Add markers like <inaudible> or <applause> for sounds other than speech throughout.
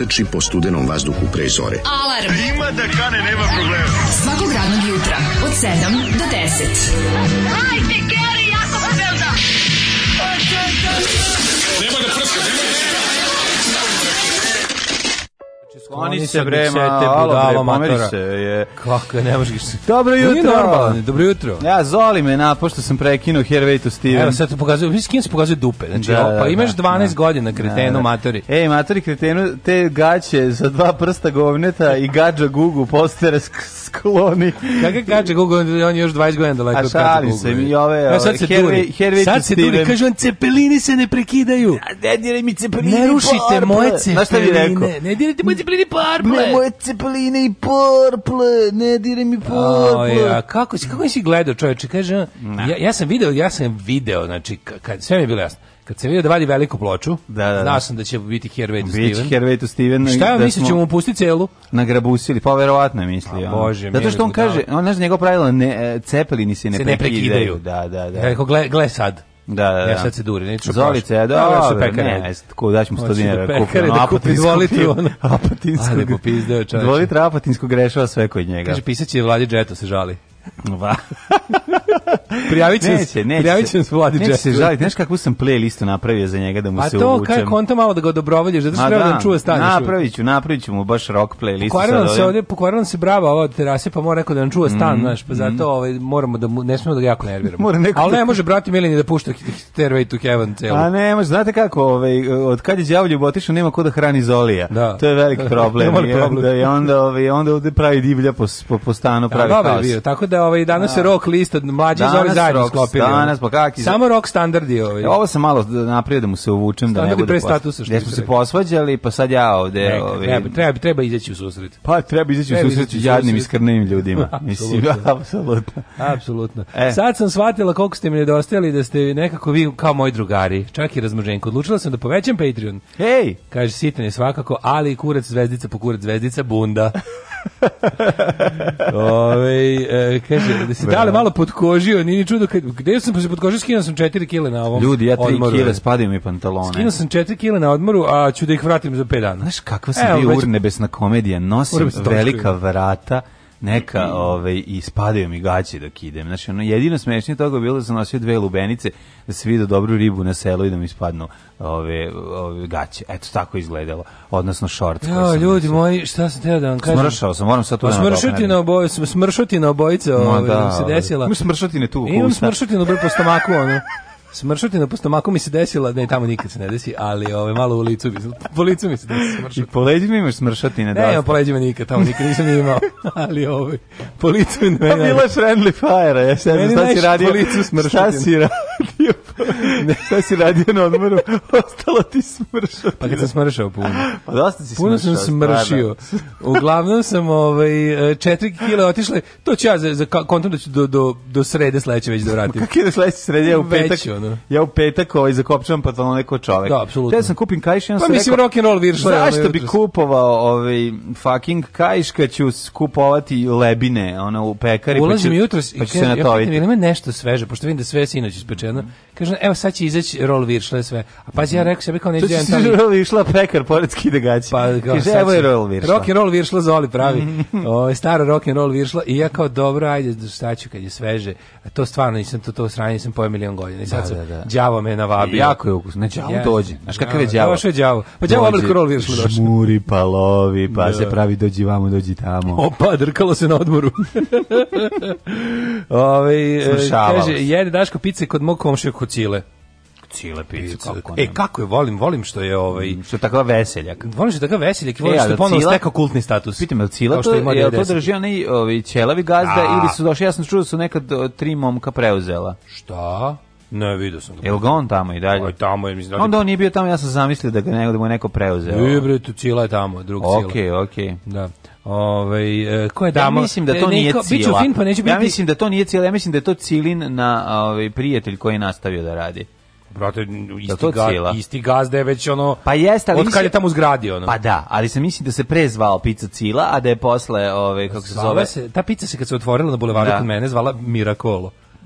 proteči po studenom vazduhu pre zore. Alarm! A ima da kane, nema problema. Svakog radnog jutra, od 7 do 10. Hajde, Keri, jako se Nema da prska, nema da prska! Znači, skloni se bre, ma, alo bre, se. Je. Kako je, ne možeš. Dobro jutro. Normalno, dobro jutro. Ja Zoli me na pošto sam prekinuo Hervey to Steven. Evo sad to pokazuje, vi skin se pokazuje dupe. Znači, da, da pa da, imaš 12 da, godina da, kretenu da, matori. Ej, matori kretenu, te gaće sa dva prsta govneta i gađa gugu postere skloni. Kako gađa gugu, on je još 20 godina daleko od gađa gugu. A se mi ove, ove sad se Hervey, Hervey sad se duri, kaže on cepelini se ne prekidaju. Ne diraj mi cepelini. Ne rušite moje cepeline. Ne dirajte moje cepeline i porple. Moje cepeline i porple ne dire mi popor. Ja, kako si, kako si gledao čoveče, kaže, ja, ja sam video, ja sam video, znači, kad, sve mi je bilo jasno. Kad sam vidio da vadi veliku ploču, da, da, da. znao sam da će biti Hervey to Steven. Biti Hervey to Steven. Šta ja da mislim, ćemo mu pustiti celu? Nagrabusili, pa verovatno je mislio. A, pa, Bože, Zato što on kaže, on, znaš, njegov pravilo, ne, e, cepelini se ne, se prekidaju. ne prekidaju. Da, da, da. Ja rekao, gle, gle sad. Da, da, da. Ja da. sad se duri, neću Zolice, ja, da, da, da, da ne, ko daš mu 100 dinara, kupi, da apatinsko. Dvolite ono. Apatinsko. Ajde, da popizdeo čoveče. Dvolite apatinsko grešava sve kod njega. Kaže, pisaći je Vladi Džeto se žali. Va. <laughs> prijavit ću neće, neće, se Vladi Neće se žaliti, znaš kakvu sam playlistu napravio za njega da mu se uvučem. A to kaj konta malo da ga odobrovaljaš, zato što treba da, da čuje stanje. Napravit napraviću napravit mu baš rock playlistu. Pokvarila se ovdje, pokvarila se brava ova od terase, pa mora neko da nam čuje stan, mm, znaš, pa zato mm. ovaj, moramo da, ne smemo da ga jako nerviramo. <laughs> Mora neko Ali ne da- može, brati Milin da pušta Stairway to Heaven celu. A ne može, znate kako, ovaj, od kad je Đavlju otišao, nema ko da hrani Zolija. Da. To je veliki <laughs> problem. problem. I da onda, ovaj, onda ovde pravi divlja po, po, po stanu, pravi haos. Tako da ovaj danas je da. rock list od mlađih iz ovih zadnjih sklopili. Danas pa kakvi. Samo rock standardi ovaj. Ovo se malo da napravio da mu se uvučem da ne bude. pre statusa što. smo se posvađali, pa sad ja ovde ovaj. Treba treba treba izaći u susret. Pa treba izaći u susret jadnim iskrnim ljudima. <laughs> Mislim apsolutno. Apsolutno. E. Sad sam shvatila koliko ste mi nedostajali da ste nekako vi kao moji drugari. Čak i razmrženko. Odlučila sam da povećam Patreon. Hej, kaže sitan je svakako, ali kurac zvezdica po kurac zvezdica bunda. <laughs> Ove, ovaj, e, Ove, kaže, da si dale malo podkožio, nije ni čudo, kad gde sam pa se podkožio, skinuo sam 4 kg na ovom Ljudi, ja 3 kile, spadaju mi pantalone. Skinuo sam 4 kg na odmoru, a ću da ih vratim za 5 dana. Znaš kakva se bio urnebesna komedija, nosim velika vrata, neka mm. ovaj, i spadaju mi gaće dok idem. Znači, ono, jedino smešnije toga je bilo da sam nosio dve lubenice da se vidi dobru ribu na selu i da mi spadnu ove, ove gaće. Eto, tako izgledalo. Odnosno, šort. Ja, ljudi nosio. moji, šta sam teo da vam kažem? Smršao sam, moram sad tu pa da smršutina, oboj, na obojice no, ove, ovaj, da, se desila. Mi smršuti ne tu u smršuti Imam da. smršutinu brpo stomaku, ono smršuti po stomaku mi se desila, ne, tamo nikad se ne desi, ali ove, malo u licu, po licu mi se desi smršutina. I po leđima imaš ne da? Ne, ja, po leđima nikad, tamo nikad nisam ni imao, <laughs> ali ove, po licu mi ne... To bilo je friendly fire, ja se ne šta si radio, po licu smršutina. Šta si radio, ne. šta si radio na odmoru, ostalo ti smršao. Pa kad sam smršao puno. Pa dosta si puno smršao. Puno sam smršio. Uglavnom sam ovaj, e, četiri kile otišle, to ću ja za, za kontom da ću do, do, do srede sledeće već da vratim. Kako je sledeće srede, u petak, ono. Da. Ja u petak ovaj zakopčavam pantalone kao čovek. Da, apsolutno. Ja sam kupim kaiš i on pa, sam mislim, rekao, rock and roll viršla. Zašto bi kupovao ovaj fucking kaiš kad ću kupovati lebine, ona u pekari pa Ulazim pa ću, jutros pa ću se natoviti. Ja, ima nešto sveže, pošto vidim da sve je sinoć ispečeno. Kažem, evo sad će izaći roll viršle sve. A pa ja rekao sebi kao neđe jedan tamo. Roll viršla pekar pored skidegaća. Pa, Kaže, evo je roll viršla. Rock and roll viršla Zoli pravi. <laughs> o, ovaj, staro rock and roll viršla i ja kao dobro, ajde, šta ću kad je sveže. A to stvarno nisam to to sranje, nisam pojao milion godina. I sad ulicu. Da, da, da. Đavo me navabi. Jako je ukusno. Ne, đavo yes. dođe. Znaš kakav je da, đavo? Još je đavo. Pa đavo oblik rol virus došao. Žmuri pa lovi, pa da. se pravi dođi vamo, dođi tamo. Opa, drkalo se na odmoru. <laughs> Ove, kaže, jedi Daško pice kod mog komšija Kucile cile pice kako E kako je volim, volim što je ovaj mm, što je takva veseljak. Volim što da je takva veseljak i volim e, što je ponovo stekao kultni status. Pitam je cila to, je li to drži onaj ovaj ćelavi gazda A. ili su došli, ja sam čuo da su nekad tri momka preuzela. Šta? Ne, vidio sam. Jel ga on tamo i dalje? Aj ovaj, tamo je, mislim. Onda on nije bio tamo, ja sam zamislio da ga nego da mu je neko preuzeo. Ne, bre, tu cila je tamo, drug cila. Okej, okay, okej. Okay. Da. Ove, ovaj, ko je tamo? Ja mislim da to e, Niko, nije cila. Biću fin, pa neće biti. Ja mislim da to nije cila, ja mislim da je to cilin na ovaj prijatelj koji je nastavio da radi. Brate, da isti, da ga, isti gazda je već ono... Pa jeste, ali... Od kad je tamo zgradi, ono. Pa da, ali se mislim da se prezvao pizza Cila, a da je posle, ove, ovaj, kako se zove... Se, ta pizza se kad se otvorila na bulevaru da. kod mene zvala Miracolo.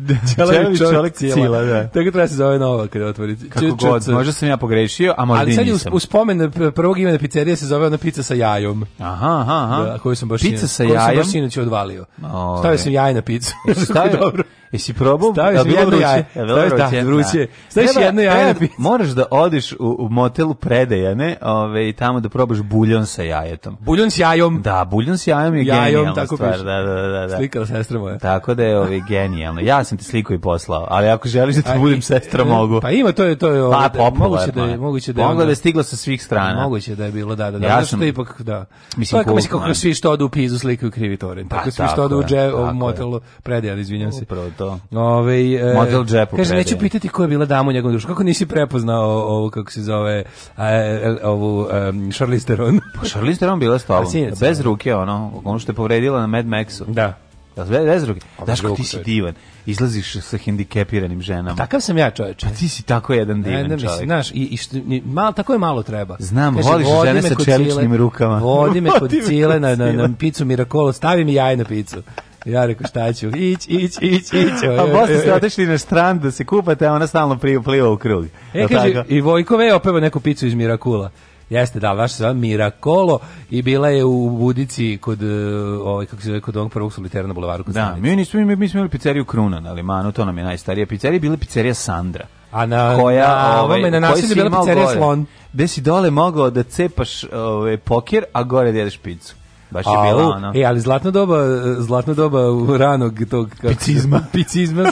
Da, <laughs> Čelavi čovjek cila, da. da. Tako treba da se zove nova kada otvori. Kako Č, god, možda sam ja pogrešio, a možda Ali sad je nisam. u spomen prvog imena pizzerije se zove ona pizza sa jajom. Aha, aha, aha. Da, koju sam baš, pizza sa koju jajom? sam baš inače odvalio. Ove. Stavio sam jaje na picu. Stavio, <laughs> dobro. Jesi probao? Staviš bilo jedno jaje. Staviš, da, vruće. Da. Staviš jedno jaje na pizzu. Moraš da odiš u, u motelu predeja, ne? Ove, i tamo da probaš buljon sa jajetom. Buljon s jajom. Da, buljon s jajom je jajom, genijalna tako stvar. Piš. Da, da, da, da, da. Slikala sestra moja. Tako da je ove, <laughs> genijalno. Ja sam ti sliku i poslao, ali ako želiš da ti budem sestra, e, mogu. Pa ima, to je... To je ove, pa, da, Moguće da je... Moguće da je, Mogla da je stigla sa svih strana. Moguće da je bilo, da, da. da. Ja sam... Da, ipak, da. Mislim, to je kako svi što odu u pizu slikaju krivi torrent. Pa tako svi što odu u motel predeja, izvinjam se. Upravo to. Ove, e, Model džepu. Kaže, neću pitati ko je bila dama u njegovom društvu. Kako nisi prepoznao ovu, kako se zove, a, e, e, ovu um, Charlize Theron? pa Charlize Theron bila s pa Bez ruke, ono, ono što je povredila na Mad Maxu. Da. da bez bez ruke. Daš ko ti si divan. Izlaziš sa hendikepiranim ženama. Pa takav sam ja, čoveče. Pa ti si tako jedan divan ne, ne, čovjek. Znaš, i, i što, mal, tako je malo treba. Znam, Kaže, voliš žene sa čeličnim rukama. Vodi me <laughs> kod cile na, na, na picu Miracolo, stavi mi jaj na picu. Ja rekao šta ću, ić, ić, ić, ić. A posle ovaj, ovaj, ste ovaj. otišli na strand da se kupate, a ona stalno pliva u krug. E, kaže, i Vojkove je opeva neku picu iz Mirakula. Jeste, da, vaša sva Mirakolo i bila je u Budici kod, e, ovaj, kako se zove, kod onog prvog solitera na bulevaru. da, mi nismo, mi, mi smo imali pizzeriju Kruna na Limanu, to nam je najstarija pizzerija, bila je pizzerija Sandra. A na, koja, na, ovaj, ovome, na nasilju bila pizzerija Slon. Gde si dole mogao da cepaš ovaj, poker, a gore da jedeš picu. Baš je bila E, ali zlatna doba, zlatna doba ranog tog picizma. <laughs> picizma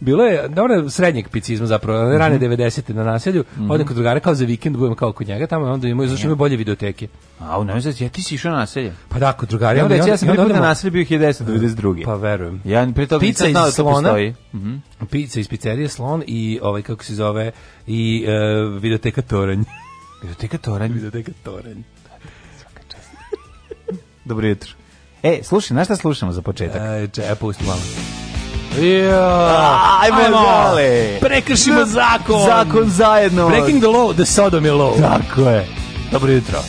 bilo je, dobro, srednjeg picizma zapravo, mm -hmm. rane 90. te na naselju, mm -hmm. odem kod drugara kao za vikend, budemo kao kod njega, tamo onda imamo zašto bolje videoteke. A, u nemoj znači, ja ti si išao na naselje. Pa da, kod drugara. Ja, onda, ja, ja sam prvi na naselju bio 1992. Pa verujem. Ja prije toga pizza nisam znao da to Mm -hmm. Pizza iz pizzerije Slon i ovaj, kako se zove, i uh, videoteka Toranj. videoteka Toranj? videoteka Toranj. Dobro jutro. E, slušaj, na šta slušamo za početak? E, če, e, pusti malo. Yeah. Ajmo, gale. Prekršimo zakon. Zakon zajedno. Breaking the law, the sodom je law. Tako je. Dobro jutro.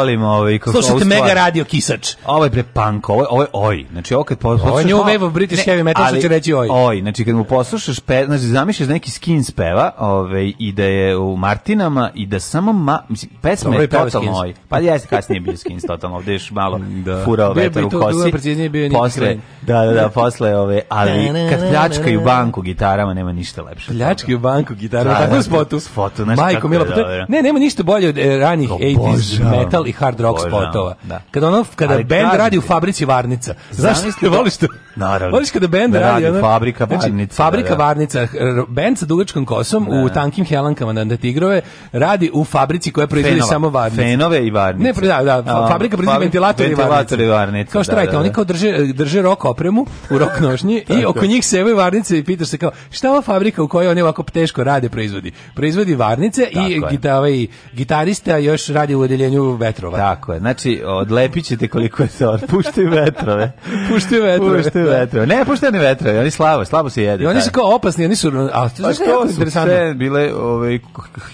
volim ovaj kako Slušate Mega Radio Kisač. Ovo je pre punk, ovo ovo oj. Znači ovo kad poslušaš Ovo je New Wave of British ne, Heavy Metal ali, što će reći oj. Oj, znači kad mu poslušaš pe, znači zamišljaš neki skin speva, ovaj i da je u Martinama i da samo ma, mislim pesma Dobro, je totalno oj. Pa jeste kasnije bio skins totalno, ovde još malo <laughs> da. furao vetar u kosi. preciznije bio posle, da, da, da, posle ove, ali kad pljačkaju <laughs> banku gitarama nema ništa lepše. Pljačkaju banku gitarama, da, tako da, da, spotu. Spotu, znači. Majko, milo, pa ne, nema ništa bolje od e, ranih 80s metal i hard rock Božno, spotova. Da. Kada ono kada Ali band radi u fabrici varnica. Zašto <laughs> voliš to? Naravno. Voliš kada band da radi, ono, fabrika znači, varnica. fabrika da, da. varnica, band sa dugačkom kosom da. u tankim helankama na tigrove radi u fabrici koja proizvodi samo varnice. Fenove i varnice. Ne, da, da, fabrika proizvodi ventilatore i varnice. varnice. Kao što da, radite, da, oni da. kao drže drže rok opremu u rok nožnji <laughs> i oko njih sevaju varnice i pitaš se kao šta ova fabrika u kojoj oni ovako teško rade proizvodi? Proizvodi varnice i gitara ovaj, i gitarista još radi u odeljenju vetrova. Tako je. Znači, odlepićete ćete koliko se otpuštaju <laughs> vetrove. puštaju vetrove. Puštaju da. vetrove. Ne, puštaju ne vetrove, oni slabo, slabo se jedu. I oni su kao opasni, oni su... A, to, pa, to su sve bile ove, ovaj,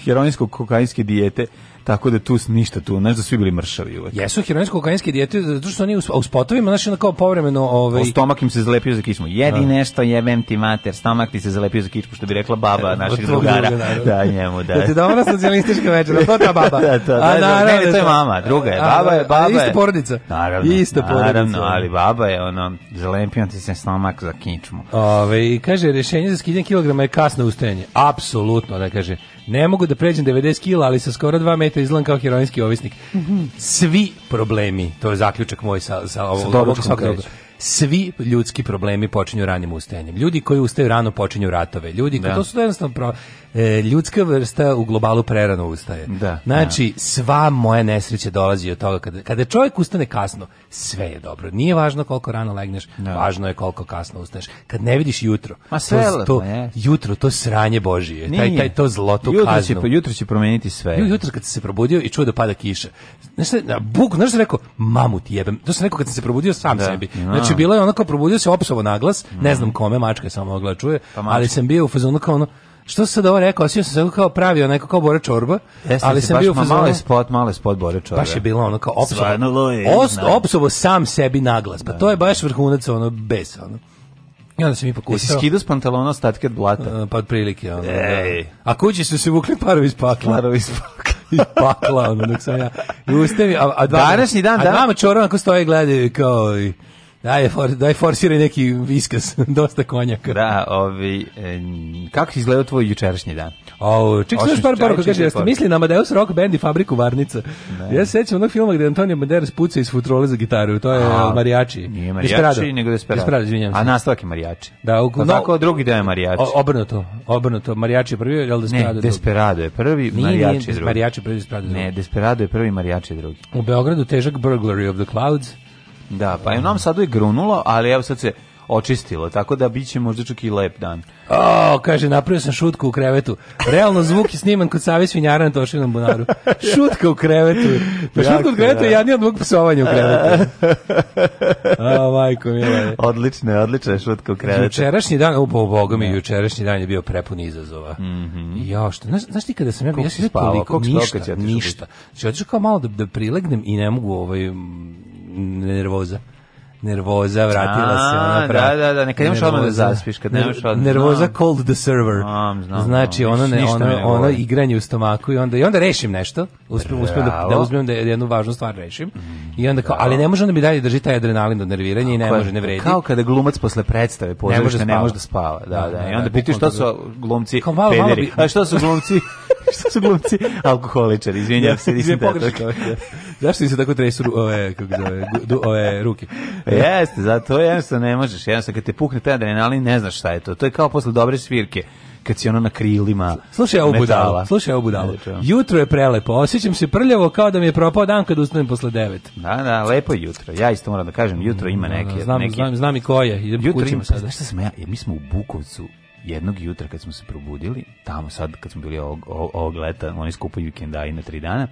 heroinsko-kokainske dijete Tako da tu ništa tu, znaš da svi bili mršavi uvek. Jesu heroinsko kokainske dijete, zato što oni u, u spotovima, znači onda kao povremeno, ovaj o stomak im se zalepio za kičmu. Jedi A. Da. nešto, jebem ti mater, stomak ti se zalepio za kičmu, što bi rekla baba <laughs> naših drugara. Da, da. da, njemu, da. Da ti dobro socijalistička večera, to ta baba. <laughs> da, to, da, A, naravno, ne, ne, to je mama, druga je, baba je, baba je. Ista porodica. Naravno, ista porodica. Naravno, ali baba je ono zalepio ti se stomak za kičmu. Ove, kaže rešenje za skidanje kilograma je kasno ustajanje. Apsolutno, da kaže. Ne mogu da pređem 90 kila, ali sa skoro 2 metra izgledam kao heroinski ovisnik. Mhm. Svi problemi, to je zaključak moj sa, sa, sa ovog svakog svi ljudski problemi počinju ranim ustajanjem. Ljudi koji ustaju rano počinju ratove. Ljudi, da. to su jednostavno pro, e, ljudska vrsta u globalu prerano ustaje. Da, znači, da. sva moja nesreća dolazi od toga. Kada, kada čovjek ustane kasno, sve je dobro. Nije važno koliko rano legneš, da. važno je koliko kasno ustaješ. Kad ne vidiš jutro, Ma sve to, to pa jutro, to sranje Božije, taj, taj to zlo, to jutro kaznu. Će, jutro će promeniti sve. Jutro kad se probudio i čuo da pada kiša. Znaš, buk, znaš rekao, mamu ti jebem. To sam rekao kad sam se probudio sam da. sebi. Znači, Znači, bila je ono kao probudio se opsovo naglas, ne znam kome, mačka je samo mogla da čuje, pa ali sam bio u fazonu kao ono, što se da ovo rekao, osjećao sam se kao pravio neko kao Bore Čorba, Jeste, ali sam bio u Male spot, male spot Bore Čorba. Baš je bilo ono kao opsovo, ost, opsovo sam sebi naglas, pa da. to je baš vrhunac ono besa, ono. I onda sam ipak ustao. Jesi skidao s pantalona ostatke blata? Uh, pa otprilike, ono, da. Ej. Da. A kući su se vukli parovi iz pakla. Parovi iz pakla. <laughs> iz pakla, ono, dok sam ja. I ustavi, a, a dva... Današnji dan, a da? A dva mačora onako stoje i gledaju kao... I, Daj, for, daj forsiraj neki viskas, <laughs> dosta konjaka. Da, ovi, e, kako si izgledao tvoj jučerašnji dan? O, ček, još par poruka, kaže, jeste misli na Amadeus Rock Band i Fabriku Varnica. Ne. Ja se sećam onog filma gde Antonio Banderas puca iz futrole za gitaru, to je A, Marijači. Nije Marijači, Desperado. nego Desperado. Desperado, izvinjam se. A nastavak je Marijači. Da, u, pa no, tako drugi deo je Marijači. obrnuto, obrnuto. Marijači je prvi, jel Desperado Ne, Desperado je prvi, nije, Marijači je drugi. Marijači prvi, Desperado je drugi. Ne, Desperado je prvi, Marijači drugi. U Beogradu težak Burglary of the Clouds. Da, pa je u Novom Sadu je grunulo, ali evo sad se očistilo, tako da biće možda čak i lep dan. O, kaže, napravio sam šutku u krevetu. Realno zvuk je sniman kod Save Svinjara na Tošinom bunaru. šutka u krevetu. Pa šutka u krevetu je jadnija od mog psovanja u krevetu. oh, majko, mila. Odlična je, odlična je šutka u krevetu. Jučerašnji dan, upo, boga mi, jučerašnji dan je bio prepun izazova. Mm -hmm. Jo, što, znaš, znaš ti kada sam ja, ja sam toliko, ništa, ništa. Znači, otišao kao malo da, da prilegnem i ne mogu ovaj, nervoza nervoza vratila A, se ona pra... da da da neka imaš odmah da zaspiš kad nemaš odmah nervoza znam. cold the server znam, znam, znači ona ne ona, ona igranje u stomaku i onda i onda rešim nešto uspem uspem da, da uzmem da jednu važnu stvar rešim i onda kao, ali ne može onda mi dalje drži taj adrenalin od nerviranja i ne može ne vredi kao kada glumac posle predstave pozorišne ne može da spava da da i onda pitaš šta su glumci pederi a šta su glumci <laughs> <laughs> što su glumci alkoholičari, izvinjam da, se, nisam te tako. Da Zašto im se tako tresu ove, kako zove, du, ove ruke? Jeste, zato jednostavno ne možeš, jednostavno kad te pukne taj adrenalin ne znaš šta je to, to je kao posle dobre svirke kad si ono na krilima slušaj ovu budalo, slušaj ovu budalo. Jutro je prelepo, osjećam se prljavo kao da mi je propao dan kad ustanem posle devet. Da, da, lepo jutro. Ja isto moram da kažem, jutro ima neke... Da, da, znam, neke... znam, znam i ko je. jutro ima, sada. znaš šta sam ja, mi smo u Bukovcu jednog jutra kad smo se probudili, tamo sad kad smo bili ovog, ovog leta, oni skupaju vikenda i na tri dana,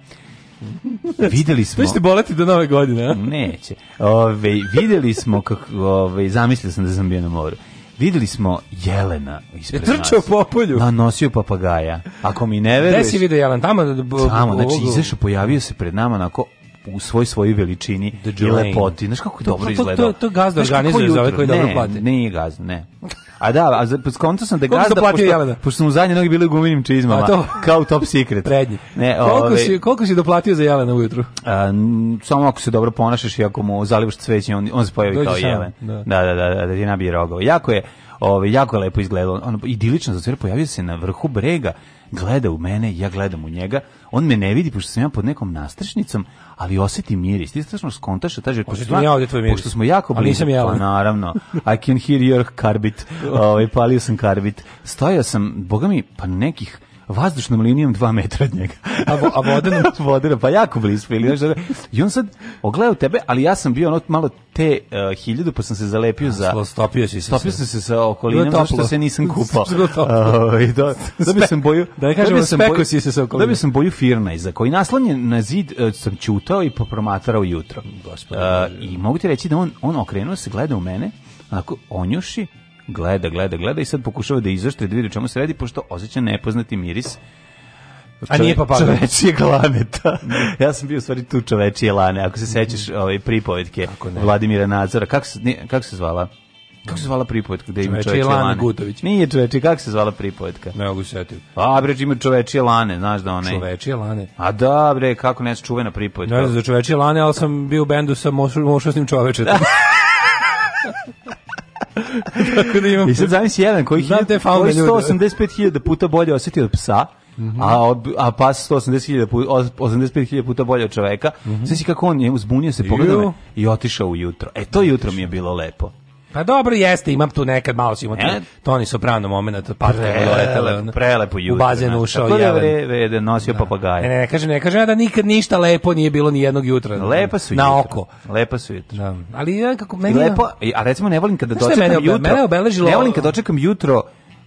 <laughs> videli smo... To boleti do nove godine, a? Neće. Ove, videli smo, kako, ove, zamislio sam da sam bio na moru, videli smo Jelena ispred je trčao po polju. Na, da, nosio papagaja. Ako mi ne veruješ... Gde si vidio Jelen? Tamo? Tamo, znači izašao, pojavio se pred nama onako u svoj svojoj veličini i lepoti. Znaš kako je dobro izgleda. To, to, to, gazda organizuje za ove koje dobro plate. Ne, ne gazda, ne. A da, a za skonto sam da Koliko gazda pošto, Jelena? pošto mu zadnje noge bile u guminim čizmama. A to kao top secret. <laughs> Prednji. Ne, koliko ove, ovaj- si koliko si doplatio za Jelena ujutru? A, samo ako se dobro ponašaš i ako mu zalivaš cveće, on on se pojavi Dođi kao sam, Jelen. Da. da, da, da, da, da ti nabije rogove. Jako je Ove, ovaj, jako je lepo izgledalo. Ono idilično za sve pojavio se na vrhu brega, gleda u mene, ja gledam u njega on me ne vidi pošto sam ja pod nekom nastrešnicom, ali oseti miris. Ti strašno skontaš, da kaže, to je ja ovde tvoj miris. Pošto smo jako blizu. Ali nisam ja. Pa, naravno. I can hear your carbit. <laughs> Ovaj palio sam karbit. Stojao sam, bogami, pa nekih vazdušnom linijom 2 metra od njega. A, vo, a vodenom? <laughs> vodenom, pa jako blisko. Ili nešto. I on sad ogledao tebe, ali ja sam bio ono malo te uh, hiljadu, pa sam se zalepio a, za... stopio si se. Stopio sam se sa okolinom, zato što se nisam <laughs> kupao. Uh, <laughs> i ovaj, da, da bi sam boju... Da, da kažemo, da bi si se sa okolinom. Da bi sam boju Firnajza, koji naslanjen na zid uh, sam čutao i popromatarao jutro. Gospod, uh, eh, I mogu ti reći da on, on okrenuo se, gleda u mene, onako onjuši, gleda, gleda, gleda i sad pokušava da izoštri, da vidi čemu se radi, pošto osjeća nepoznati miris A nije papagaj. Čovečije glaneta. Da. Mm. ja sam bio u stvari tu čovečije lane, ako se sećaš mm. ovaj, pripovetke Vladimira Nadzora. Kako se, nije, kako se zvala? Kako se zvala pripovetka gde ima čovečije lane? Gutović. Nije čovečije, kako se zvala pripovetka? Ne mogu setiti. A bre, ima čovečije lane, znaš da onaj. Čovečije lane. A da bre, kako ne čuvena pripovetka. Ne znam za čovečije lane, ali sam bio u bendu sa mošosnim čoveče. <laughs> Tako da imam. I sad zamisli jedan koji je 185.000 puta bolje osjeti od psa. Mm -hmm. a, ob, a pas 180.000 puta, 85.000 puta bolje od čoveka. Mm -hmm. Sve si kako on je uzbunio se, pogledao i otišao ujutro. E, to jutro mi je bilo lepo. Pa dobro jeste, imam tu nekad malo si imao e? Toni Soprano momenat, pa prelepo, da prelepo jutro. U bazen ušao da je. Tako je nosio da. papagaja. Ne, ne, ne, kažem, ne, kažem da nikad ništa lepo nije bilo ni jednog jutra. Lepa su na jutra. oko. Lepa su jutra. Da. Ali ja kako meni lepo, a recimo ne volim kada dočekam jutro. Mene obeležilo. Ne volim kada dočekam jutro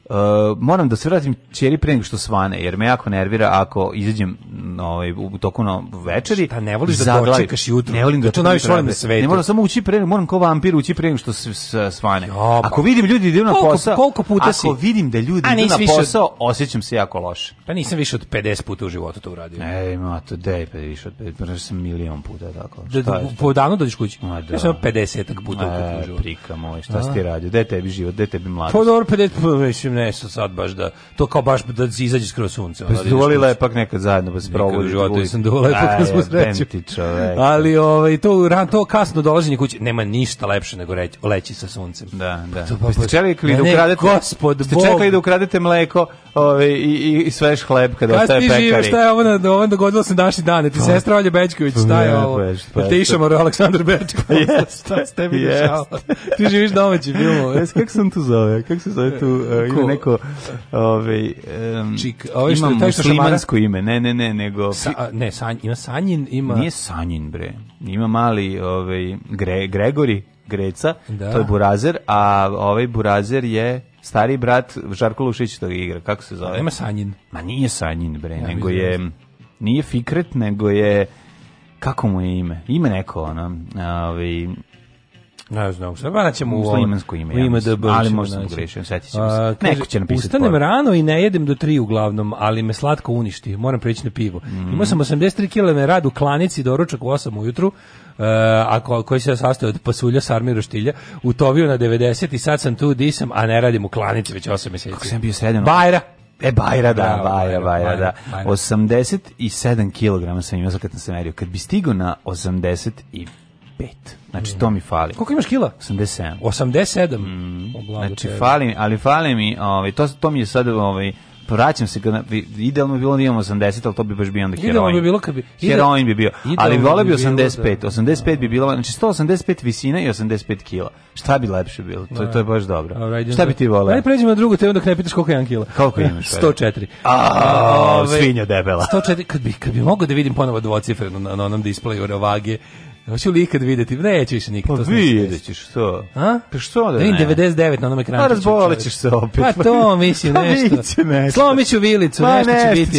Uh, moram da se vratim čeri pre nego što svane, jer me jako nervira ako izađem mm, ovaj, u toku na večeri. Šta, ne voliš da dočekaš jutro? Ne volim da to najviše volim na svetu. Ne moram samo ući pre, moram kao vampir ući pre nego što se svane. Jo, pa. Ako vidim ljudi da idu na posao, koliko puta si? Ako vidim da ljudi idu na posao, od... osjećam se jako loše. Pa nisam više od 50 puta u životu to uradio. Ne, ima to da je pa više od 50, pa da sam milion puta tako. Da, da, po danu dođeš kući. Ma, da. Ja sam 50 puta u životu. Prika moj, šta si ti radio? Gde tebi život, gde tebi mladost? Pa dobro, 50 pa, mislim nešto sad baš da to kao baš da izađe skroz sunce. Pa da ste duvali lepak nekad zajedno, pa se provodi. Nikad u životu nisam duvali lepak, smo sreću. Ali ovaj, to, ran, to kasno dolaženje kući, nema ništa lepše nego reći, leći sa suncem. Da, da. To, pa, ste čekali da ukradete, gospod, ste čekali da ukradete mleko ovaj, i, i, i svež hleb kada Kas ostaje pekari. Žive, šta je ovo, na, ovo dogodilo se današnji dan, ti pa- sestra Olja Bečković, šta je pa ovo? Pa, pa te išamo Aleksandar Bečković, šta s tebi dešava? Ti živiš domaći, bilo. Kako sam tu zove? Kako se zove tu? E, neko ovaj um, Čik, ovaj što taj što muslimansko ime. Ne, ne, ne, nego Sa, ne, san, ima Sanjin, ima Nije Sanjin bre. Ima mali ovaj Gre, Gregori Greca, da. to je Burazer, a ovaj Burazer je stari brat Žarko Lušić tog igra, kako se zove? ima Sanjin. Ma nije Sanjin bre, ja, nego da je nije Fikret, nego je kako mu je ime? ima neko ono, ovaj Ne znam, sve pa naćemo u Slimansko ime. U ime DB, da ali možda sam znači. pogrešio, setit ćemo se. Neko će napisati. Ustanem poru. rano i ne jedem do 3 uglavnom, ali me slatko uništi, moram preći na pivo. Mm. Imao sam 83 kg na rad u klanici, doručak u 8 ujutru, Uh, e, ako koji se sastoji od pasulja, sarmi, roštilja, utovio na 90 i sad sam tu di sam, a ne radim u klanici već 8 meseci. Kako sam bio sredan? Bajra. E, Bajra, da, Bravo, Bajra, Bajra, da. Bajra. 87 kg sam imao, sad kad sam se merio. Kad bi stigo na 85 Znači, to mi fali. Koliko imaš kila? 87. 87? Mm. Oblago znači, tebe. fali ali fali mi, ovaj, to, to mi je sad, ovaj, vraćam se, kad, idealno bi bilo da imam 80, al to bi baš bio onda heroin. Idealno bi bilo kad bi... Heroin bi bio, ali voleo bi 85, 85 da- bi bilo, znači 185 visina i 85 kila. Šta bi lepše bilo? To, da. to je baš dobro. Šta bi ti voleo? Hajde pređimo na drugu temu dok ne pitaš koliko je 1 kila. Koliko imaš? 104. <laughs> A, svinja debela. 104, kad bi, kad bi mogao da vidim ponovo dvocifrenu na, na onom displeju vage, Hoću li ikad videti? Neću više nikad. Pa vidjet ćeš, što? A? Pa što da, da ne? 99 na onom ekranu. Pa razbolećeš se opet. Pa to mislim <laughs> pa nešto. Slomiću vilicu, pa nešto, će biti.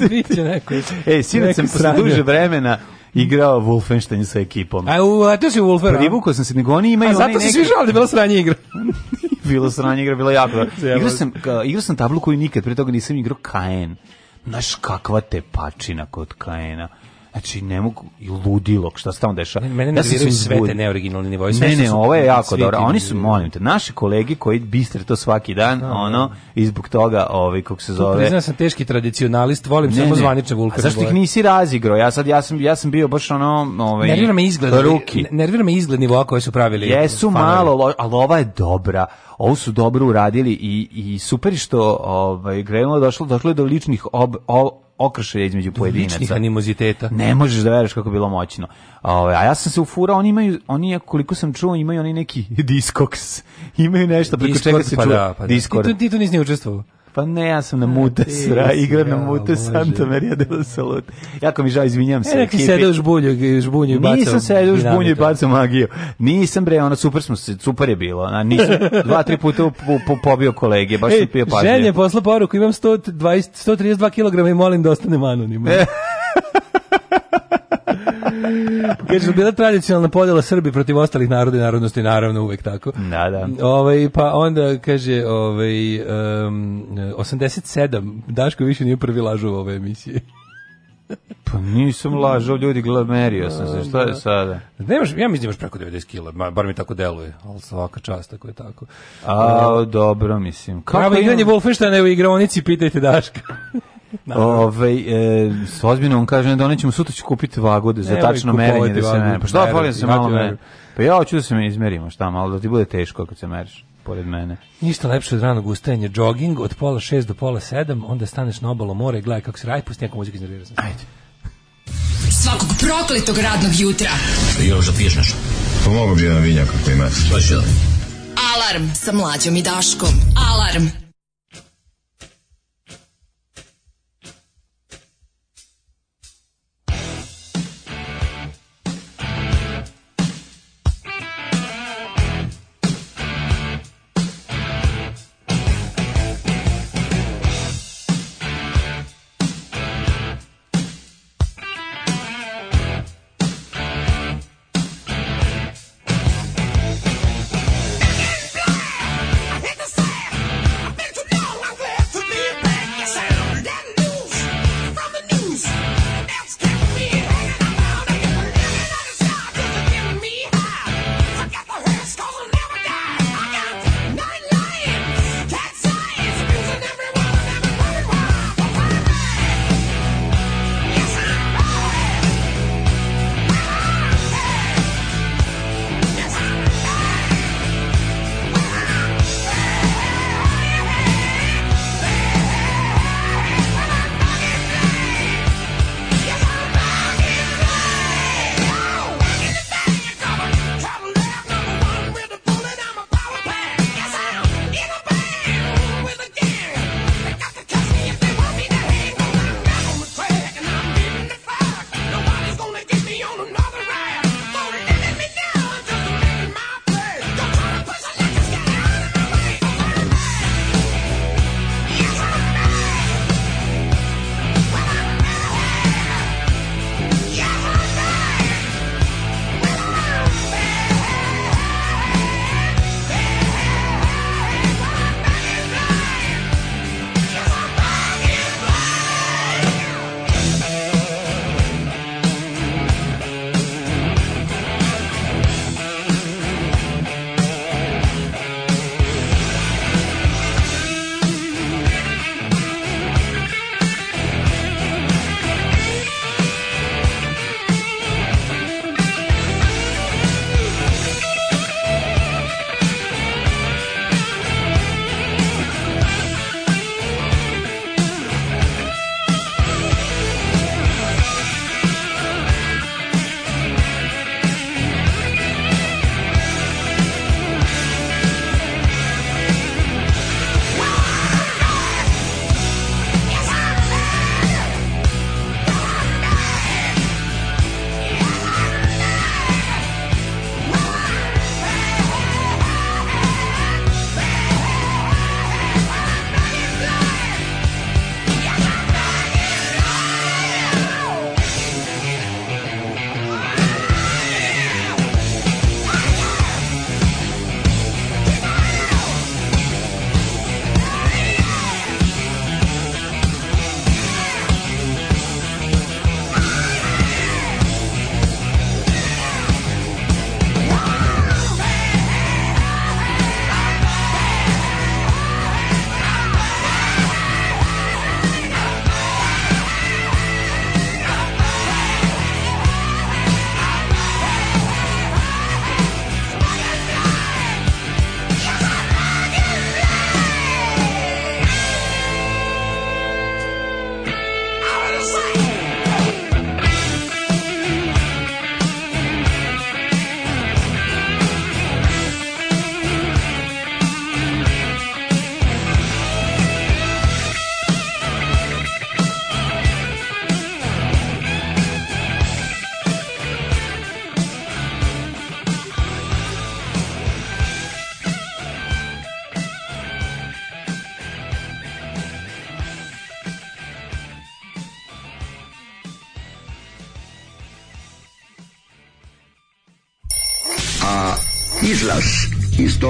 Će Biće neko. Ej, sinoć sam posle duže vremena igrao Wolfenstein sa ekipom. A uletio si u Wolfera? Privukao sam se, nego oni imaju... A zato si svi žali da je bila sranje igra. <laughs> bila sranje igra, bila jako. Da. igrao, sam, igrao sam tablu koju nikad, pre toga nisam igrao Kaen. Znaš kakva te pačina kod Kaena Znači, ne mogu, i ludilog, šta se tamo dešava. Mene ne ja da sve te neoriginalni nivoj. Ne, ne, ovo je jako dobro. Oni su, molim te, naši kolege koji bistre to svaki dan, no, da, ono, da. i zbog toga, ovaj, kog se zove... Priznam sam teški tradicionalist, volim ne, samo zvanične vulka. A zašto ih nisi razigrao? Ja sad, ja sam, ja sam bio baš ono, ovaj... Nervira me izgled, ruki. Nervira me izgled nivoa koje su pravili. Jesu malo, ali ova je dobra ovo su dobro uradili i, i super što ovaj, Gremlo došlo, došlo je do ličnih ob, ob, okršaja između pojedinaca. animoziteta. Ne možeš da veruješ kako bilo moćno. Ovaj, a ja sam se ufurao, oni imaju, oni koliko sam čuo, imaju oni neki <laughs> diskoks. Imaju nešto preko čega se čuje. Pa da, pa da. Discord. Ti, tu, ti tu nisi ni učestvovao. Pa ne, ja sam na Mutesra, igram na Mutes Santa Maria de la Salud. Jako mi žao, izvinjam e, se. E, neki sedeo u žbulju, žbunju i bacao. Nisam sedeo u žbunju i bacao magiju. Nisam bre, ono super smo se, super je bilo. A nisam dva, tri puta po, po, pobio kolege, baš sam pio pažnje. Želje posla poruku, imam 120, 132 kg i molim da ostanem anonimno. <laughs> Kaže, bila tradicionalna podjela Srbi protiv ostalih naroda i narodnosti, naravno uvek tako. Da, da. Ovaj, pa onda, kaže, ovaj, um, 87, Daško više nije prvi lažu u ove emisije. <laughs> Pa nisam lažao, ljudi, glamerio sam se, šta je da. sada? Nemaš, ja mislim da imaš preko 90 kila, bar mi tako deluje, ali svaka čast tako je tako. A, ovaj, dobro, mislim. Kako Pravo igranje Wolfensteina u igraonici, pitajte Daška. Da. Ove, ovaj, e, s ozbiljno on kaže, da ćemo sutra ću kupiti vagode za tačno merenje da se mere. Pa šta, volim se malo mere. Pa ja hoću da se me izmerimo, šta, malo da ti bude teško kad se meriš pored mene. Ništa lepše od ranog ustajanja, jogging od pola šest do pola sedam, onda staneš na obalo mora i gledaj kako se radi, pusti neku muziku iznervira sam. Ajde. Svakog prokletog radnog jutra. Još da piješ nešto? Pomogu pa bi jedan vinjak ako imate. Pa Alarm sa mlađom i daškom. Alarm.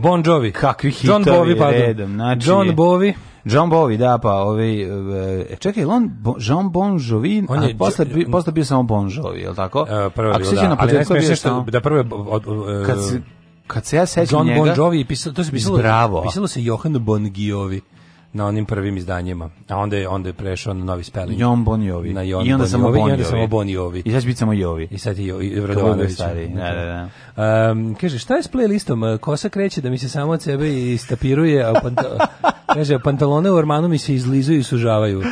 Bon Jovi. Kakvi hitovi John Bovi, pardon. redom. Znači, John Bovi. John Bovi, da, pa ovi... Ovaj, e, e, čekaj, on bo, Jean Bon Jovi, on je, a posle, bi, posle bio samo Bon Jovi, je li tako? Uh, prvo je bio, da, ali ne smiješ nešto, da prvo je... Od, uh, kad, se, kad se ja sećam njega... John Bon Jovi, pisalo, to se pisalo, Bravo. pisalo se Johan Bon Giovi na onim prvim izdanjima. A onda je onda je prešao na novi spelling. Jon Bon Jovi. Na Jon I onda samo Bon Jovi. I onda samo Bon Jovi. I sad biti samo Jovi. I sad je Jovi. Vradovanović. Da, da, da. Um, kaže, šta je s playlistom? Kosa kreće da mi se samo od sebe istapiruje, a panta, <laughs> kaže, pantalone u ormanu mi se izlizuju i sužavaju.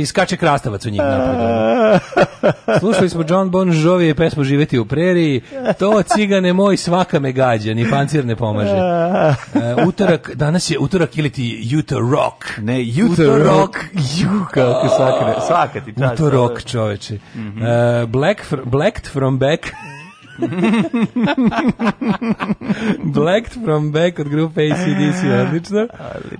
I skače krastavac u njim napred. <laughs> Slušali smo John Bon Jovi i pesmu Živeti u preriji. To cigane moj svaka me gađa, ni pancir ne pomaže. Uh, <laughs> utorak, danas je utorak ili ti Utah Rock Ne, jutorok. Ju, kako svaka, svaka ti čast. Utorok, da, da, da. čoveče. Mm -hmm. uh, black, fr, blacked from back. <laughs> Blacked from Back od grupe ACDC, odlično.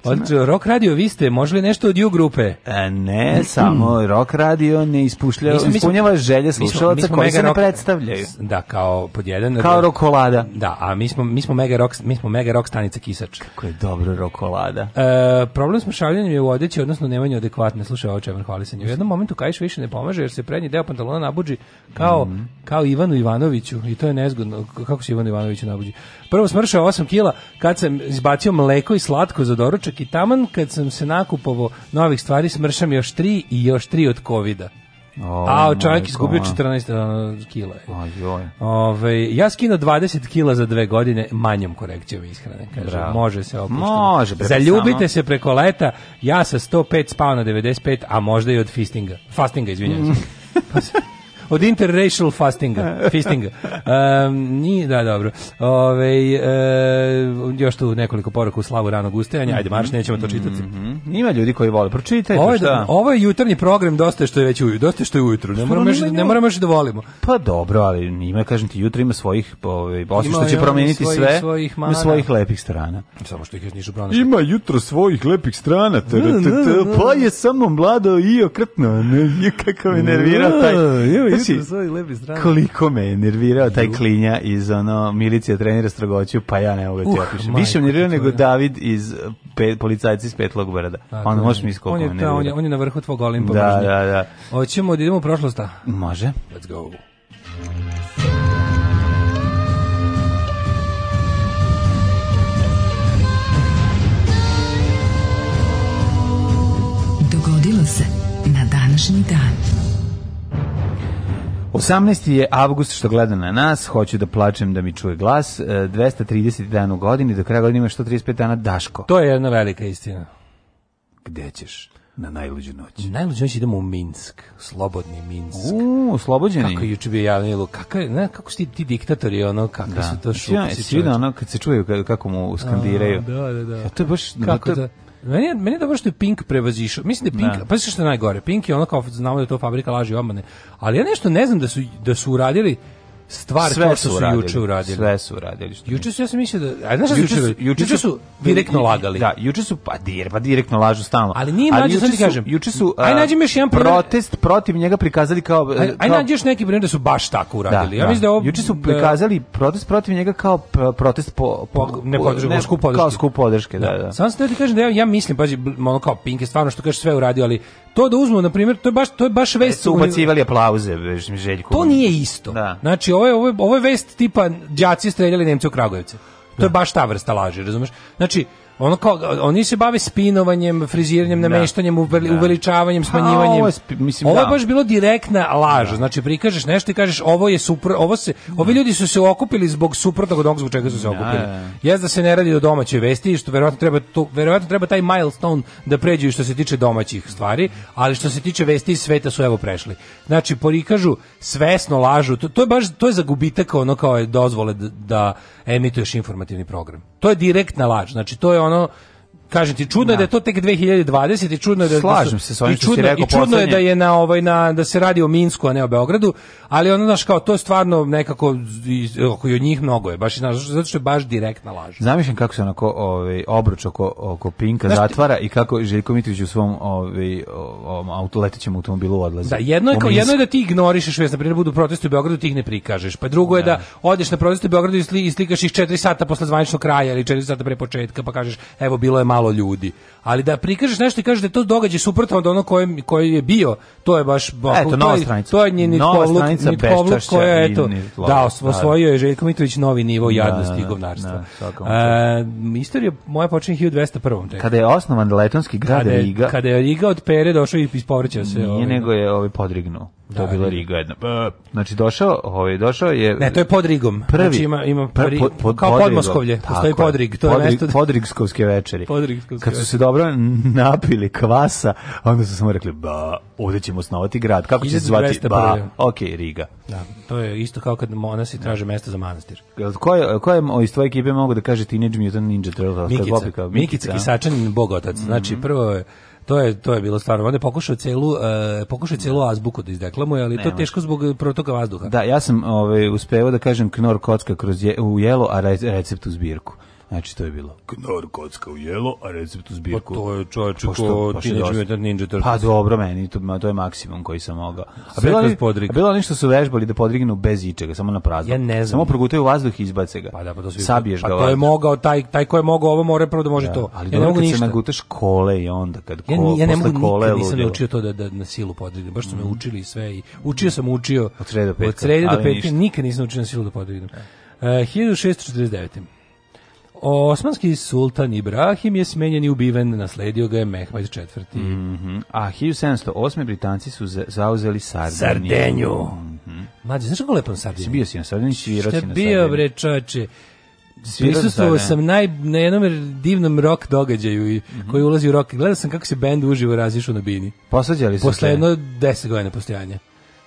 Odlično. Rock radio, vi ste možda nešto od ju grupe? E, ne, samo <clears throat> Rock radio ne ispušlja, ispunjava želje slušalaca koji se ne predstavljaju. Da, kao pod jedan. Kao rokolada. Da, a mi smo, mi smo, mega, rock, mi smo mega rock stanica kisač. Kako je dobro rokolada. E, problem s mršavljanjem je u odeći, odnosno nemanju adekvatne slušavače, hvali se U jednom momentu kajš više ne pomaže, jer se prednji deo pantalona nabuđi kao, mm -hmm. kao Ivanu Ivanoviću i to je nezgodno. Kako se Ivan Ivanović nabuđi? Prvo smršao 8 kila kad sam izbacio mleko i slatko za doručak i taman kad sam se nakupovo novih stvari smršam još 3 i još 3 od kovida. A čovjek izgubio 14 uh, kila. Ajoj. Ove, ja skino 20 kila za dve godine manjom korekcijom ishrane. Kaže, može se opušteno. Može. Zaljubite samo. se preko leta. Ja sa 105 spao na 95, a možda i od fistinga. Fastinga, izvinjavam se. <laughs> Pa od interracial fastinga, <laughs> fistinga. Um, nije, da, dobro. Ove, e, eh, još tu nekoliko poruka u slavu ranog ustajanja. Ajde, marš, mhm, nećemo to čitati. Mm -hmm. Ima ljudi koji vole. Pročitajte ovo je, šta. Ovo je jutarnji program, dosta je što je već uju, dosta je što je ujutru. Ne pa moramo, još, ne moramo još da volimo. Pa dobro, ali ima, kažem ti, jutro ima svojih, ove, ovaj, osim što će promijeniti svojih, sve, svojih ima svojih lepih strana. Samo što ih još nisu pronašli. Ima jutro svojih lepih strana, pa je samo mlado i ne, Kako me nervira taj, Znači, koliko me je nervirao taj klinja iz ono, milicija trenira strogoću, pa ja ne mogu da ti uh, opišem. Više me nervirao nego David iz pe, policajci iz Petlog brada. Ono, možeš mi iskoliko da, on je, ta, on, je, on je na vrhu tvog olimpa. Da, da, da. Hoćemo da idemo u prošlost. Može. Let's go. Dogodilo se na današnji dan. 18. je avgust što gleda na nas, hoću da plačem da mi čuje glas, 230 e, dana u godini, do kraja godine ima 135 dana Daško. To je jedna velika istina. Gde ćeš? Na najluđu noć. Na najluđu noć idemo u Minsk, slobodni Minsk. U, oslobođeni. Kako je juče bio javno, kako, ne, kako su ti, ti diktatori, ono, kako da. su to šupi. Ja, si vidio ono kad se čuje kako mu skandiraju. A, da, da, da. Ja, to je baš... Kako to, da, Meni je, meni je dobro što je Pink prevazišao. Mislim da je Pink, da. pa što je najgore, Pink je ono kao znamo da je to fabrika laži i obmane, ali ja nešto ne znam da su, da su uradili stvar sve kao što su, uradili, juče uradili. Sve su uradili. juče su, ja sam mislio da... A znaš juče, su, juče, juče, juče su direktno lagali. Da, juče su, pa, dir, pa direktno lažu stalno. Ali nije mlađe, sad ti kažem. Juče su aj, nađem još jedan primjer, protest protiv njega prikazali kao... E, aj, aj nađi neki primjer da su baš tako uradili. Da, ja mislim da, da ob, juče su da- prikazali protest protiv njega kao protest po... po, po ne, skup podrške. Kao skup podrške, da, da. da. Samo Sam ti kažem da ja, ja mislim, pazi, ono kao Pink je stvarno što kaže sve uradio, ali to da uzmu, na primjer, to je baš, to je baš e, vest... E, su ubacivali aplauze, Željko. To nije isto. Da. Znači, ovo je, ovo je, ovo je vest tipa đaci streljali Nemce u Kragujevcu. To je da. baš ta vrsta laži, razumeš? Znači, ono kao oni se bave spinovanjem, friziranjem, da. nameštanjem, da. uveličavanjem, smanjivanjem. Ha, ovo, je mislim, ovo je da. baš bilo direktna laž. Da. Znači prikažeš nešto i kažeš ovo je super, ovo se, da. ovi ljudi su se okupili zbog suprotnog od onog zbog čega su se okupili. Da, Jes da se ne radi o domaćoj vesti, što verovatno treba to, verovatno treba taj milestone da pređu što se tiče domaćih stvari, ali što se tiče vesti iz sveta su evo prešli. Znači prikažu svesno lažu. To, to je baš to je za gubitak ono kao je dozvole da, da emituješ informativni program to je direktna laž. Znači to je ono Kažem ti čudno da. je da je to tek 2020 i čudno je da, da slažem se sa onim što si rekao i čudno poslednje. je da je na ovaj na da se radi o Minsku a ne o Beogradu, ali ono znaš kao to je stvarno nekako oko od njih mnogo je, baš znaš zato što je baš direktna laž. Zamišljam kako se onako ovaj obruč oko oko Pinka znaš, zatvara i kako Željko Mitrović u svom ovaj autoletećem automobilu odlazi. Da, jedno je kao jedno je da ti ignorišeš vez na primer da budu protesti u Beogradu ti ih ne prikažeš. Pa drugo je da, da odeš na proteste u Beogradu i slikaš ih 4 sata posle zvaničnog kraja ili 4 sata pre početka pa kažeš evo bilo je malo malo ljudi. Ali da prikažeš nešto i kažeš da je to događaj suprotno od onog koji koji je bio, to je baš bah, eto, nova stranica. To je njen povluk, povluk koja je eto. Da, da, da, osvojio je Željko Mitrović novi nivo da, jadnosti i govnarstva. Da, e, istorija moja počinje 1201. Tek. Kada je osnovan letonski grad Riga. Kada je Riga od Pere došao i ispovraćao se. Nije nego je ovaj podrignuo. Da, to da, bila Riga jedna. Pa, znači došao, ovaj došao je Ne, to je pod Rigom. Znači, prvi, znači ima ima pr, pod, pod, kao pod Moskovlje, postoji Podrig, to je mesto nešto Podrigskovske večeri. Podrigskovske. Kad su se dobro napili kvasa, onda su samo rekli ba, ovde ćemo osnovati grad. Kako će se zvati? Ba, okej, okay, Riga. Da, to je isto kao kad monasi da. traže mesto za manastir. Ko je ko je iz tvoje ekipe mogu da kaže Teenage Mutant Ninja Turtles? Mikica, Mikica, Mikica Kisačanin bogotac. Znači mhm. prvo je To je to je bilo stvarno. Onda pokušao celu uh, pokušao celu da. azbuku da izdeklamuje, ali ne, to je teško zbog protoka vazduha. Da, ja sam ovaj uspeo da kažem knor kocka kroz je, u jelo, a recept u zbirku. Znači to je bilo. Knar kocka u jelo, a recept u zbirku. Pa to je čoveče pa ko pa Teenage Mutant Ninja Turtles. Pa dobro meni, to, to je maksimum koji sam mogao. A bilo li, a bilo li što su vežbali da podrignu bez ičega, samo na prazno. Ja ne znam. Samo progutaju vazduh i izbace ga. Pa da, pa to svi. Sabiješ pa ga. Pa to je mogao taj taj ko je mogao ovo more prvo da može da, to. Ali ja ne mogu ništa. nagutaš kole i onda kad ko, ja, ja, ja ne mogu kole nikad nisam naučio to da, da na silu podrignem. Baš su me mhm. učili sve i učio sam učio od srede do petka. Od srede do petka nikad nisam učio na silu da podrignem. 1649. Da. E, Osmanski sultan Ibrahim je smenjen i ubiven, nasledio ga je Mehmed IV. Mm -hmm. A 1708. Britanci su zauzeli Sardiniju. Sardeniju. Mm -hmm. Mlađe, znaš kako lepo na Sardeniju? Si bio si na Sardeniju, svirao si na bio, bre, čoče. Prisustvovao sam naj, na jednom divnom rock događaju i, mm -hmm. koji ulazi u rock. Gledao sam kako se bend uživo razišu na bini. Posleđali su Posle jedno deset godina postojanja.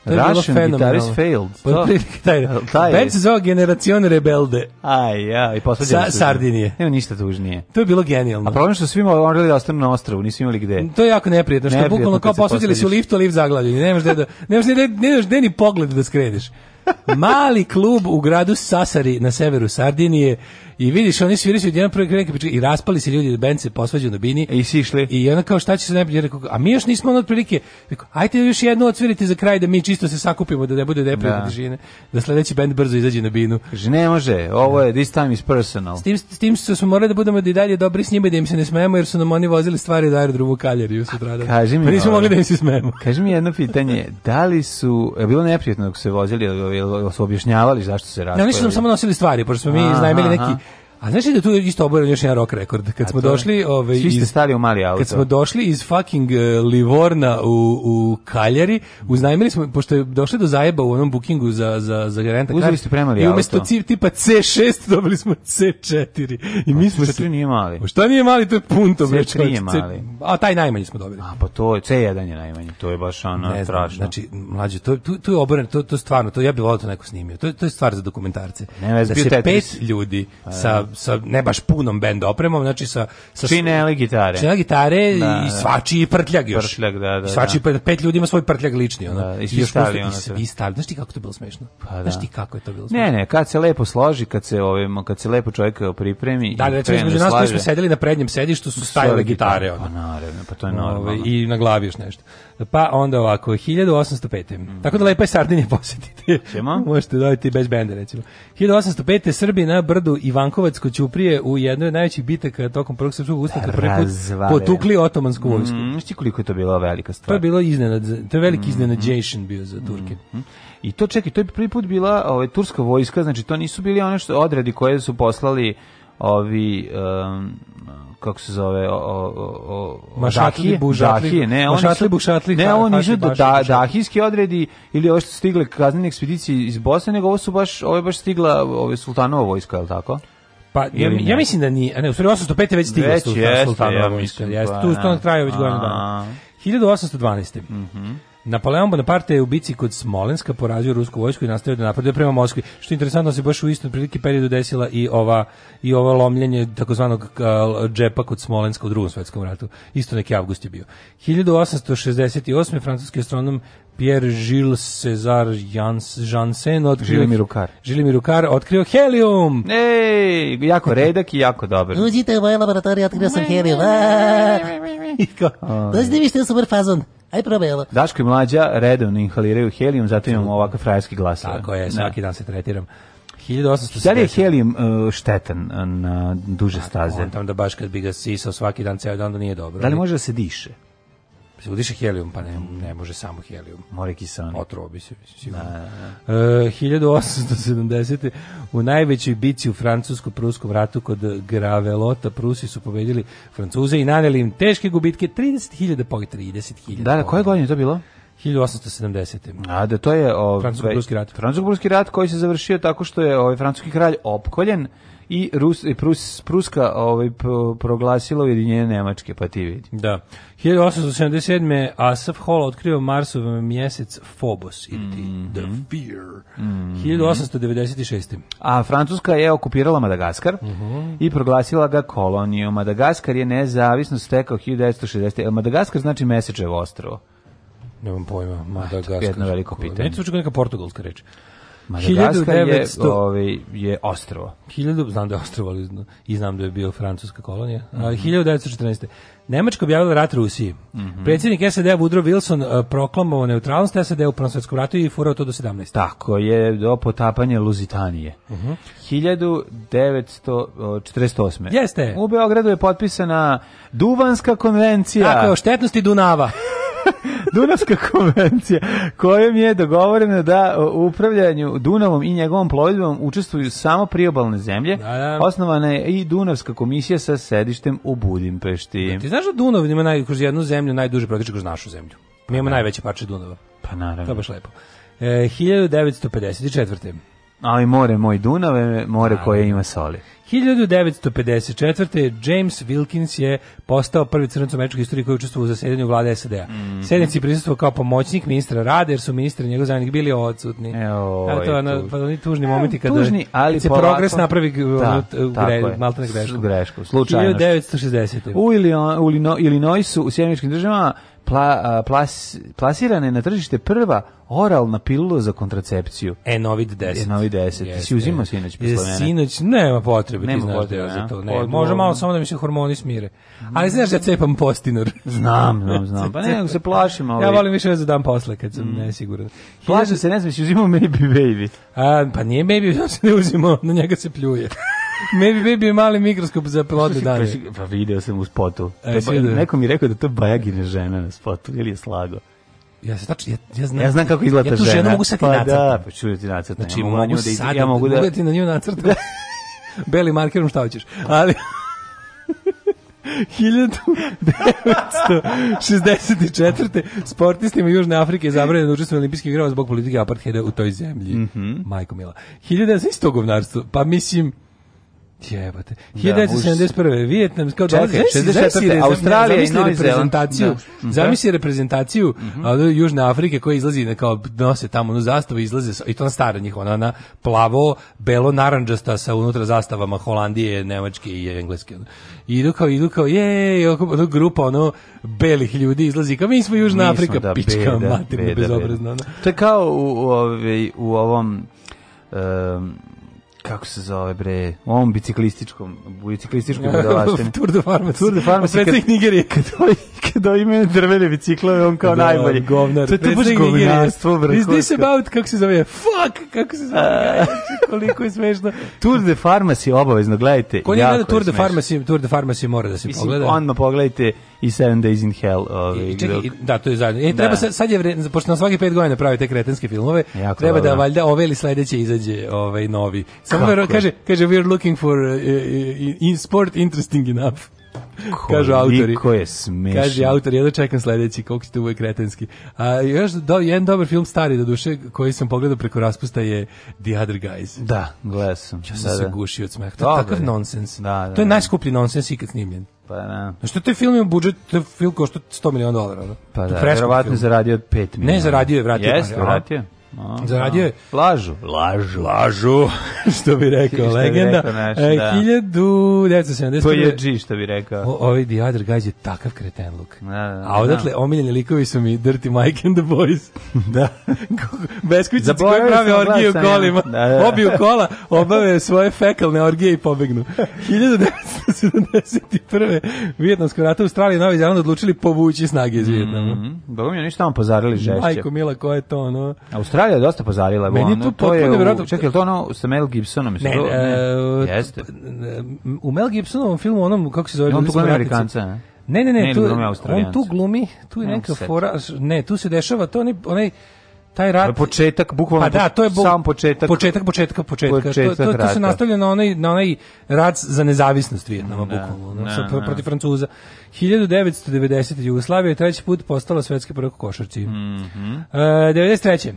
To je Russian guitarist failed. Pa, <laughs> taj, taj Band se zove Generacion Rebelde. Aj, ja, i poslednje. Sa, Sardinije. Nema ništa tužnije. To je bilo genijalno. A problem što svima morali da ostanu na ostrvu, nisu imali gde. To je jako neprijatno, što bukvalno kao posvetili su lift, lift zaglavljeni. Nemaš gde da, <laughs> nemaš gde, ne, nemaš gde ni pogled da skrediš. <laughs> Mali klub u gradu Sasari na severu Sardinije I vidiš, oni sviraju se odjedan prvi krek i raspali se ljudi, bend se posvađao na bini. I si išli. I ona kao šta će se najbolje rekao, a mi još nismo na otprilike. Rekao, ajte još jednu odsvirite za kraj da mi čisto se sakupimo da ne bude neprijatne da. Žine, da sledeći bend brzo izađe na binu. Kaže znači, ne može, ovo je this time is personal. S tim, s tim su smo morali da budemo da i dalje dobri s njima da im se ne smemo jer su nam oni vozili stvari da aerodromu Kaljeriju sutra. Kaži mi. Pa nismo mogli da im se smejemo. Kaži mi jedno pitanje, da li su je bilo neprijatno dok se vozili, ili su objašnjavali zašto se raspali? Ne, oni su nam samo nosili stvari, pošto smo mi iznajmili neki A znaš li da tu isto oboran još jedan rock rekord? Kad smo došli... Ove, ovaj, svi ste stali u mali auto. Kad smo došli iz fucking uh, Livorna u, u Kaljari, uznajmili smo, pošto je došli do zajeba u onom bookingu za, za, za garanta kar. Uzeli ste premali auto. I umesto auto. tipa C6 <laughs> dobili smo C4. I pa mi smo... C4 nije mali. Pa šta nije mali, to je punto. C3 je mali. A taj najmanji smo dobili. A pa to je, C1 je najmanji, to je baš ono ne strašno. Znači, mlađe, to, tu, tu je oboran, to, to stvarno, to ja bih volao da to neko snimio. To, to je stvar za dokumentarce. Ne, da se pet ljudi pa, sa da sa ne baš punom bend opremom, znači sa sa činele gitare. Činele gitare da, i da. svačiji prtljag još. Prtljag, da, da. da. Svačiji da. pet ljudi ima svoj prtljag lični, ona. Da, I još pusti, i svi stali. Znaš ti kako to bilo smešno? Pa, da. Znaš ti kako je to bilo smešno? Ne, ne, kad se lepo složi, kad se ovim, kad se lepo čovjek pripremi da, i Da, recimo da između nas koji smo sedeli na prednjem sedištu su stajale gitare, ona. Pa naravno, pa to je normalno. I na glavi još nešto. Pa onda ovako, 1805. Mm -hmm. Tako da lepa je Sardinje <laughs> posjetite. Čema? Možete dobiti bez bende, recimo. 1805. Srbi na brdu Ivankovac kod Ćuprije u jednoj od najvećih bitaka tokom prvog srpskog ustanka da, preput potukli otomansku mhm, vojsku. Mm, šti koliko je to bila velika stvar. To je bilo iznenad, to je veliki mm. iznenađation bio za Turke. Mm. I to čekaj, to je prvi put bila ovaj, turska vojska, znači to nisu bili one što odredi koje su poslali ovi um, kako se zove, o, o, o, mašatli, bušatli, dahije, ne, mašatli, bušatli, ne, oni išao da, da, dahijski odredi ili ovo što stigle kaznene ekspedicije iz Bosne, nego ovo su baš, ovo je baš stigla ove sultanova vojska, je li tako? Pa ja, ja mislim da ni, a ne, u stvari 805 je već stigla već sultanova vojska, jeste, pa tu, tu na kraju već godinu dana. 1812. Mhm. Napoleon Bonaparte je u bici kod Smolenska porazio rusku vojsku i nastavio da napreduje prema Moskvi. Što je interesantno, se baš u istom prilike periodu desila i ova i ovo lomljenje takozvanog uh, džepa kod Smolenska u Drugom svetskom ratu. Isto neki avgust je bio. 1868. francuski astronom Pierre Gilles César Janssen otkrio... Žilimir Ukar. Žilimir Ukar otkrio helium! Ej, jako redak i jako dobar. Uđite u moje laboratorije, otkrio sam helium. Dođite mi što je super fazon. Aj probajmo. Daško i mlađa redovno inhaliraju helijum, zato imamo ovakav frajerski glas. Tako je, da. svaki da. dan se tretiram. 1870. Da li je helium uh, štetan e, na duže pa, staze? Tako, on tam da baš kad bi ga sisao svaki dan, ceo dan, da nije dobro. Da li može da se diše? udiše helijum, pa ne, ne može samo helijum. Mora kisani. Otrovo bi se, mislim, sigurno. Da, da, da. E, 1870. U najvećoj bici u Francusko-Pruskom ratu kod Gravelota Prusi su pobedili Francuze i naneli im teške gubitke 30.000 pogibelj. 30.000 Da, da, koje godine je to bilo? 1870. A da to je ovaj francusko-pruski rat. Francusko-pruski rat koji se završio tako što je ovaj francuski kralj opkoljen i Rus, Prus, Pruska ovaj, proglasila ujedinjenje Nemačke, pa ti vidi. Da. 1877. Asaf Hall otkrio Marsov mjesec Phobos, ili mm -hmm. The Fear. Mm -hmm. 1896. A Francuska je okupirala Madagaskar mm -hmm. i proglasila ga kolonijom. Madagaskar je nezavisno stekao 1960. E, Madagaskar znači mesečevo ostrovo. Nemam pojma, Madagaskar. Jedno veliko pitanje. Neću neka portugalska reč. Madagaskar 1900... je, ovaj, je ostrovo. 1000, znam da je ostrovo, ali i znam da je bio francuska kolonija. Mm -hmm. 1914. Nemačka objavila rat Rusiji. Mm -hmm. Predsjednik SAD Woodrow Wilson e, proklamovao neutralnost SAD u Prvom svjetskom ratu i furao to do 17. Tako je, do potapanja Luzitanije. Mm -hmm. 1948. Jeste. U Beogradu je potpisana Duvanska konvencija. Tako je, o štetnosti Dunava. <laughs> Dunavska <laughs> konvencija kojom je dogovoreno da u upravljanju Dunavom i njegovom plovidbom učestvuju samo priobalne zemlje. Da, da. Osnovana je i Dunavska komisija sa sedištem u Budimpešti. Da, ti znaš da Dunav ima naj, kroz jednu zemlju najduže protiče kroz našu zemlju. Mi imamo pa da. najveće parče Dunava. Pa naravno. To baš lepo. E, 1954. Ali more moj Dunave, more A, koje ima soli. 1954. James Wilkins je postao prvi crnac u američkoj istoriji koji je učestvovao u zasedanju vlade SAD-a. Mm. Sednici prisustvovao kao pomoćnik ministra rada, jer su ministri i njegov zajednik bili odsutni. E, Evo, to je na, pa oni tužni e, momenti kada tužni, ali se progres napravi da, gre, malta na grešku. grešku. Slučajno. 1960. U Illinoisu, u Sjemeničkim državama, pla, plas, plasirana je na tržište prva oralna pilula za kontracepciju. Enovid 10. Enovid 10. Yes, ti si uzimao yes. sinoć posle mene? Sinoć, nema potrebe, nema ti znaš da ja za to. Ne. Odmorno. Može malo samo da mi se hormoni smire. Ali znaš da cepam postinor. <laughs> Znam, znam, znam. Pa ne, se plašim. Ali... Ja volim više za da dan posle, kad sam mm. nesiguran. Plašim se, ne znam, si uzimao Maybe Baby. A, pa nije Maybe, <laughs> ja se ne uzimao, na njega se pljuje. Maybe baby mali mikroskop za pelode dane. Pa video sam u spotu. E, neko mi rekao da to Bajagine žena na spotu, ili je slago. Ja se tačno ja, ja znam. Ja znam kako izgleda ja žena. Ja tu ženu mogu sad pa nacrtati. Da, pa ću ti nacrtati. Znači, ja mogu, mogu da sad, ja da- mogu da-, da ti na nju nacrtati. <laughs> Beli markerom šta hoćeš. Ali 1964. <laughs> sportistima Južne Afrike je zabranjeno da učestvuju na olimpijskim igrama zbog politike apartheida u toj zemlji. Mm -hmm. Majko Mila. 1900. govnarstvo. Pa mislim, Jebate. 1971. Da, Vijetnam, kao dolazi, zamisli, Australija i Novi reprezentaciju, da. Mhm. zamisli reprezentaciju mm -hmm. Južne Afrike koja izlazi, na kao nose tamo onu zastavu, izlaze, i to na stara njih, ona, ona plavo, belo, naranđasta sa unutra zastavama Holandije, Nemačke i Engleske. I idu kao, idu kao, je, ono grupa, ono, belih ljudi izlazi, kao mi smo Južna mi Afrika, smo, da, pička, beda, materna, bezobrazna. Ono. To je kao u, u, ovaj, u ovom... Um, kako se zove bre, on biciklističkom, biciklističkom budalaštini. <laughs> Tour de Pharmacy. Tour de Pharmacy. Predsjednik Nigerije. Kad, kad, kad ovi drvene biciklove, on kao da, najbolji. Govnar. To je to baš govnarstvo. Is this about, kako se zove, fuck, kako se zove, koliko je smešno. Tour de Pharmacy, obavezno, gledajte. Ko nije gleda Tour de Pharmacy, Tour de Pharmacy mora da se Mislim, pogleda. Onda pogledajte i Seven Days in Hell. Ovaj, I, čekaj, dok... da, to je zadnje. E, treba da. sad, je vredno, pošto na svaki pet godina pravi te kretenske filmove, jako treba da dobro. da valjda ove ili sledeće izađe ovaj, novi. Samo vero, kaže, kaže, we are looking for uh, in sport interesting enough kaže autori. Ko je smešan. Kaže autor, jedno da čekam sledeći, koliko ste uvek kretenski. A, još do, jedan dobar film stari, da duše, koji sam pogledao preko raspusta je The Other Guys. Da, gledao sam. Ja sam da, se da. gušio od smeha. To je takav nonsens. Da, da, to je da. najskuplji nonsens ikad snimljen. Pa da. No što taj film ima budžet, taj film košta 100 miliona dolara. No? Pa da, verovatno zaradio 5 miliona. Ne, zaradio je, vratio. Jeste, vratio. Zaradio je... Lažu. Lažu. Lažu, <laughs> što bi rekao što legenda. Bi rekao naš, e, da. 1970. To je G, što bi rekao. O, ovaj The Other Guys je takav kreten luk. Da, da, da, A odatle, da. omiljeni likovi su mi Dirty Mike and the Boys. <laughs> da. <laughs> Beskućici koji prave orgije u kolima. Da, da. Obiju kola, obave svoje fekalne orgije i pobegnu. 1971. Vjetnamsko rata Australija i Novi Zeland odlučili povući snage iz mhm. Vjetnama. Mm -hmm. Boga mi ništa tamo pozarili žešće. Majko Mila, ko je to ono? Australija Italija dosta pozarila. Meni ono, to, to je nevjerojatno. Čekaj, to ono sa Mel Gibsonom? Ne, to, e, ne, jeste. U Mel Gibsonovom filmu, onom, kako se zove? On tu gleda Amerikanca, ne? Ne, ne, ne, tu, on tu glumi, tu je neka fora, ne, tu se dešava to onaj, onaj taj rat početak bukvalno pa da to je bo, sam početak početak početka početka početak to, to, to se nastavlja na onaj na onaj rat za nezavisnost Vijetnama ne, da, bukvalno ne, da, sa, ne. Da. protiv Francuza 1990 Jugoslavija je treći put postala svetski prvak u košarci mm -hmm. e, 93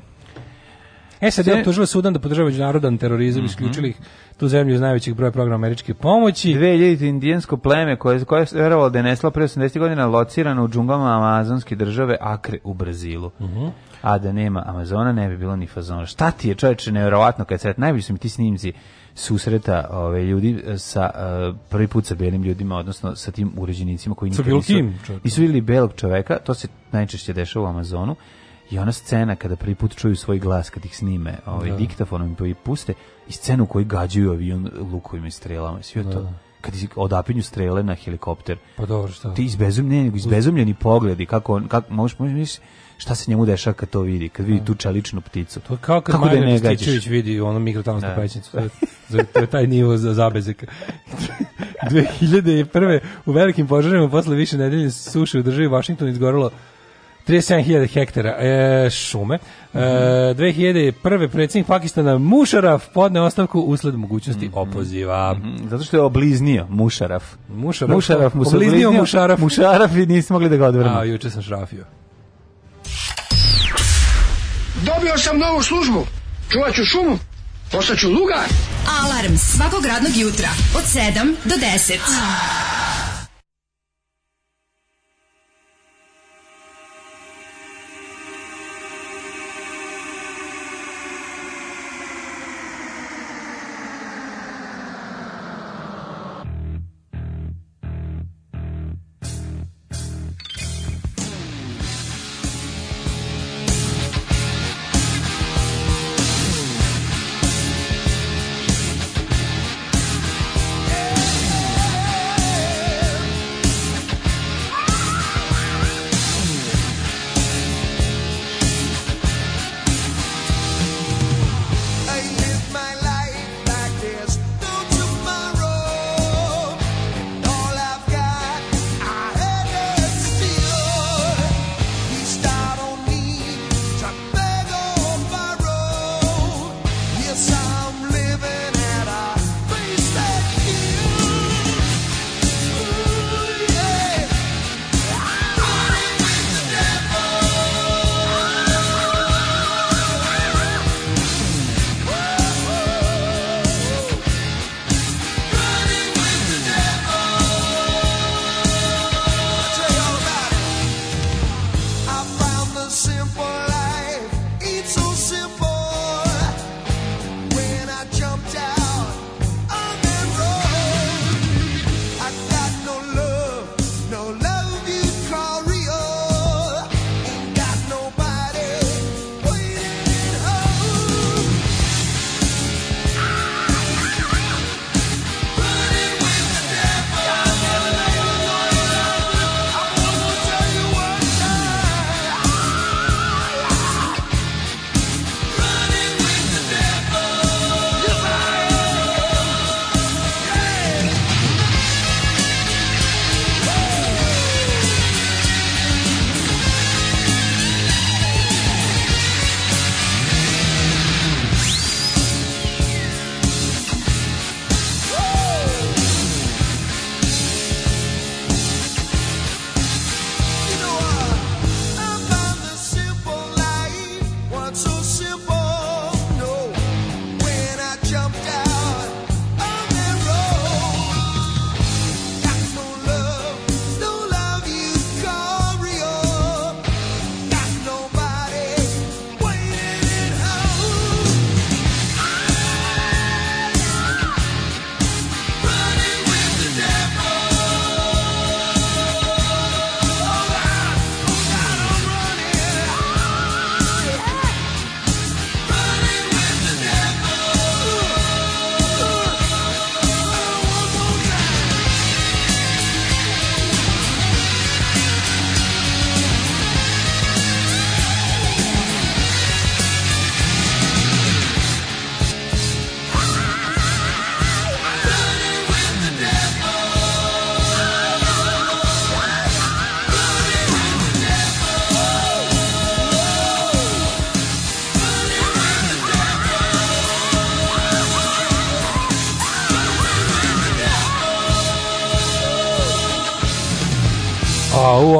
E sad je optužila Sudan da podržava međunarodan terorizam, mm -hmm. isključili ih tu zemlju iz najvećih broja programa američke pomoći. 2000 indijansko pleme koje, koje je verovalo da je neslo pre 80 godina locirano u džunglama amazonske države Akre u Brazilu. Mm -hmm. A da nema Amazona ne bi bilo ni fazona. Šta ti je čoveče nevjerovatno kad se najbolji su mi ti snimci susreta ove ljudi e, sa e, prvi put sa belim ljudima odnosno sa tim uređenicima koji nikad nisu, nisu bili belog čoveka to se najčešće dešava u Amazonu i ona scena kada prvi put čuju svoj glas kad ih snime ovaj, da. diktafonom i puste i scenu koji gađaju avion lukovima i strelama sve da. to da. kad odapinju strele na helikopter pa dobro šta ti izbezumljeni izbezumljeni pogledi kako on kako možeš možeš šta se njemu dešava kad to vidi kad vidi da. tu čeličnu pticu to je kao kad kako Marjan da ne gađaš vidi onu mikrotalnu da. pećnicu to je taj nivo za zabezek 2001. <laughs> u velikim požarima posle više nedelje suše u državi Vašington izgorelo 37.000 hektara e, šume. E, 2001. predsjednik Pakistana Mušaraf podne ostavku usled mogućnosti mm -hmm. opoziva. Mm -hmm. Zato što je obliznio Mušaraf. Mušaraf, Mušaraf mu se obliznio, obliznio Mušaraf. Mušaraf i nismo mogli da ga odvrnu. A, juče sam šrafio. Dobio sam novu službu. Čuvat ću šumu. Postaću lugar. Alarm svakog radnog jutra od 7 do 10.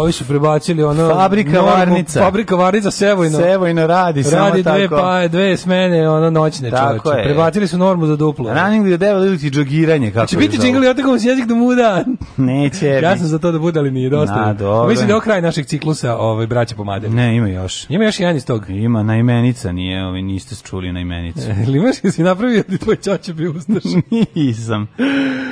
ovi su prebacili ono fabrika normu, varnica. Fabrika varnica Sevojno. Sevojno radi, radi samo dve, tako. Radi pa, dve smene ono noćne tako je. Prebacili su normu za duplo. Running the devil ili ti džogiranje kako. Će biti džingli otakom se jezik do muda. <laughs> Neće. ja sam za to da bude, ali nije dosta. Na, dobro. Mislim da je ovo našeg ciklusa ovaj, braća pomade. Ne, ima još. Ima još jedan iz tog. Ima, najmenica nije, ovaj, niste čuli najmenicu. Ili <laughs> imaš si napravio da tvoj čače bio ustaš? <laughs> Nisam.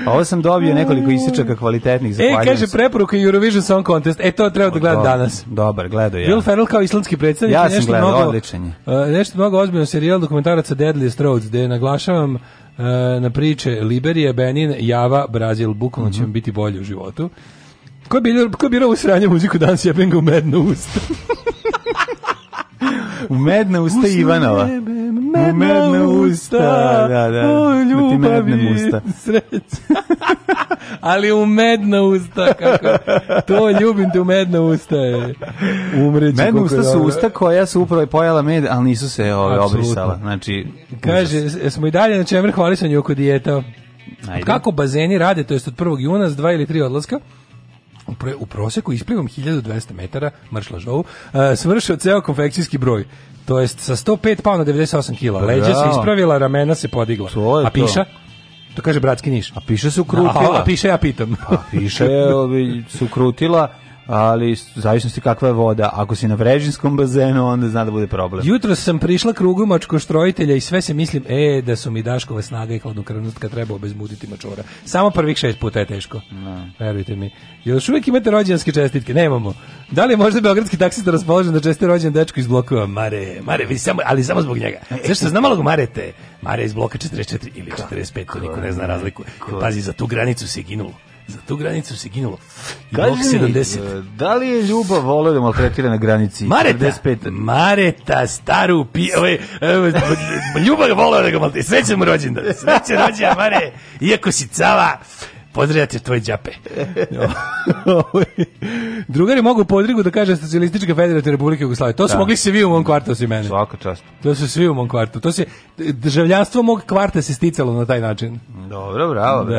Ovo sam dobio nekoliko isječaka kvalitetnih. E, kaže preporuka Eurovision Song Contest. E, to treba da gledam danas. Dobar, gledo ja. Will Ferrell kao islandski predstavnik. Ja sam gledao, odličan je. E, nešto mnogo ozbiljno serijal dokumentaraca Deadliest Roads, gde naglašavam Eh, na priče Liberija, Benin, Java, Brazil, bukvalno mm -hmm. će mhm. biti bolje u životu. Ko je birao, ko je birao u sranju muziku danas, ja ga u mednu usta. U medna usta Usne Ivanova. Nebe, medna u medna usta. usta. Da, da. O, ljubavi, medna usta. sreća ali u medna usta, kako, to ljubim te u medna usta. E. Je. Umreću medna usta su usta koja su upravo pojela med, ali nisu se ove, obrisala. Znači, Kaže, uzas. smo i dalje na čemer hvalisanju oko dijeta. Ajde. Kako bazeni rade, to jest od 1. juna s dva ili tri odlaska, u proseku isplivom 1200 metara mršlažovu, uh, e, svršio ceo konfekcijski broj. To jest sa 105 pa na 98 kila. Leđa se ispravila, ramena se podigla. A piša? To što kaže bratski Niš. A piše se ukrutila. A, a piše ja pitam. A pa, piše se <laughs> ukrutila ali u zavisnosti kakva je voda. Ako si na vrežinskom bazenu, onda zna da bude problem. Jutro sam prišla krugom mačkoštrojitelja i sve se mislim, e, da su mi Daškova snaga i hladnokrvnost kad treba obezmuditi mačora. Samo prvih šest puta je teško. Ne. Da. Verujte mi. Još uvijek imate rođendanske čestitke, nemamo. Da li je možda beogradski taksista raspoložen da česti rođen dečku iz blokova Mare, Mare, vi samo, ali samo zbog njega. Zašto znam malo ga Marete? Mare iz bloka 44 ili 45, to niko ne zna razliku. Pazi, za tu granicu se ginulo. Za tu granicu se ginulo. I Kaži 70. E, da li je ljubav voleo da maltretira na granici? Mareta, 45. Mareta, staru pi... Ove, ovaj, Ljuba ga voleo da ga maltretira. Srećan mu rođendan. Srećan rođendan, Mare. Iako si cava, Pozdravljate ja tvoje džape. <laughs> Ovaj, drugari mogu podrigu da kaže Socialistička federativna republika Jugoslavije. To su da. mogli se vi u mom kvartu osim mene. Svaka čast. To su svi u mom kvartu. To se državljanstvo mog kvarta se sticalo na taj način. Dobro, bravo, da.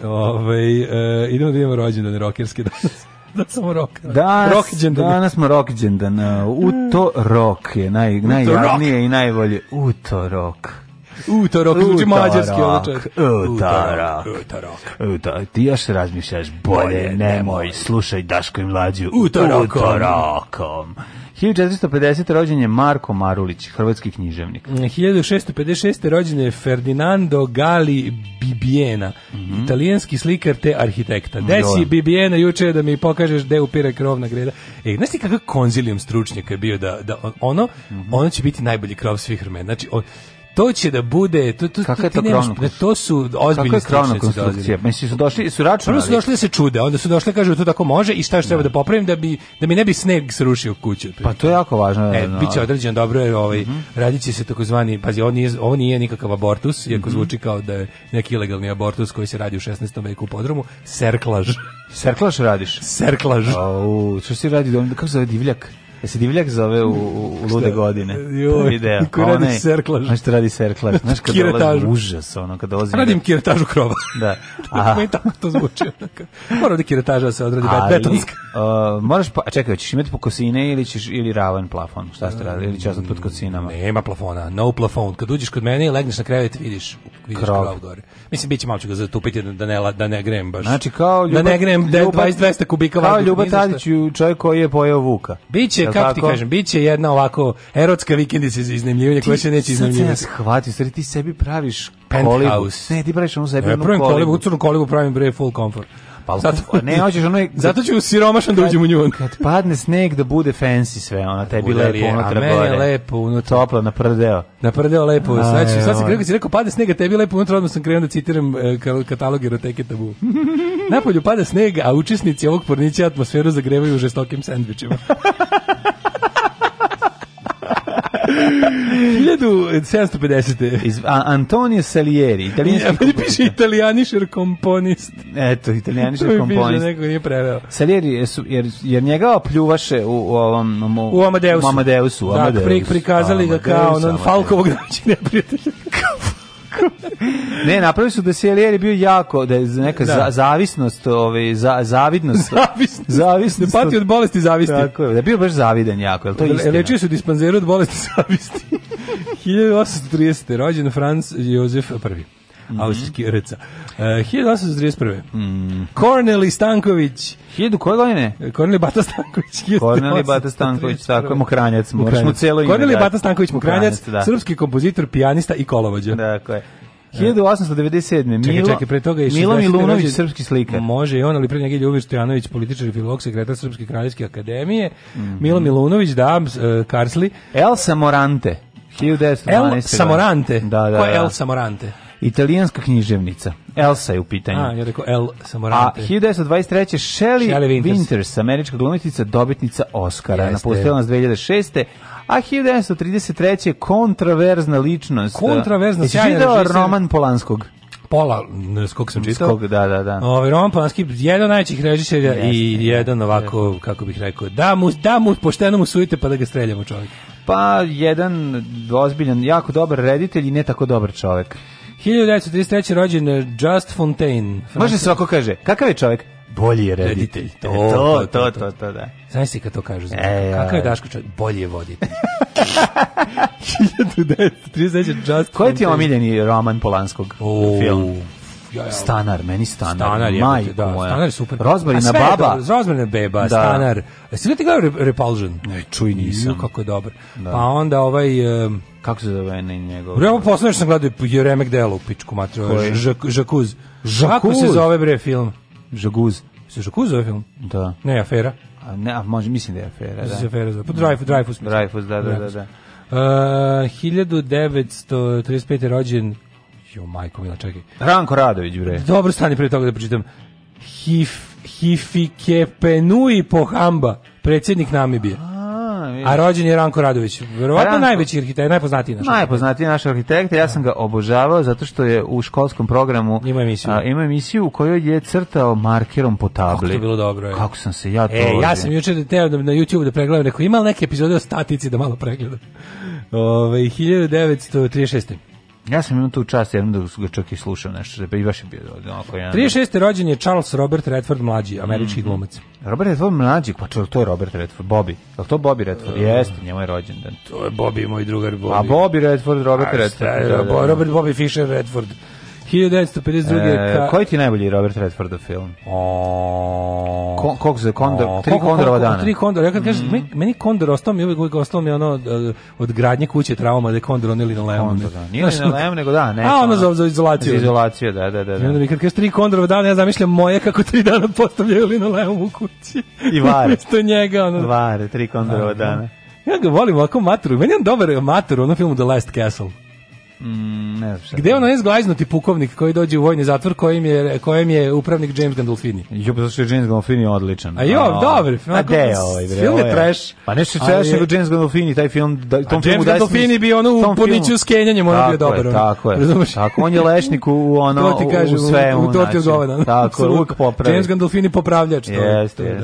bravo. Ove, ovaj, e, idemo da imamo rođendane rokerske danas <laughs> da samo rok. Da, danas smo rokđendan. U to rok je naj, najjavnije i najbolje. U to rok. Utorak, uči mađarski odličar. Utorak, utorak. Utorak. Ti još razmišljaš bolje, nemoj, slušaj Daško i Mlađu. Utorokom. Utorakom. 1450. rođen je Marko Marulić, hrvatski književnik. 1656. rođen je Ferdinando Gali Bibijena, mm -hmm. italijanski slikar te arhitekta. Gde si Bibijena juče da mi pokažeš gde upire krovna greda? E, znaš ti kakav konzilijum stručnjaka je bio da, da ono, mm -hmm. ono će biti najbolji krov svih vremena. Znači, on, to će da bude to to Kaka je to, nemaš, to su ozbiljne krovna konstrukcija su došli su računali prvo su došli da se čude onda su došli da kažu da to tako može i šta još treba da. da popravim da bi da mi ne bi sneg srušio kuću pa to je jako važno e no. biće određen dobro je ovaj mm -hmm. radiće se takozvani pazi on nije ovo nije nikakav abortus iako mm -hmm. zvuči kao da je neki ilegalni abortus koji se radi u 16. veku u podrumu serklaž serklaž radiš serklaž au što se radi kako se zove divljak Da se divljak zove u, u, u lude godine. Joj, video. Ko radi onaj, serklaž. Znaš što radi serklaž. Znaš kad dolazi užas, ono, kad dolazi... Radim kiretažu krova. <laughs> Da. <laughs> A... Mi tako to zvuči. Mora da kiretaža se odradi Ali, betonska. Uh, <laughs> moraš, pa, čekaj, ćeš imati po kosine ili, ćeš, ili ravan plafon? Šta ste radili? Ili časno pod kosinama? Nema plafona, no plafon. Kad uđeš kod mene i legneš na krevet, vidiš, vidiš krov. krov gore. Mislim, bit će malo ću ga zatupiti da ne, da ne grem baš. Znači, kao ljubav, da ne grejem 2200 da kubika. Kao Ljuba Tadić, čovjek koji je pojao Vuka. Biće kako ti kažem, bit će jedna ovako erotska vikendica za iznajmljivanje koja se neće iznajmljivati. Ti shvati, stvari ti sebi praviš penthouse. Ne, ti praviš onu sebi ja, pravim kolibu. kolibu, u crnu kolibu pravim bre full comfort zato, ne, hoćeš ono... <laughs> Zato ću siromašan da uđem u nju. Kad padne sneg da bude fancy sve, ona tebi bude lepo unutra gore. A meni je lepo unutra. Toplo, na prdeo. Na prdeo lepo. Znači, sad sam krenuo, si rekao padne sneg, a tebi lepo unutra, odmah sam krenuo da citiram e, katalog eroteke tabu. <laughs> Napolju pada sneg, a učesnici ovog pornića atmosferu zagrevaju žestokim sandvičima. <laughs> 1750. Iz, a, Antonio Salieri, italijanski ja, komponist. piše italijanišer komponist. Eto, italijanšer komponist. Piše, da neko nije preveo. Salieri, jer, jer, jer njega opljuvaše u, u ovom... U, u Amadeusu. U Amadeusu. U Amadeusu. Dakle, prikazali ga kao onon Falkovog najvećeg neprijatelja. <laughs> ne, napravili su da se je bio jako, da je neka da. Za, zavisnost, ovaj, za, zavidnost. zavisnost. zavisnost. Da pati od bolesti zavisti. Tako je, da je bio baš zavidan jako, je to istina? Lečio su u dispanzeru od bolesti <laughs> zavisti. 1830. <laughs> rođen Franz Josef I mm -hmm. austrijski rca. Uh, 1831. Mm. Korneli Stanković. 1000 koje godine? E, Korneli Bata Stanković. Korneli Bata Stanković, tako je, Mokranjac. Moraš mu Korneli Bata Stanković Mokranjac, Mokranjac da. srpski kompozitor, pijanista i kolovođa. Dakle. 1897. E. Čekaj, Milo, čekaj, pre toga je Milo Milunović, rođen, srpski slikar. Može i on, ali pre njega je Ljubir Stojanović, političar i filolog, sekretar Srpske kraljevske akademije. Mm -hmm. Milo Milunović, da, uh, Karsli. Elsa Morante. 1912. El Samorante. Da, da, da. Ko je da. El Samorante? Italijanska književnica. Elsa je u pitanju. A, ja rekao El Samorante. A 1923. Shelley, Shelley Winters. Winters, američka glumitica, dobitnica Oscara. Napustila nas 2006. A 1933. kontraverzna ličnost. Kontraverzna, sjajna režisera. roman Polanskog? Pola, s kog sam čitao. Skog, da, da, da. Ove, ovaj, Roman Polanski, jedan najvećih režisera i jedan ovako, je. kako bih rekao, da mu, da mu, pošteno mu sujte pa da ga streljamo čovjek. Pa, jedan ozbiljan, jako dobar reditelj i ne tako dobar čovjek. 1933. rođen eh, Just Fontaine. Može se ovako kaže, kakav je čovjek? Bolji je reditelj. To, to, to, to, to, da. Znaš si kad to kažu? E, kakav je Daško čovjek? Bolji je voditelj. 1933. <laughs> Just Koji ti je omiljeni roman Polanskog film? Stanar, meni Stanar, stanar majko da, moja. Stanar je super. Rozmarina baba. Rozmarina beba, da. Stanar. Jeste li ti gledao Repulsion? Ne, čuj nisam. Ju, kako je dobro. Da. Pa onda ovaj... Um, kako se zove ne, njegov? Vremo poslednje što sam gledao je Remek Dela u pičku matru. Žakuz. Kako se zove bre film? Žaguz. Se Žakuz zove film? Da. Ne, Afera. A, ne, a može, mislim da je Afera, da. Se da. Afera zove. Pa Dreyfus. Dreyfus, da, da, da. da. E, uh, 1935. rođen Jo, majko mila, čekaj. Ranko Radović, bre. Dobro, stani pre toga da pročitam. Hif, Hifikepenui Pohamba, predsjednik Namibije. A rođen je Ranko Radović. Verovatno najveći arhitekt, najpoznatiji naš. Najpoznatiji naš arhitekt. Ja sam ga obožavao zato što je u školskom programu ima emisiju. A, ima emisiju u kojoj je crtao markerom po tabli. Kako to bilo dobro. Je. Kako sam se ja to. E, ja sam juče teo da na YouTube da pregledam, rekao ima li neke epizode o statici da malo pregledam. Ove 1936. Ja sam imao tu čast, jednom da su ga čak i slušao nešto, da baš je bio onako jedan... 36. rođen je Charles Robert Redford mlađi, američki mm. glumac. Robert Redford mlađi, pa čel, to je Robert Redford, Bobby. Je li to Bobby Redford? Uh, Jeste, njemu je rođendan. To je Bobby, moj drugar Bobby. A Bobby Redford, Robert Redford. da, da, da. Robert Bobby Fischer Redford. 1952. E, koji ti najbolji Robert Redfordov film? O... Ko, koliko se Kondor, o, tri koliko, Kondorova dana. Tri Kondora, ja kad kažem, mm. meni, meni Kondor ostao mi, uvijek ostao mi ono e, od gradnje kuće trauma da je Kondor on ili na Lemu. Kondor, da. Nije Znaš, na Lemu, nego da, ne. A ono za, za izolaciju. Za izolaciju, da, da, da. da. I onda da. mi kad kažeš tri Kondorova dana, ja zamišljam moje kako tri dana postavljaju ili na Lemu u kući. I vare. Što <laughs> njega, ono. Vare, tri Kondorova da, da. dana. Ja ga volim ovako maturu. Meni je on dobar matur u filmu The Last Castle. Mm, ne znam šta. Gde da ono je zglajznuti pukovnik koji dođe u vojni zatvor kojim je, kojim je upravnik James Gandolfini? Jo, zato što je James Gandolfini odličan. A jo, a, dobro. A gde je ovaj? Bre, film je trash. Pa nešto se trash nego James Gandolfini, taj film... Da, pa tom a James Gandolfini bi ono u poniću s Kenjanjem, ono bio dobar. Tako je, tako je. Tako, on je lešnik u ono, to ti kažem, u svemu. U, to ti odgovana. Znači. Tako, uvijek popravi. James Gandolfini popravljač. Jeste, jeste.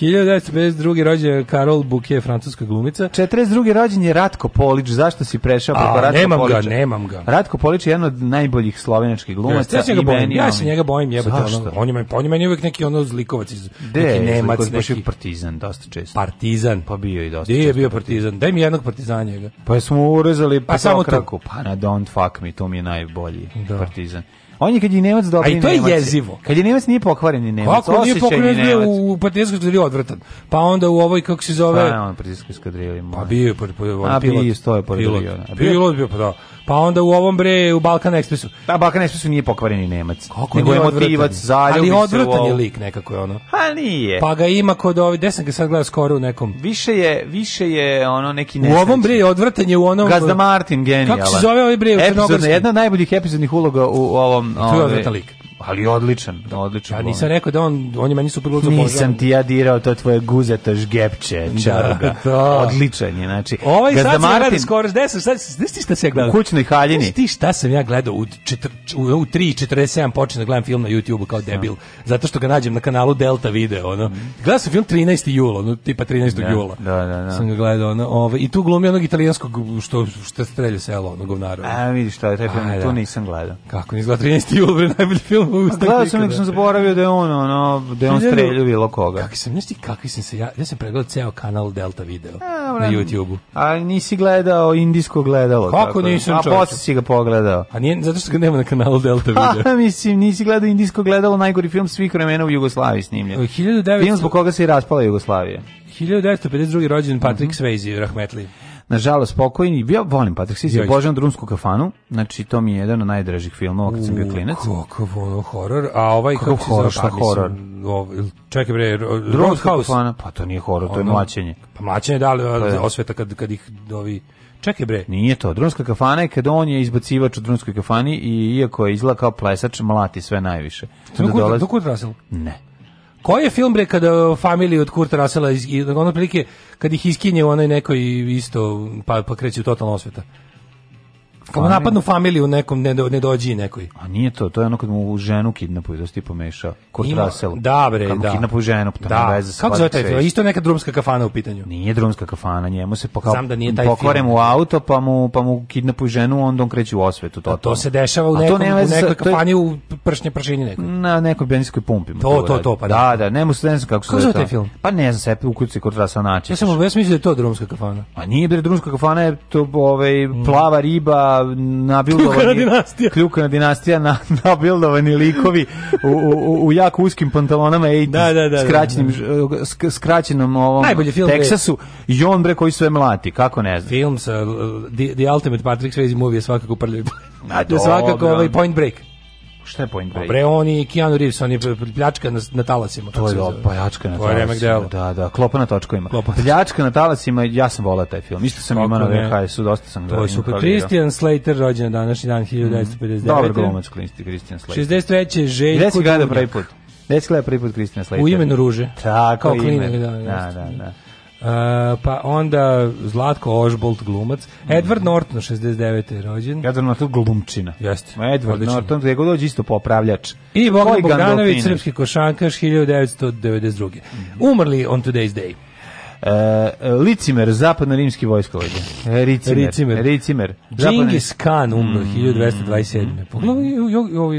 1952. Da, da. rođen je Karol Buke, francuska glumica. 42. rođen je Ratko Polić, zašto si prešao preko Ratko Polića? Polića. nemam ga. Ratko Polić je jedan od najboljih slovenačkih glumaca. Ja, ja, se njega bojim, ja se njega bojim, jebote, Ono, on je, on je meni uvijek neki ono zlikovac iz De, neki nemac. Zlikovac, neki... Baš partizan, dosta često. Partizan. Pa bio i dosta Gde je bio partizan? Daj mi jednog partizanja. Pa smo urezali pa samo kraku. Pa na Don't Fuck Me, to mi je najbolji da. partizan. On je kad je Nemac dobri Nemac. A i to je jezivo. Kad je Nemac nije pokvaren ni Nemac. Kako nije pokvaren ni u partizanskoj skadrili odvratan. Pa onda u ovoj, kako se zove... Pa je on partizanskoj skadrili. Pa bio je, pa, pa, on, pilot. A bio je, stoje, pa pilot. Pilot bio, pa da. Pa onda u ovom bre u Balkan Ekspresu. Da Balkan Ekspresu nije pokvareni Nemac. Kako nego je motivac, zaljubi Ali odvratan je lik nekako je ono. A pa nije. Pa ga ima kod ovi, gde sam ga sad gledao skoro u nekom. Više je, više je ono neki nesreći. U ovom bre odvratan je u onom. Gazda Martin genijalan. Kako se zove ovaj bre u Crnogorskoj? Jedna od najboljih epizodnih uloga u ovom. Tu je ovaj- odvratan lik ali odličan, da, odličan. Ja nisam rekao da on, on je meni super glumac. Nisam ti ja dirao to tvoje guzeto žgepče, čaroga. Da, <laughs> da. Odličan je, znači. Ovaj Gazda sad Martin, radi skoro, gde sam, sad, gde ti šta se ja gledao? U kućnoj haljini. Gde ti šta sam ja gledao, u, četiri, u, u 3.47 počnem da gledam film na YouTube-u kao debil, zato što ga nađem na kanalu Delta Video, ono. Mm. Gledao sam film 13. jula, ono, tipa 13. Da, jula. Da, da, da. Sam ga gledao, ono, ove, ovaj, i tu glumio onog italijanskog, što, što strelja selo, ono, govnara. A, vidiš, to taj film, tu da. nisam gledao. Kako, nisam gledao 13. jula, najbolji film mogu <laughs> pa Gledao sam nek sam zaboravio da je on, ono, da je on streljio bilo koga. Kakvi sam, znaš ti kakvi sam se, ja, ja sam pregledao ceo kanal Delta video A, e, na YouTube-u. A nisi gledao indijsko gledalo. Kako tako, nisam čovječ? A posle si ga pogledao. A nije, zato što ga nema na kanalu Delta <laughs> video. A, mislim, nisi gledao indijsko gledalo, najgori film svih vremena u Jugoslaviji snimljen. 1900... E, film zbog koga se i raspala Jugoslavija. 1952. rođen Patrick mm -hmm. Swayze, Rahmetli nažalost pokojni. Ja volim Patrick Swayze, ja obožavam drumsku kafanu. Znači to mi je jedan od najdražih filmova kad sam bio klinac. Kako ono horor, a ovaj kako, kako horor, pa šta horor. Ovaj, čekaj bre, Drumska kafana, pa to nije horor, to je mlaćenje. Pa mlaćenje da, ali osveta kad kad ih dovi Čekaj bre. Nije to. Drumska kafana je kada on je izbacivač u drumskoj kafani i iako je izgleda kao plesač, malati sve najviše. Dok, dolazi... dok Ne. Koji je film bre kada familiju od Kurta Rasela iz ono prilike kad ih iskinje u onoj nekoj isto pa pa kreće u totalno osveta. Kao napadnu familiju nekom ne, do, ne dođi nekoj. A nije to, to je ono kad mu ženu kidnapuju, da si ti pomeša. Kod Ima, Russell. Da, bre, kad mu da. ženu, pa da. veze sa Kako zove taj film? Isto neka drumska kafana u pitanju. Nije drumska kafana, njemu se pokao, Znam da nije taj pokvare mu auto, pa mu, pa mu kidnapuju ženu, onda on kreće u osvetu. Da, to, to se dešava u, nekom, nema, u nekoj kafani u pršnje pršini nekoj. Na nekoj benzinskoj pumpi. To, to, to, to, pa da. Da, da, nemu se ne znam kako se zove taj film. Pa ne znam, sepi u kući kod Russell naći. Ja sam mislio da je to drumska kafana. A nije bre drumska kafana, je to ovaj, plava riba, nabildovani Kljukana dinastija, Kljukana dinastija na, nabildovani likovi u, u, u jako uskim pantalonama 80 da, da, da, da, skraćenim, da, sk, skraćenom ovom Najbolji Teksasu i on bre koji sve mlati, kako ne znam. Film sa uh, the, the, Ultimate Patrick Swayze movie je svakako prljavi. Da, <laughs> svakako ovaj Point Break. Šta je Point Break? Dobre, pa on i Keanu Reeves, on pljačka na, na talasima. To je do, pljačka pa na talasima. Da, da, klopa na točkovima. Klopa. Pljačka na talasima, ja sam volao taj film. Isto sam imao na VHS-u, dosta sam gledao. To je super. Christian Slater rođen na današnji dan 1959. Mhm. Dobar glumac Christian Slater. 63. Željko Gde si gleda prvi put? Gde si gleda prvi put Christian Slater? U imenu ruže. Tako, Kao ime. Da, da, da. da. da, da. Uh, pa onda Zlatko Ožbolt glumac, mm. Edward Norton 69. je rođen. Edward Norton glumčina. Jeste. Edward Odlično. Norton gdje god dođe isto popravljač. I Bogdan Bogdanović srpski košarkaš 1992. Mm. Umrli on today's day. Uh, Licimer, zapadno-rimski vojskovođa. Ricimer. Ricimer. Ricimer. Džingis Khan umro mm. 1227. Pogledaj,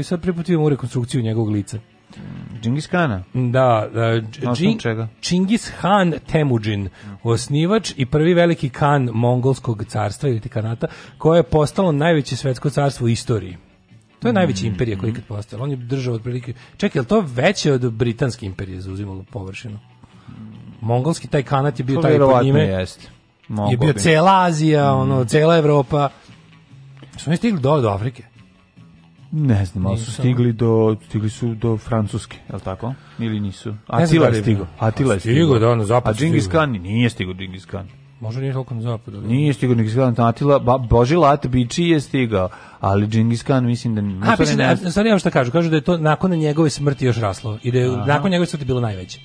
mm. sad preputujemo u rekonstrukciju njegovog lica. Džingis Kana? Da, uh, Džing, Čingis Han Temujin, osnivač i prvi veliki kan mongolskog carstva ili kanata, koje je postalo najveće svetsko carstvo u istoriji. To je najveća imperija koja je ikad postala. On je držao otprilike... Čekaj, je to veće od Britanske imperije zauzimalo površinu? Mongolski taj kanat je bio to taj pod njime. Jest. Je bio cela Azija, ono, cela Evropa. Su oni stigli do, do Afrike? Ne znam, ali su stigli do, stigli su do Francuske, je li tako? Ili nisu? Atila da je stigo. Atila je stigo. Stigo, da, na zapad A Džingis Khan nije stigo Džingis Khan. Možda nije toliko na zapadu. Nije stigao Džingis Khan, Atila, ba, Boži Lat Biči je stigao, ali Džingis Khan mislim da... A, mislim, ne, da- ne, sad imam šta kažu, kažu da je to nakon njegove smrti još raslo i da je Aha. nakon njegove smrti bilo najveće.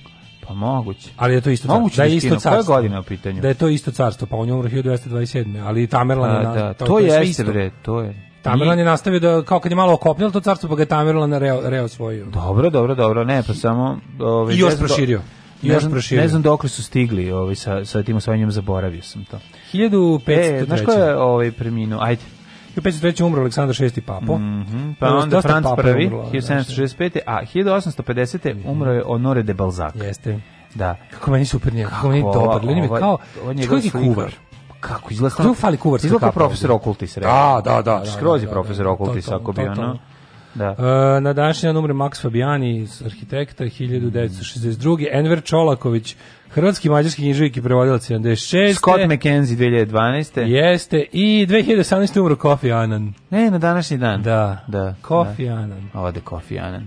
Pa moguće. Ali je to isto moguće da, da je isto carstvo. Koje godine u pitanju? Da je to isto carstvo, pa on je umro 1227. Ali Tamerlan... A, pa da, to, to, to jeste, bre, to je... Tamerlan je nastavio da, kao kad je malo okopljalo to carstvo, pa ga je Tamerlan reo, svoju. Dobro, dobro, dobro, ne, pa samo... Ovaj, I još proširio. I još proširio. Ne znam dokle su stigli ovaj, sa, sa tim osvajanjem, zaboravio sam to. 1503. E, znaš ko je ovaj, preminuo? Ajde. 1503. umro Aleksandar VI Papo. Mm -hmm. Pa onda, Franz I, 1765. A 1850. Mhm. umro je Honore de Balzac. Jeste. Da. Kako meni super nije, kako, kako meni dobar. On je kao, čovjek je kuvar kako izgleda stvarno. fali kuvarska izgleda kapa. profesor Okultis, rekao. Da, da, da, znači, da. Skroz je da, profesor da, Okultis, ako bi ono... Da. E, na današnji dan umre Max Fabijani, arhitekta 1962. Enver Čolaković, hrvatski mađarski književik i prevodilac 76. Scott McKenzie 2012. Jeste i 2018. umro Kofi Annan. Ne, na današnji dan. Da. Da. Kofi da. Annan. Ode Kofi Annan.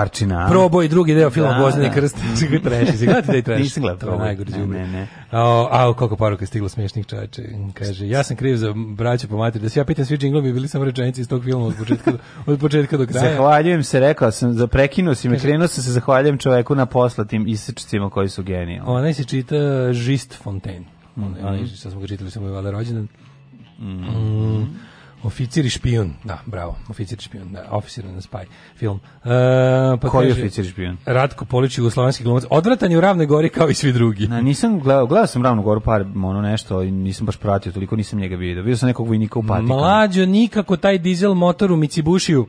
kvarčina. Proboj drugi deo da, filma da, Gvozdeni da. krst. <laughs> treši se. Gledate taj treš? Nisam gledao ne, ne, ne. A, a koliko poruka stiglo smiješnih čače. Kaže, ja sam kriv za braću po materi. Da se ja pitam svi džinglovi, bili samo rečenici iz tog filma od početka, <laughs> od početka do kraja. Zahvaljujem se, rekao sam, za prekinuo si me, krenuo sam se, zahvaljujem čoveku na poslatim isečcima koji su genijalni. Ona se čita Žist Fontaine. Onaj, mm -hmm. Onaj, što smo ga čitali, sam je vada rođendan. Mhm. Mm -hmm. Mm Oficir i špijun, da, bravo. Oficir i špijun, da, Officer and Spy film. E, pa Koji kaže, oficir i špijun? Ratko Polić, jugoslovenski glumac. Odvratan je u Ravnoj gori kao i svi drugi. Na, nisam gledao, gledao sam Ravnu goru par, ono nešto, i nisam baš pratio, toliko nisam njega vidio. Vidio sam nekog vojnika u patikama. Mlađo, nikako taj dizel motor u Mitsibušiju.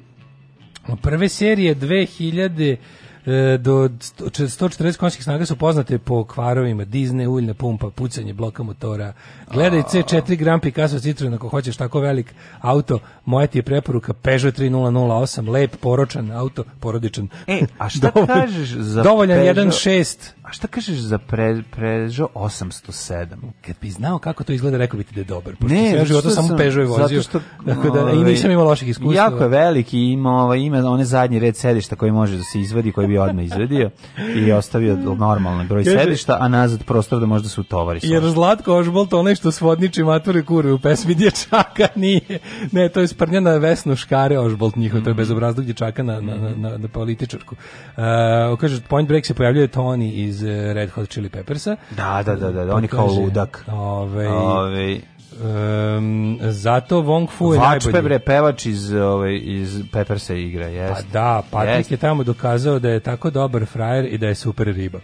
Prve serije 2000 E, do 140 konjskih snaga su poznate po kvarovima, dizne, uljna pumpa, pucanje bloka motora. Gledaj C4 Grand Picasso Citroen ako hoćeš tako velik auto, moja ti je preporuka Peugeot 3008, lep, poročan auto, porodičan. E, a šta <laughs> kažeš za Dovoljan 1.6 A šta kažeš za pre, Peugeot 807? Kad bi znao kako to izgleda, rekao bi ti da je dobar. Pošto ne, sve života samo Peugeot vozio. Zato što, tako da, ove, I nisam ovaj, imao loših iskustva. Jako je veliki i ima, ove, ovaj, ima one zadnji red sedišta koji može da se izvadi, koji bi odmah izvadio <laughs> i ostavio normalan broj Kaže, sedišta, a nazad prostor da možda se utovari. Jer Zlatko Ožbolt, onaj što svodniči vodničim atvore kurve u pesmi dječaka nije. Ne, to je sprnjena na Vesnu Škare Ožbolt njihov, to je mhm. bezobrazlog dječaka na, na, na, na, na političarku. Uh, kaže, Point Break se pojavljuje Tony iz Eh, Red Hot Chili Peppersa. Da, da, da, da, da on je kao ludak. Ove, ovaj, ove. Ovaj, um, zato Wong Fu je Vač najbolji. Pebre, pevač iz, ovaj, iz Peppersa igra, pa jest. Pa da, Patrik yes. je tamo dokazao da je tako dobar frajer i da je super riba.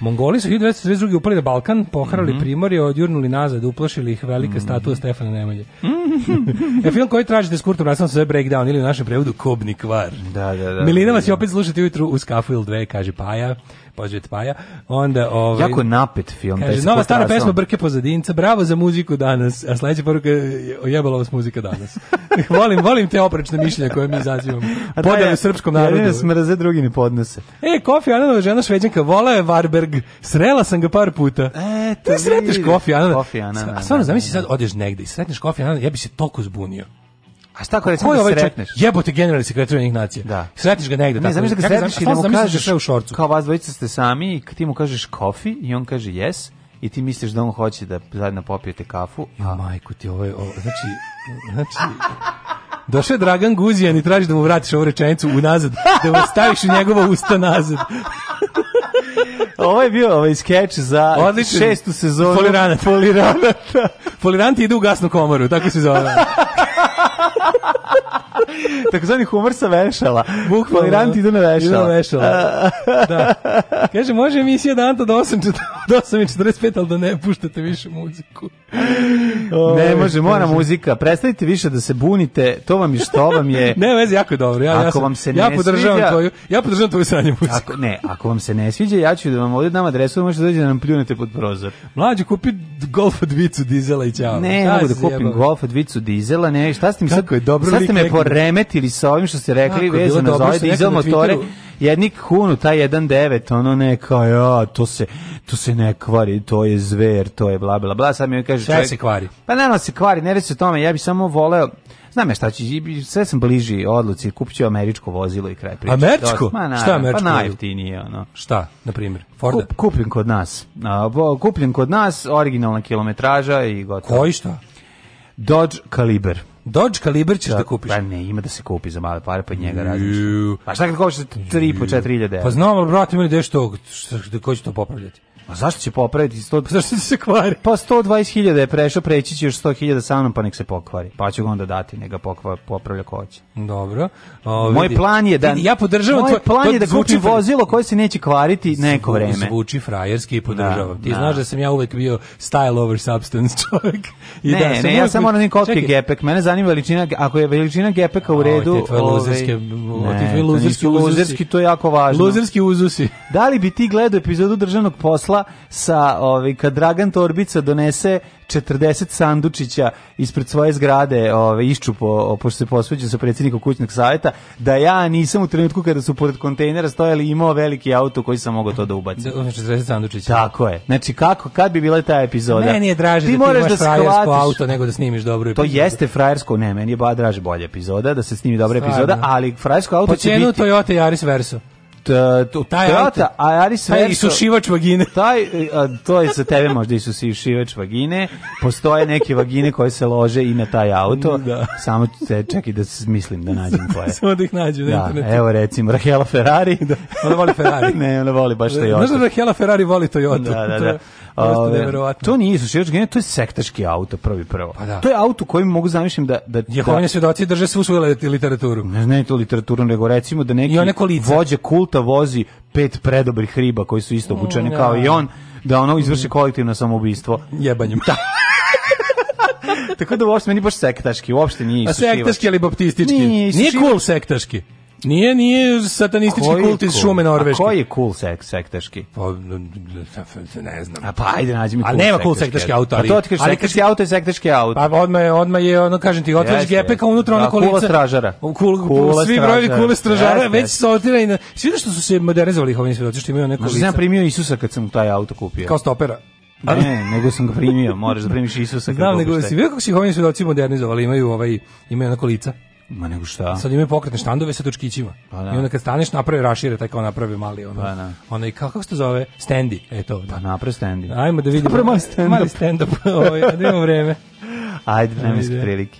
Mongoli su 1932. upali na Balkan, pohrali mm -hmm. primorje, odjurnuli nazad, uplašili ih velika mm -hmm. statua Stefana Nemanje. Mm <laughs> -hmm. e, film koji tražite s Kurtom Rastom se Breakdown ili u našem prevodu Kobni kvar. Da, da, da. Milina vas je opet slušati ujutru u kafu ili dve, kaže Paja požet paja. Onda, ovaj, jako napet film. Kaže, nova stara pesma Brke pozadinca, bravo za muziku danas. A sledeća poruka je ojebala vas muzika danas. <laughs> volim, volim te oprečne mišljenja koje mi izazivamo. <laughs> Podali u srpskom narodu. Jedine smrze, drugi ne podnose. E, Kofi Ananova žena šveđanka, vola je Varberg. Srela sam ga par puta. E, to Ti sretneš Kofi Ananova. Kofi Ananova. A stvarno, da, zamisli da, sad, da. odeš negde i sretneš Kofi Ananova, ja bi se toliko zbunio. A šta ako recimo da ovaj sretneš? Jebote generalni sekretar Ujedinjenih nacija. Da. Sretiš ga negde. Ne, znaš ga da- da sretneš i da mu kažeš sve u šorcu. Kao vas dvojica ste sami i ti mu kažeš kofi i on kaže yes i ti misliš da on hoće da zajedno popijete kafu. A... majku ti, ovo je, ovo, znači, znači, Došao je Dragan Guzijan i traži da mu vratiš ovu rečenicu unazad, da mu staviš u njegova usta nazad. Ovo je bio ovaj skeč za Odličan. šestu sezonu. Poliranata. Poliranata. Poliranti idu u gasnu komoru, tako se zove. <laughs> Takozvani humor sa vešala. Bukvalno. idu na vešala. Idu na vešala. <laughs> da. Kaže, može emisija da Anta do 8, do 8 45, ali da ne puštate više muziku. ne može, mora muzika. Prestanite više da se bunite, to vam je što vam je. <laughs> ne, vezi, jako je dobro. Ja, ako ja sam, vam se ne ja podržavam sviđa, tvoju, ja podržavam tvoju sranje muziku. Ako, ne, ako vam se ne sviđa, ja ću da vam ovdje dam adresu, možete dođe da nam pljunete pod prozor. Mlađi, kupi golfa dvicu dizela i ćao. Ne, mogu da kupim golfa dvicu dizela, ne, šta ste mi sad, je dobro sad ste me remetili sa ovim što ste rekli vezano za ovaj dizel motore jednik hunu taj 19 ono neka ja to se to se ne kvari to je zver to je bla bla bla sad mi kaže čovjek se kvari pa naravno se kvari ne se tome ja bi samo voleo Znam ja šta će, sve sam bliži odluci, kupit američko vozilo i kraj priče. Američko? Ma, na, šta pa američko? Pa najjeftinije, ono. Šta, na primjer? Forda? Kup, kupljen kod nas. Uh, kupljen kod nas, originalna kilometraža i gotovo. Koji šta? Dodge Caliber. Dodge Caliber ćeš da, da kupiš. Pa ne, ima da se kupi za male pare, pa njega razmišljaš. Pa šta kad košta 3 4 hiljade? Pa znam, brate, ima li što, da ko će to popravljati? A zašto će popraviti 100? Pa zašto će se kvari? Pa 120.000 je prešao, preći će još 100.000 sa mnom, pa nek se pokvari. Pa ću ga onda dati, neka pokva popravlja ko hoće. Dobro. O, moj plan je da ja podržavam tvoj plan je da kupim vozilo koje se neće kvariti neko vreme. Zvuči frajerski i da, podržavam. Da, Ti da. znaš da sam ja uvek bio style over substance <laughs> čovjek. I ne, da sam ne, ja samo na kopki gepek. Mene zanima veličina, ako je veličina gepeka u redu, o, te tvoje ovaj, luzerski, luzerski, to je jako važno. Luzerski uzusi. Da li bi ti gledao epizodu državnog posla krenula sa ovaj kad Dragan Torbica donese 40 sandučića ispred svoje zgrade, ove ovaj, iščupo pošto se posveđuje sa predsjednikom kućnog savjeta, da ja nisam u trenutku kada su pored kontejnera stojali imao veliki auto koji sam mogao to da ubacim. 40 da, sandučića. Tako je. Znači kako kad bi bila ta epizoda? Meni je draže ti da ti imaš da frajersko auto nego da snimiš dobru epizodu. To jeste frajersko, ne, meni je ba draže bolja epizoda da se snimi dobra Stvarno. epizoda, ali frajersko auto po će biti. Po Toyota Yaris Verso ta, taj Toyota Aris taj isušivač vagine. <laughs> Taj, to je za tebe možda isušivač vagine. Postoje neke vagine koje se lože i na taj auto. Da. Samo čekaj da se mislim da nađem <laughs> koje. Samo da ih nađu na da, internetu. Evo recimo, Rahela Ferrari. Da. Ona voli Ferrari. <laughs> ne, ona voli baš Toyota. Možda Rahela Ferrari voli Toyota. Da, da, da. Ove, to nije isušivač vagine, to je sektaški auto, prvi prvo. Pa da. To je auto kojim mogu zamišljam da... da Jehovanje da, svedoci drže svu svoju literaturu. Ne, ne to literaturu, nego recimo da neki vođa kulta auta vozi pet predobrih riba koji su isto obučeni mm, kao da. i on, da ono izvrši kolektivno samoubistvo. Jebanjem. Da. <laughs> Tako da uopšte meni baš sektaški, uopšte nije isušivač. A sektaški ali baptistički? Nije, nije cool sektaški. Nije, nije satanistički koji kult iz cool? šume norveške. A koji je cool sek, sektaški? Pa, ne znam. A pa ajde nađi mi cool A nema cool sektaški auto. Pa ali, pa to ti sektaški auto je sektaški auto. Pa odma je, odma je, ono kažem ti, otvoriš gepeka unutra da, ona kolica. Kula stražara. Kul, kula svi brojevi kule stražara, već sortira i na, svi što su se modernizovali ih ovim svedoci što imaju neko da lice. Znam primio Isusa kad sam taj auto kupio. Kao stopera. Ne, nego sam ga primio, moraš da primiš Isusa. Znam, nego si vidio kako si ih ovim svedoci modernizovali, imaju, ovaj, imaju onako lica. Ma nego šta? Sad imaju pokretne štandove sa točkićima. Pa, da. I onda kad staneš naprave rašire, taj kao naprave mali ono. Pa, da. Onaj kako, kako se to zove? Stendi. E to. Da. Pa naprave stendi. Ajmo da <laughs> vidimo. Naprave stand mali stand up. <laughs> Ovaj, da imamo vreme. Ajde, vremenske prilike.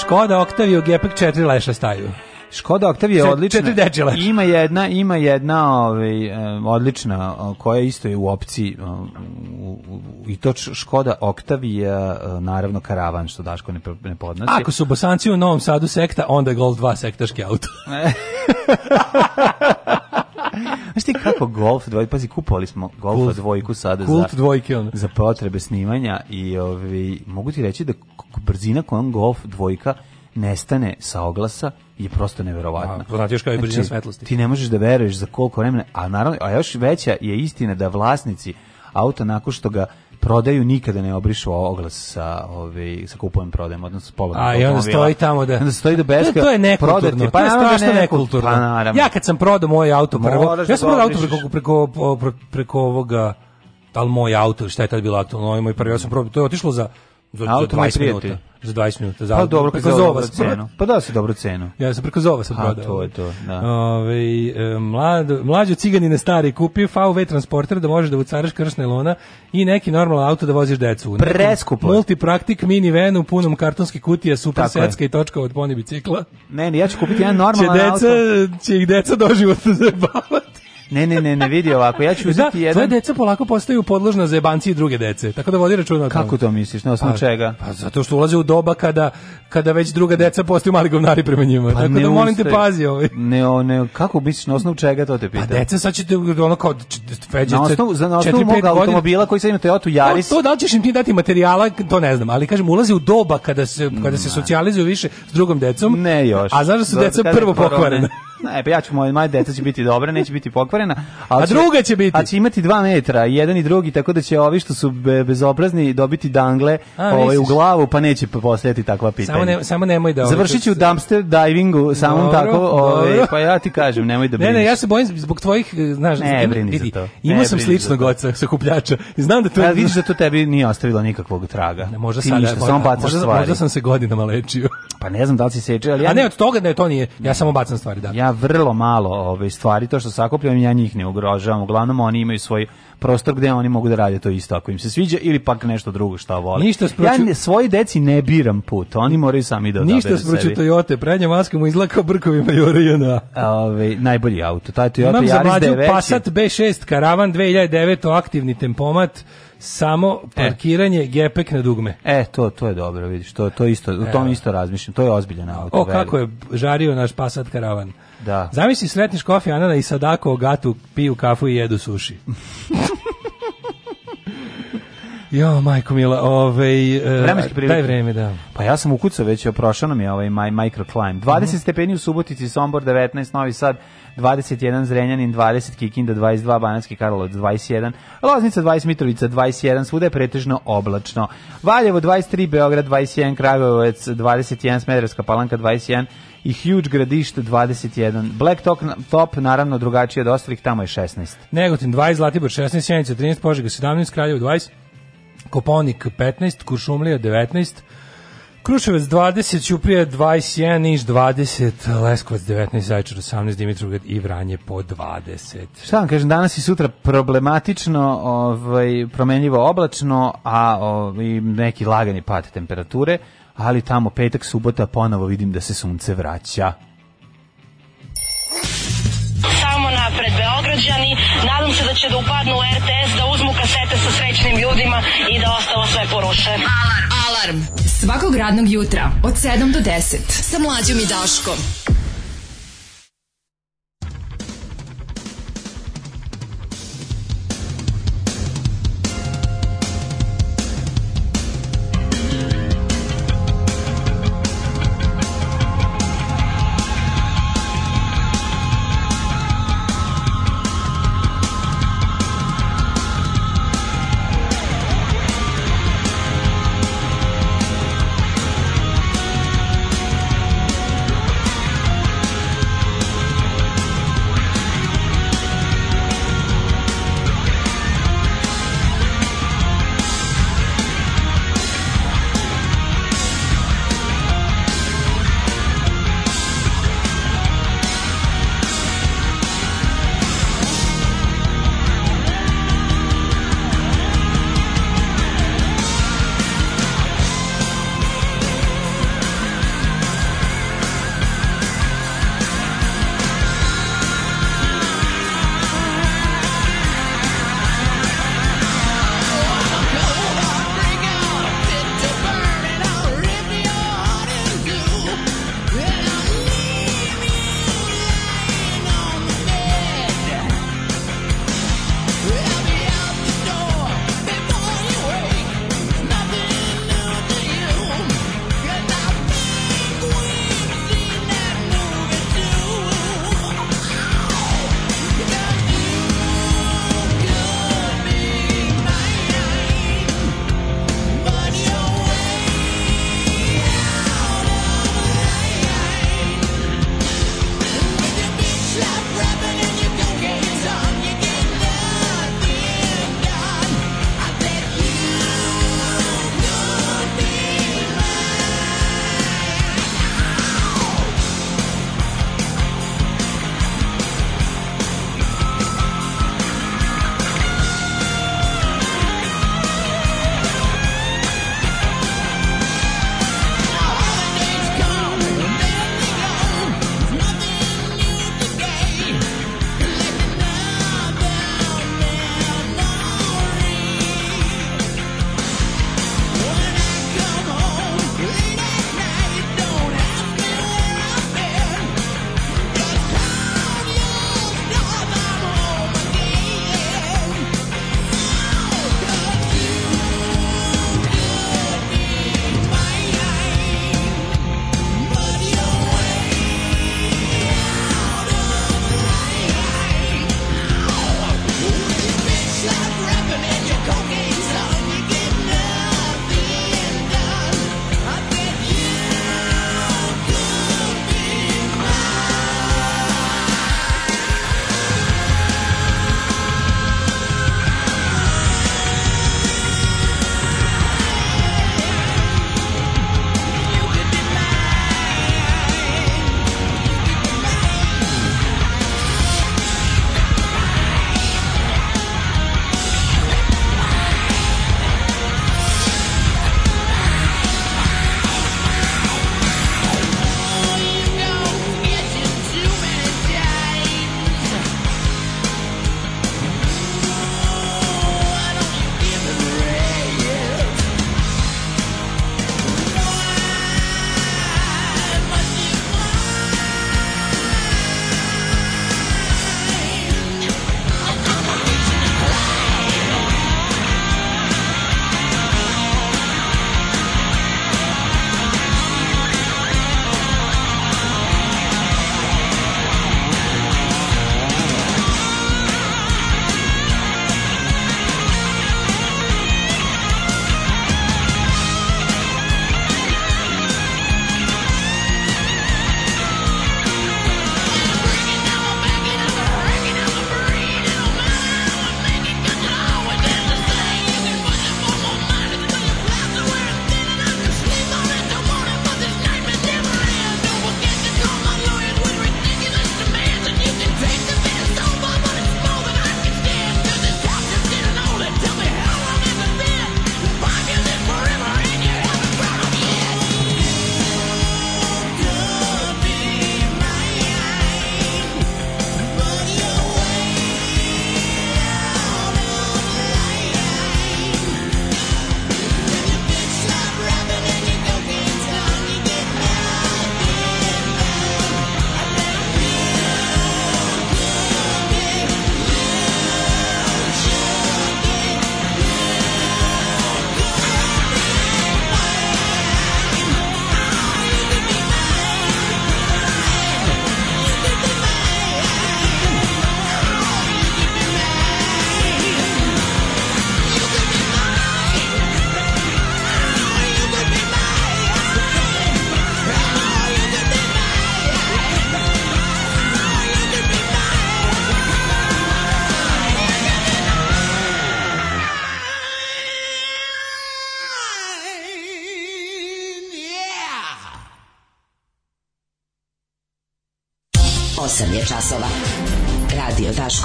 Škoda Octavio Gepek 4 leša staju. Škoda Octavia je odlična. Četiri dečila. Ima jedna, ima jedna ovaj, odlična koja isto je u opciji i to Škoda Octavia naravno karavan što Daško ne, ne podnosi. Ako su bosanci u Novom Sadu sekta, onda je Golf 2 sektaški auto. <laughs> Znaš ti kako golf dvojku, pazi, kupovali smo golfa kult, dvojku sada kult za, dvojke, za potrebe snimanja i ovi, ovaj, mogu ti reći da brzina kojom golf dvojka nestane sa oglasa je prosto neverovatno. A, znači, kao i brzina znači, svetlosti. Ti ne možeš da veruješ za koliko vremena, a naravno, a još veća je istina da vlasnici auta nakon što ga prodaju nikada ne obrišu oglas sa ove ovaj, sa kupujem prodajem odnosno polovno A i onda stoji tamo da onda stoji do da beska to je nekulturno pa da je strašno nekulturno pa naravno. ja kad sam prodao moj auto prvo ja sam da prodao auto preko preko preko ovoga al moj auto šta je tad bilo aktualno moj prvi ja sam probao to je otišlo za za, za 20 minuta. Za 20 minuta. Za, pa dobro, preko zova sam cenu. Pa da se dobro cenu. Ja sam preko zova sam prodao. to je to, da. Ove, e, mlad, mlađo ciganine stari kupio VW transporter da možeš da ucaraš kršne lona i neki normalan auto da voziš decu. Preskupo. Multipraktik minivan u punom kartonskih kutije, super Tako secka je. i točka od poni bicikla. Ne, ne, ja ću kupiti jedan normalan auto. Će deca, će ih deca doživotno <laughs> zabavati. Ne, ne, ne, ne vidi ovako. Ja ću da, uzeti da, jedan. Tvoje deca polako postaju podložna za jebanci i druge dece. Tako da vodi računa o tome. Kako to misliš? Na osnovu pa, čega? Pa zato što ulaze u doba kada kada već druga deca postaju mali govnari prema njima. Pa, tako ne da molim te pazi ovaj. Ne, ne, kako misliš na osnovu čega to te pa pita? Pa deca sad ćete ono kao feđete. Na osnovu za na osnovu mog automobila koji sad imate auto Yaris. To, to da li ćeš im ti dati materijala, to ne znam, ali kažem ulaze u doba kada se kada se socijalizuju više s drugom decom. Ne još. A zašto da su deca prvo pokvarena. <laughs> Ne, pa ja ću moje moje deca će biti dobra, neće biti pokvarena, a, će, druga će biti. A će imati 2 metra, jedan i drugi, tako da će ovi što su be, bezobrazni dobiti dangle, a, ovaj u glavu, pa neće postaviti takva pitanja. Samo ne, samo nemoj da. Završiću u se... dumpster divingu, samo tako, ovaj, pa ja ti kažem, nemoj da brineš. Ne, ne, ja se bojim zbog tvojih, eh, znaš, ne, brini vidi, za to. Imao sam sa kupljača. I Znam da to. Ja vidiš da to tebi nije ostavilo nikakvog traga. Ne, možda ti ništa, samo bacaš možda, stvari. Možda sam se godinama lečio. Pa ne znam da li si sečio, ali ja. A ne, od toga da je to nije. Ja samo bacam stvari, da ja vrlo malo ove ovaj, stvari, to što sakupljam, ja njih ne ugrožavam. Uglavnom oni imaju svoj prostor gdje oni mogu da rade to isto ako im se sviđa ili pak nešto drugo šta vole. Ništa sproču... Ja svoji deci ne biram put, oni moraju sami da odaberu Ništa spruču Toyota, prednja maska mu izlaka brkovi majora Jana. Ove, ovaj, najbolji auto, taj Toyota Imam Yaris 9. Imam Passat B6, Karavan 2009, aktivni tempomat, samo e. parkiranje e. gepek na dugme. E, to to je dobro, vidiš, to to isto, u tom e. isto razmišljam, to je ozbiljan auto. O kako je žario naš Passat karavan. Da. Zamisli sretniš Kofi Anana i Sadako Gatu piju kafu i jedu suši. <laughs> Jo, majko mila, ovaj, e, Vremenski prilike. Daj vreme, da. Pa ja sam ukucao već, prošao nam je ovaj my, microclimb. 20 mm -hmm. stepeni u Subotici, Sombor 19, Novi Sad 21, Zrenjanin 20, Kikinda 22, Bananski Karlovac 21, Loznica 20, Mitrovica 21, svuda je pretežno oblačno. Valjevo 23, Beograd 21, Kragujevac 21, Smederska Palanka 21, i Huge Gradište 21. Black Top, top naravno drugačije od ostalih, tamo je 16. Negotin 20, Zlatibor 16, Sjenica 13, Požega 17, Kraljevo 20, Koponik 15, Kuršumlija 19, Kruševac 20, Ćuprija 21, Niš 20, Leskovac 19, Zajčar 18, Dimitrovgrad i Vranje po 20. Šta vam kažem, danas i sutra problematično, ovaj, promenljivo oblačno, a ovaj, neki lagani pad temperature ali tamo petak, subota ponovo vidim da se sunce vraća. Samo napred Beograđani, nadam se da će da upadnu u RTS, da uzmu kasete sa srećnim ljudima i da ostalo sve poruše. Alarm! Alarm! Svakog radnog jutra od 7 do 10 sa mlađom i Daškom.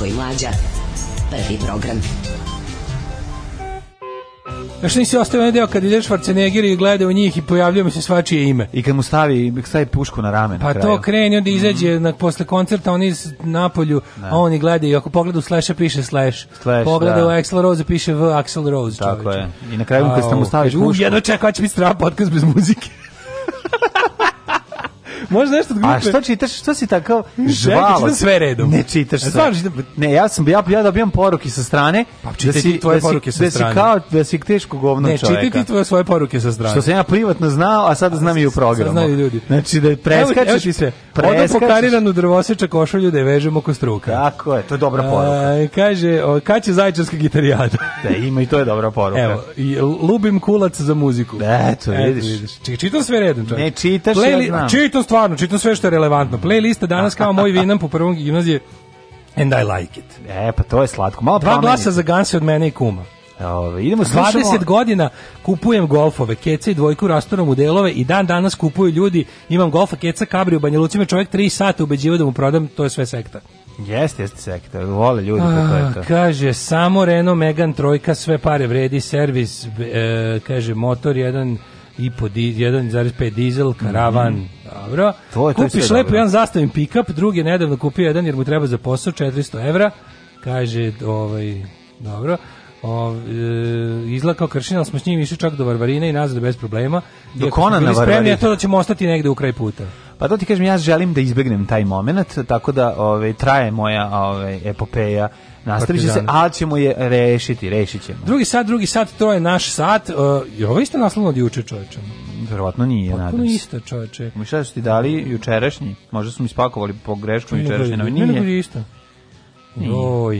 Daško i Mlađa. Prvi program. Znaš, nisi ostao onaj deo kad ideš Schwarzenegger i gleda u njih i pojavljuje mu se svačije ime. I kad mu stavi, stavi pušku na ramen. Pa na to kreni, onda mhm. izađe mm. na, posle koncerta, oni iz Napolju, ne. Da. a on oni gleda I ako pogleda u Slash-a, piše Slash. slash pogleda da. u Axel Rose, piše V Axel Rose. Tako čovječe. je. I na kraju, kad mu staviš pušku... Jedno čeka, će biti strava podcast bez muzike. Možda nešto od da grupe. A šta čitaš? Što si tako žvala? Čekaj, da sve redom. Ne čitaš sve. Stvarno, Ne, ja sam ja ja dobijam poruke sa strane. Pa da čitaj da si, ti tvoje da poruke sa strane. Da si kao da si teško govno čovjek. Ne, čitaj ti tvoje svoje poruke sa strane. Što sam ja privatno znao, a sada znam i u programu. Znaju ljudi. Znači da preskačeš ti se. Preskačeš. pokariranu drvoseča košulju da je vežemo oko struka. Tako je, to je dobra poruka. kaže, kad će zajčarska gitarijada? <laughs> Da, ima i to je dobra poruka. Evo, i lubim kulac za muziku. Da, to vidiš. Čitaš sve redom, čovjek. Ne čitaš, ja znam. Čitam stvar stvarno čitam sve što je relevantno. Playlista danas kao moj vinam po prvom gimnazije and I like it. E, pa to je slatko. Malo Dva glasa za ganse od mene i kuma. Ove, idemo, 20 godina kupujem golfove, keca i dvojku rastorom u delove i dan danas kupuju ljudi, imam golfa, keca, kabri u Banja Lucima, čovjek 3 sata ubeđiva da mu prodam, to je sve sekta. Jeste, jeste sekta, vole ljudi kako je to. Kaže, samo Renault Megan trojka, sve pare vredi, servis, e, kaže, motor jedan i po 1,5 dizel, mhm. karavan, mm -hmm. dobro. To je, to Kupiš lepo dobro. jedan zastavim pick-up, drugi je nedavno kupio jedan jer mu treba za posao 400 evra, kaže, ovaj, dobro. O, e, izgleda kao kršina, ali smo s njim išli čak do Varvarine i nazad bez problema. Do Konana Varvarine. je to da ćemo ostati negde u kraj puta. Pa to ti kažem, ja želim da izbegnem taj moment, tako da ove, ovaj, traje moja ove, ovaj, epopeja Nastaviće se, ali ćemo je rešiti, rešit ćemo. Drugi sat, drugi sat, to je naš sat. Uh, je ovo isto naslovno od juče, čoveče? Verovatno nije, Potpuno nadam se. isto, čoveče. Mi šta su ti dali jučerašnji? Možda su mi spakovali po grešku jučerašnji, no nije. Nije isto. Oj, uh,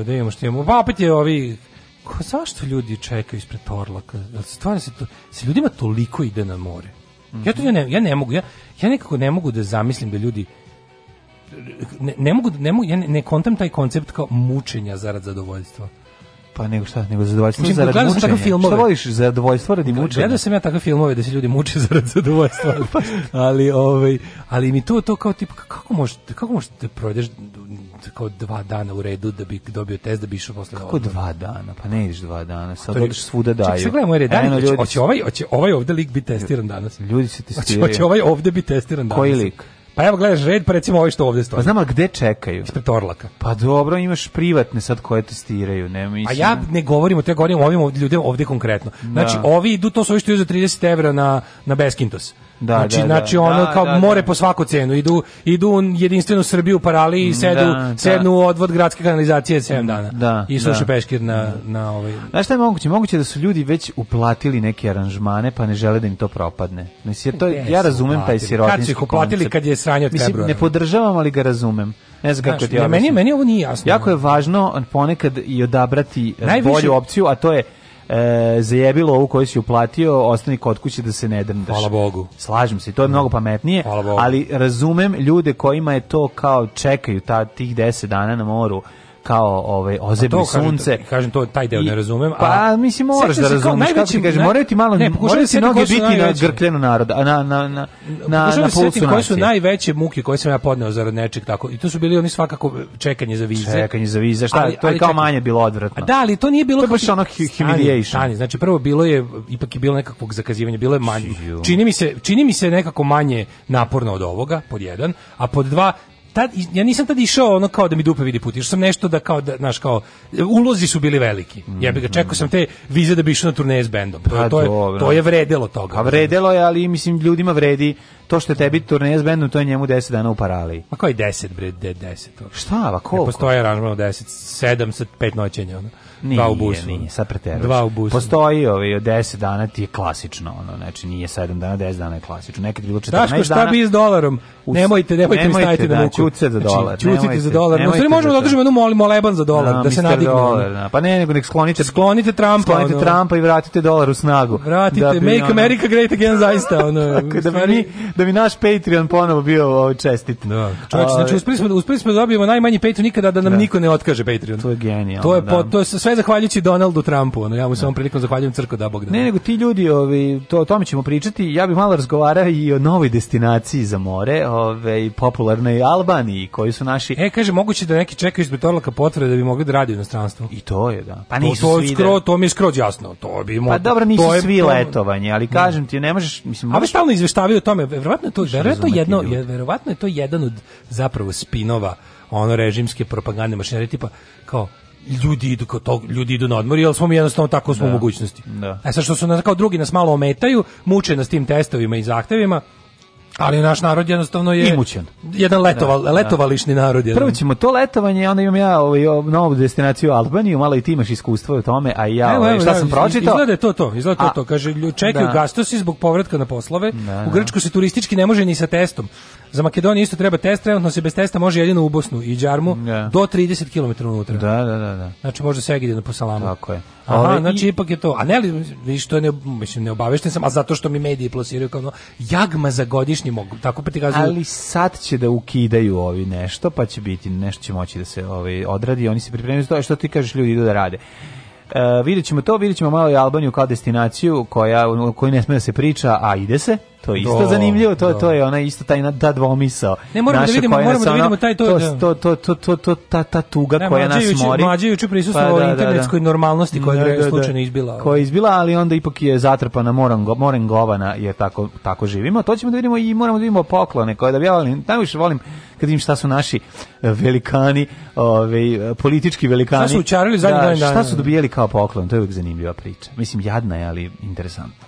e, da imamo što imamo. Pa opet je ovi Ko, zašto ljudi čekaju ispred Torlaka? Stvarno se to, se ljudima toliko ide na more. Mm -hmm. Ja to ja ne, ja ne mogu, ja, ja nekako ne mogu da zamislim da ljudi ne, ne mogu, da- ne mogu, ja ne, ne kontam taj koncept kao mučenja zarad zadovoljstva. Pa nego šta, nego zadovoljstvo Mislim, zarad mučenja. Sam filmove. Šta voliš, zadovoljstvo radi mučenja? Gledao sam ja takve filmove da se ljudi muče <laughs> zarad zadovoljstva. <laughs> Pa ali, ovaj, ali mi to, to kao tip, kako možete, kako možete da prođeš kao dva dana u redu da bi dobio test da bi išao posle Kako dva dana? Pa ne ideš dva dana. Sad Tori, odeš svuda daju. Ček, sad gledamo jer dan. Hoće, hoće ovaj, hoće ovaj ovde lik biti testiran danas. Ljudi se testiraju. Hoće, hoće ovaj ovde biti testiran danas. Koji lik? Pa evo gledaš red, pa recimo ovi što ovde stoje. Pa znam, gde čekaju? Ispred Orlaka. Pa dobro, imaš privatne sad koje testiraju, ne mislim. A ja ne govorim o te, govorim o ovim ljudima ovde konkretno. Znači, da. ovi idu, to su ovi što idu za 30 evra na, na Beskintos. Da, znači, da, da. znači da, ono da, kao da, da, more po svaku cenu. Idu idu u jedinstvenu Srbiju u parali i mm, sedu da, sednu u odvod gradske kanalizacije 7 mm, dana. I sluša peškir na na ovaj. Znaš šta je moguće? Moguće da su ljudi već uplatili neke aranžmane, pa ne žele da im to propadne. Mislim, to ja razumem taj sirotinski. Kad su ih uplatili kad je sranje od Mislim, ne podržavam, ali ga razumem. Ne znam kako ti ja. Meni meni ovo nije jasno. Jako je važno ponekad i odabrati najviše, bolju opciju, a to je e, zajebilo ovu koju si uplatio, ostani kod kuće da se ne drndaš. Hvala Bogu. Slažem se, to je mnogo pametnije, ali razumem ljude kojima je to kao čekaju ta, tih 10 dana na moru kao ovaj ozebli sunce. Kažem, kažem to taj deo ne razumem, pa a, mislim moraš da razumeš najveći, kako ti kaže, moraju ti malo ne, pokušaj ti noge biti najveći. na grkljenu naroda, a na na na na da na pulsu koje su najveće muke koje sam ja podneo zarad nečeg tako. I to su bili oni svakako čekanje za vize. Čekanje za vize, šta? Ali, to je kao čekanje. manje bilo odvratno. A da, ali to nije bilo To je baš ono humiliation. znači prvo bilo je ipak je bilo nekakvog zakazivanja, bilo je manje. Čini mi se, čini mi se nekako manje naporno od ovoga, pod jedan, a pod dva tad, ja nisam tad išao ono kao da mi dupe vidi put, išao sam nešto da kao, da, znaš, kao, ulozi su bili veliki. Mm, ja bih ga čekao mm. sam te vize da bi išao na turneje s bendom. To, pa, to, je, to je vredelo toga. A vredelo je, ali mislim, ljudima vredi to što je tebi turneje s bendom, to je njemu 10 dana u paraliji. Ma koji 10, bre, 10? Šta, va, koliko? Ne postoje aranžman 10, 7 sa 5 noćenja, ono nije, dva u busu. Nije, sad preteruješ. Dva u busu. Postoji ovaj, od 10 dana ti je klasično, ono, znači nije 7 dana, 10 dana je klasično. Nekad je bilo 14 Daško, dana. šta bi s dolarom? Nemojte, nemojte, nemojte mi staviti da, na muku. Čuce znači, za dolar. Znači, čucite za dolar. No, stvari možemo da održimo jednu moli moleban za dolar, no, da se nadigne. Dolar, da. Pa ne, nego nek sklonite, sklonite Trumpa. Sklonite ono, Trumpa i vratite dolar u snagu. Vratite, da bi, make ono, America great again zaista. <laughs> Ono, da, bi mi, da bi naš Patreon ponovo bio ovaj, čestit. Da, čovječ, znači ovaj- uspeli smo, da- uspeli smo da dobijemo najmanji Patreon nikada da nam da. niko ne otkaže Patreon. To je genijalno. To je, da. to je sve zahvaljujući Donaldu Trumpu, ono, ja mu se ovom prilikom zahvaljujem crko da Bog da. Ne, nego ti ljudi, ovi, to, o tome ćemo pričati, ja bih malo razgovarao i o novoj destinaciji za more, ove, popularnoj Albaniji, koji su naši... E, kaže, moguće da neki čekaju iz Betorlaka potvrde da bi mogli da radi u inostranstvu. I to je, da. Pa nisu to, to, skro, da- to mi je skroz jasno, to bi mo... Pa dobro, nisu je, svi to... letovanje, ali mm. kažem ti, ne možeš... Mislim, možeš... Ali stalno izveštavaju o tome, verovatno je to, verovatno jedno, je, verovatno je to jedan od zapravo spinova ono režimske propagandne mašinerije tipa kao ljudi idu kao to, ljudi idu na odmor, jer smo mi jednostavno tako smo da. u mogućnosti. Da. E sad što su nas kao drugi nas malo ometaju, muče nas tim testovima i zahtevima, Ali naš narod jednostavno je imućen. Jedan da, letoval, da, letovališni da. narod je. Prvo ćemo to letovanje, onda imam ja ovaj novu destinaciju Albaniju, malo i ti imaš iskustvo o tome, a ja evo, ovaj, šta sam pročitao. Izgleda to to, izgleda to to. Kaže čekaju da. gastosi zbog povratka na poslove. Da, u da. Grčku se turistički ne može ni sa testom. Za Makedoniju isto treba test, trenutno se bez testa može jedino u Bosnu i Đarmu da. do 30 km unutra. Da, da, da, da. Znači može se egidino po salamu. Tako je. Aha, Ove, ovaj, znači i... ipak je to. A ne li, vi što ne, mislim, ne obavešten sam, a zato što mi mediji plasiraju kao no, jagma za godišnje ni mogu. Tako prikazuju. Pa Ali sad će da ukidaju ovi nešto, pa će biti nešto će moći da se ovaj odradi, oni se pripremaju za to, e, što ti kažeš ljudi idu da rade. E, vidjet ćemo to, vidjet ćemo malo i Albaniju kao destinaciju koja, koju ne sme da se priča, a ide se. To je isto do, zanimljivo, to to je ona isto taj ta dvomisao. Ne moramo da naša da vidimo, moramo da vidimo taj to to to to to, to, to ta, ta tuga ne, koja nas mori. Mlađe juče prisustvovao pa, da, da, internetskoj da, normalnosti koja je da, da, slučajno izbila. Koja je ovaj. izbila, ali onda ipak je zatrpana moram morango, morengovana je tako tako živimo. To ćemo da vidimo i moramo da vidimo poklone koje da objavljam. Najviše volim kad im šta su naši eh, velikani, ovaj politički velikani. Šta su učarili zadnjih dana? Šta su dobijeli kao poklon? To je uvek zanimljiva priča. Mislim jadna je, ali interesantna.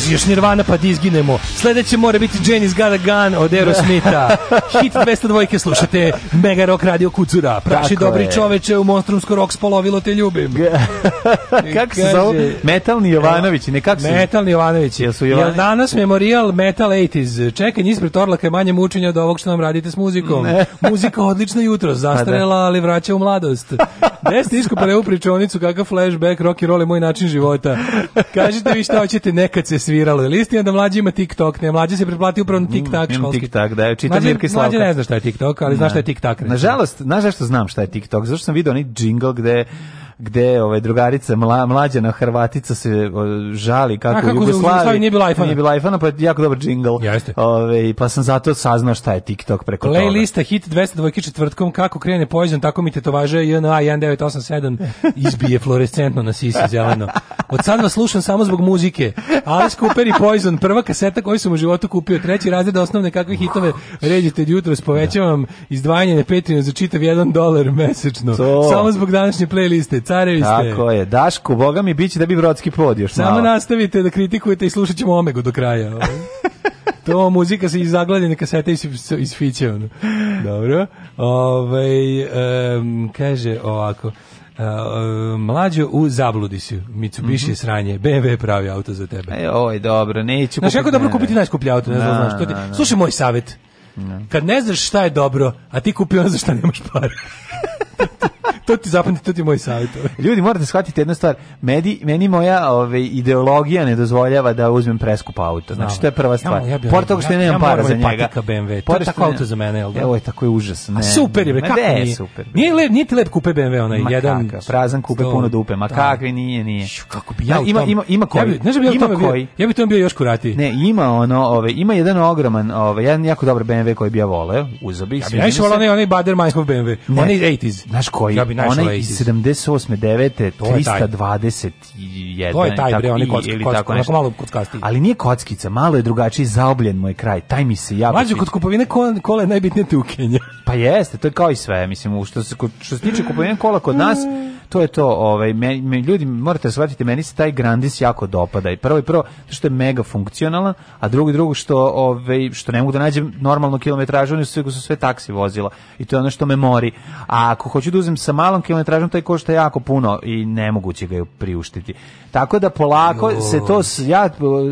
Pazi, još Nirvana pa di izginemo. Sledeće mora biti Janis Garagan od Aerosmitha. <laughs> Hit 202 slušate Mega Rock Radio Kucura. Praši Tako dobri je. čoveče u monstrumsko rock spolovilo te ljubim. <laughs> kako se zove? Metalni e, Jovanović, ne kako se. Metalni Jovanović. Jesu Jovanović. Jel danas memorial Metal 80s. Čekaj, ispred Torlaka je manje mučenja od ovog što nam radite s muzikom. Ne. Muzika odlična jutro, pa da. zastarela, ali vraća u mladost. <laughs> Gde ste iskopali ovu pričovnicu, kakav flashback, rock and roll je moj način života. Kažite vi šta hoćete, nekad se sviralo. Ili istina da mlađi ima TikTok, ne, mlađi se preplati upravo na mm, TikTok školski. TikTok, da, čita mlađi, Mirka Slavka. Mlađi ne zna šta je TikTok, ali zna šta je TikTok. Nažalost, znaš zašto znam šta je TikTok? Zašto sam video onaj jingle gde gde ovaj drugarica mla, na Hrvatica se o, žali kako, kako u Jugoslaviji nije bila iPhone. Nije bila iPhone, pa jako dobar jingle. Jeste. Ove, ovaj, pa sam zato saznao šta je TikTok preko Play toga. Playlista hit 202 četvrtkom kako krene Poison, tako mi tetovaže JNA 1987 izbije fluorescentno na sisi zeleno. Od sad slušam samo zbog muzike. Alice Cooper i Poison, prva kaseta koju sam u životu kupio, treći razred osnovne kakve hitove redite jutros povećavam izdvajanje na Patreon za čitav 1 dolar mesečno. To. Samo zbog današnje playliste carevi ste. Tako je. Daško, boga mi biće da bi brodski pod još Samo malo. nastavite da kritikujete i slušat ćemo Omegu do kraja. Ovaj. <laughs> to muzika se iz zagladene kasete iz, iz Fiće. Ono. Dobro. Ove, ovaj, um, kaže ovako. Uh, mlađo u zabludi si Mitsubishi mm -hmm. sranje, BMW pravi auto za tebe e, oj dobro, neću znaš kako dobro kupiti najskuplji auto, ne znam, da, znaš to ti... Da, da. slušaj moj savjet, kad ne znaš šta je dobro a ti kupi ono za šta nemaš pare <laughs> <laughs> to ti zapamti, to ti moj savjet. Ljudi, morate shvatiti jednu stvar. Medi, meni moja ove, ideologija ne dozvoljava da uzmem preskup auto. Znači, to je prva stvar. Ja, ja Pored toga što ja, nemam ja, para za njega. BMW. To je tako auto za mene, jel da? Evo je tako je užas. Ne. A super je, bre, kako nije? Je super. Nije, lep, nije ti lep kupe BMW, onaj ma jedan... Kaka, prazan kupe puno dupe, ma da. kakvi nije, nije. Šu, kako bi ja u Ima, ima, ima koji? Ja bi, ne, bi ima koji? Ja bi tom bio još kurati. Ne, ima ono, ove, ima jedan ogroman, ove, jedan jako dobar BMW koji bi ja voleo, uzabih. Ja bi najviše volao onaj Bader Meinhof BMW, onaj 80s znaš koji, ja onaj iz 78. 9. 321. To je taj, bre, onaj kocka, tako malo kockasti. Ali nije kockica, malo je drugačiji, zaobljen moj kraj, taj mi se ja... Mađo, kod kupovine kola, kola je najbitnije da tukenje. pa jeste, to je kao i sve, mislim, što se, što se tiče kupovine kola kod nas, mm to je to, ovaj me, me, ljudi morate da shvatiti meni se taj Grandis jako dopada i prvo i prvo što je mega funkcionalan, a drugo i drugo što ovaj što ne mogu da nađem normalnu kilometražu, oni su, su sve taksi vozila i to je ono što me mori. A ako hoću da uzmem sa malom kilometražom taj košta jako puno i nemoguće ga je priuštiti. Tako da polako no. se to ja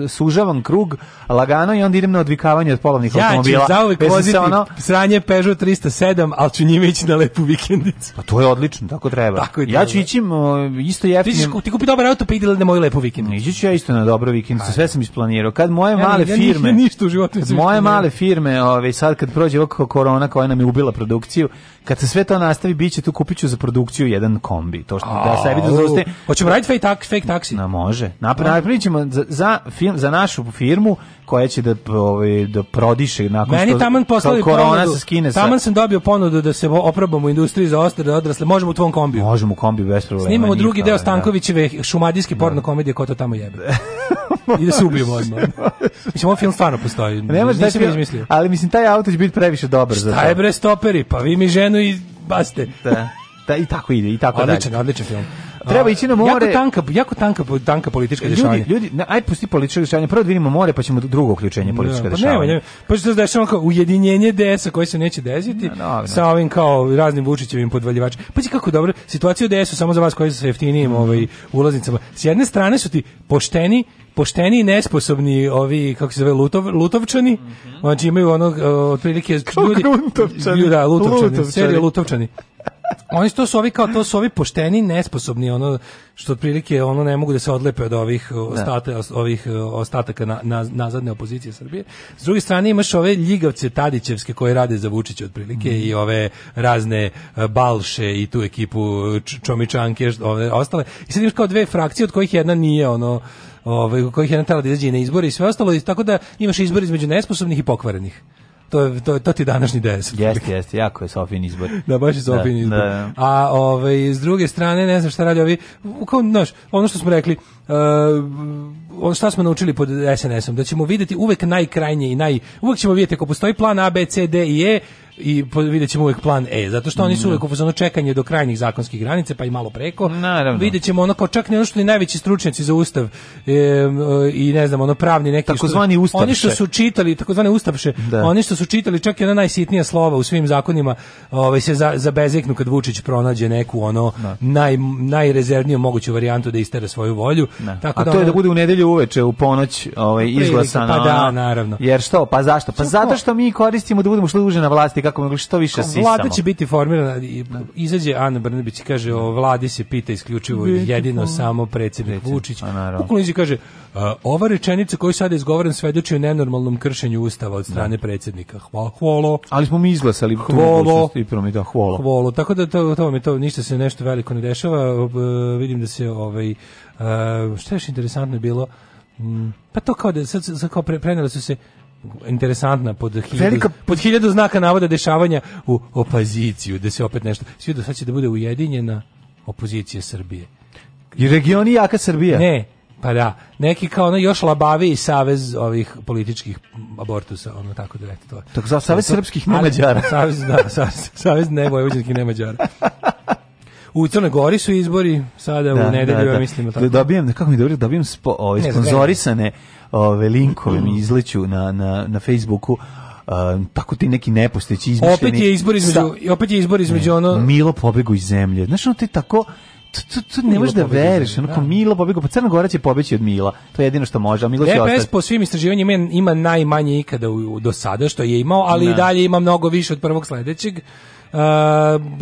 sužavam krug lagano i onda idem na odvikavanje od polovnih ja automobila. Ja ću voziti ono... sranje Peugeot 307, ali ću njime ići na lepu vikendicu. Pa to je odlično, tako treba. Tako ja ću znači, ići isto jeftinim. Ti, ti kupi dobar auto pa idi na moju lepu vikendu. Ići ću ja isto na dobro vikend, sve sam isplanirao. Kad moje ja, male ja, firme... Ja ništa u životu. Moje male firme, ove, ovaj, sad kad prođe ovako korona koja nam je ubila produkciju, kad se sve to nastavi biće tu kupiću za produkciju jedan kombi to što da se vidi zaustavi hoćemo raditi fake taksi fake taksi na može napravićemo za za film za našu firmu koja će da ovaj da prodiše nakon Meni što taman poslali korona ponudu, se skine sa taman sam dobio ponudu da se oprobamo u industriji za odrasle odrasle možemo u tvom kombiju možemo kombi kombiju bez problema snimamo drugi deo da. Stankovićeve da. šumadijski porno komedije ko to tamo jebe <laughs> <laughs> I da se ubijemo <laughs> odmah. Mislim, ovaj film stvarno postoji. Ne da bi izmislio. Ali mislim, taj auto će biti previše dobar za to. Šta je bre stoperi? Pa vi mi ženu i baste. Da. Da, i tako ide, i tako odličan, dalje. Odličan, odličan film treba ići na more. Jako tanka, jako tanka, tanka politička dešavanja. Ljudi, ljudi, na, aj pusti političke dešavanja. Prvo da vidimo more, pa ćemo drugo uključenje političke da, dešavanja. Pa ne, pa što se dešava kao ujedinjenje DS-a koje se neće desiti no, sa ovim kao raznim Vučićevim podvaljivačima. Pa će kako dobro, situacija u DS-u samo za vas koji su sa jeftinijim mm. ovaj, ulaznicama. S jedne strane su ti pošteni pošteni i nesposobni ovi kako se zove lutov, lutovčani mm -hmm. znači imaju onog otprilike ljudi, ljudi da, lutovčani, lutovčani. serija lutovčani oni to su ovi kao to su ovi pošteni, nesposobni, ono što otprilike ono ne mogu da se odlepe od ovih da. ostata, ovih e, ostataka na, na, nazadne opozicije Srbije. S druge strane imaš ove ljigavce Tadićevske koje rade za Vučića otprilike mm. i ove razne e, Balše i tu ekipu Čomičanke, ove ostale. I sad imaš kao dve frakcije od kojih jedna nije ono ovaj kojih je natala da izađe na izbore i sve ostalo i tako da imaš izbor između nesposobnih i pokvarenih to, to, to ti je današnji DS. Jeste, jeste, jako je Sofin izbor. da, baš je Sofin da, izbor. Da, da. A ovaj, s druge strane, ne znam šta radi ovi, kao, znaš, ono što smo rekli, uh, šta smo naučili pod SNS-om, da ćemo videti uvek najkrajnje i naj, uvek ćemo vidjeti ako postoji plan A, B, C, D i E, i vidjet ćemo uvek plan E, zato što oni su da. uvek u fazonu čekanje do krajnjih zakonskih granica pa i malo preko. Naravno. Vidjet ono kao čak ne ono što ni najveći stručnjaci za ustav e, i ne znam, ono pravni neki. Takozvani ustavše. Oni što su čitali, takozvani ustavše, da. oni što su čitali čak i ona najsitnija slova u svim zakonima ovaj, se za, zabezeknu kad Vučić pronađe neku ono da. naj, najrezervniju moguću varijantu da istera svoju volju. Da. Tako A da to da ono, je da bude u nedelju uveče, u ponoć ovaj, izglasana. Pa da, naravno. Jer što? Pa zašto? Pa zato što mi koristimo da budemo što duže na vlasti kako mogu što više sisamo. Vlada će biti formirana, izađe Ana Brnabić i kaže o vladi se pita isključivo Biti jedino po... samo predsjednik Vučić. Pa Kukulinić kaže, ova rečenica koju sada izgovaram svedoči o nenormalnom kršenju ustava od strane da. predsjednika. Hvala, hvalo. Ali smo mi izglasali hvalo. Tu i promita, hvalo. hvalo. Tako da to, to, mi to ništa se nešto veliko ne dešava. Uh, vidim da se ovaj, uh, e, što je još interesantno bilo, mm, pa to kao da sad, sad kao pre, preneli su se interesantna pod hiljadu, Velika... pod hiljadu znaka navoda dešavanja u opoziciju, da se opet nešto, svi da sad će da bude ujedinjena opozicija Srbije. I regioni jaka Srbija. Ne, pa da, neki kao ono još labavi savez ovih političkih abortusa, ono tako da eto to. Tako za savez srpskih nemađara. <laughs> Savez, da, savez, savez ne vojvođanskih nemađara. <laughs> U Crnoj Gori su izbori sada da, u nedelju, da, da. mislim. Da da tako. Dobijem, kako mi dobro, da dobijem spo, ove, ovaj, sponzorisane ove, linkove mi mm. izleću na, na, na Facebooku Uh, tako ti neki nepostojeći izmišljeni. Opet je izbor između, sta, opet je izbor između ne, ono... Milo pobegu iz zemlje. Znaš, ono ti tako, to, to, ne možeš da veriš, onako da. Milo pobegao, pa Crna Gora će pobeći od Mila, to je jedino što može, a Milo će e, pa ostati. po svim istraživanjima ima najmanje ikada u, do sada što je imao, ali ne. i dalje ima mnogo više od prvog sledećeg. Uh,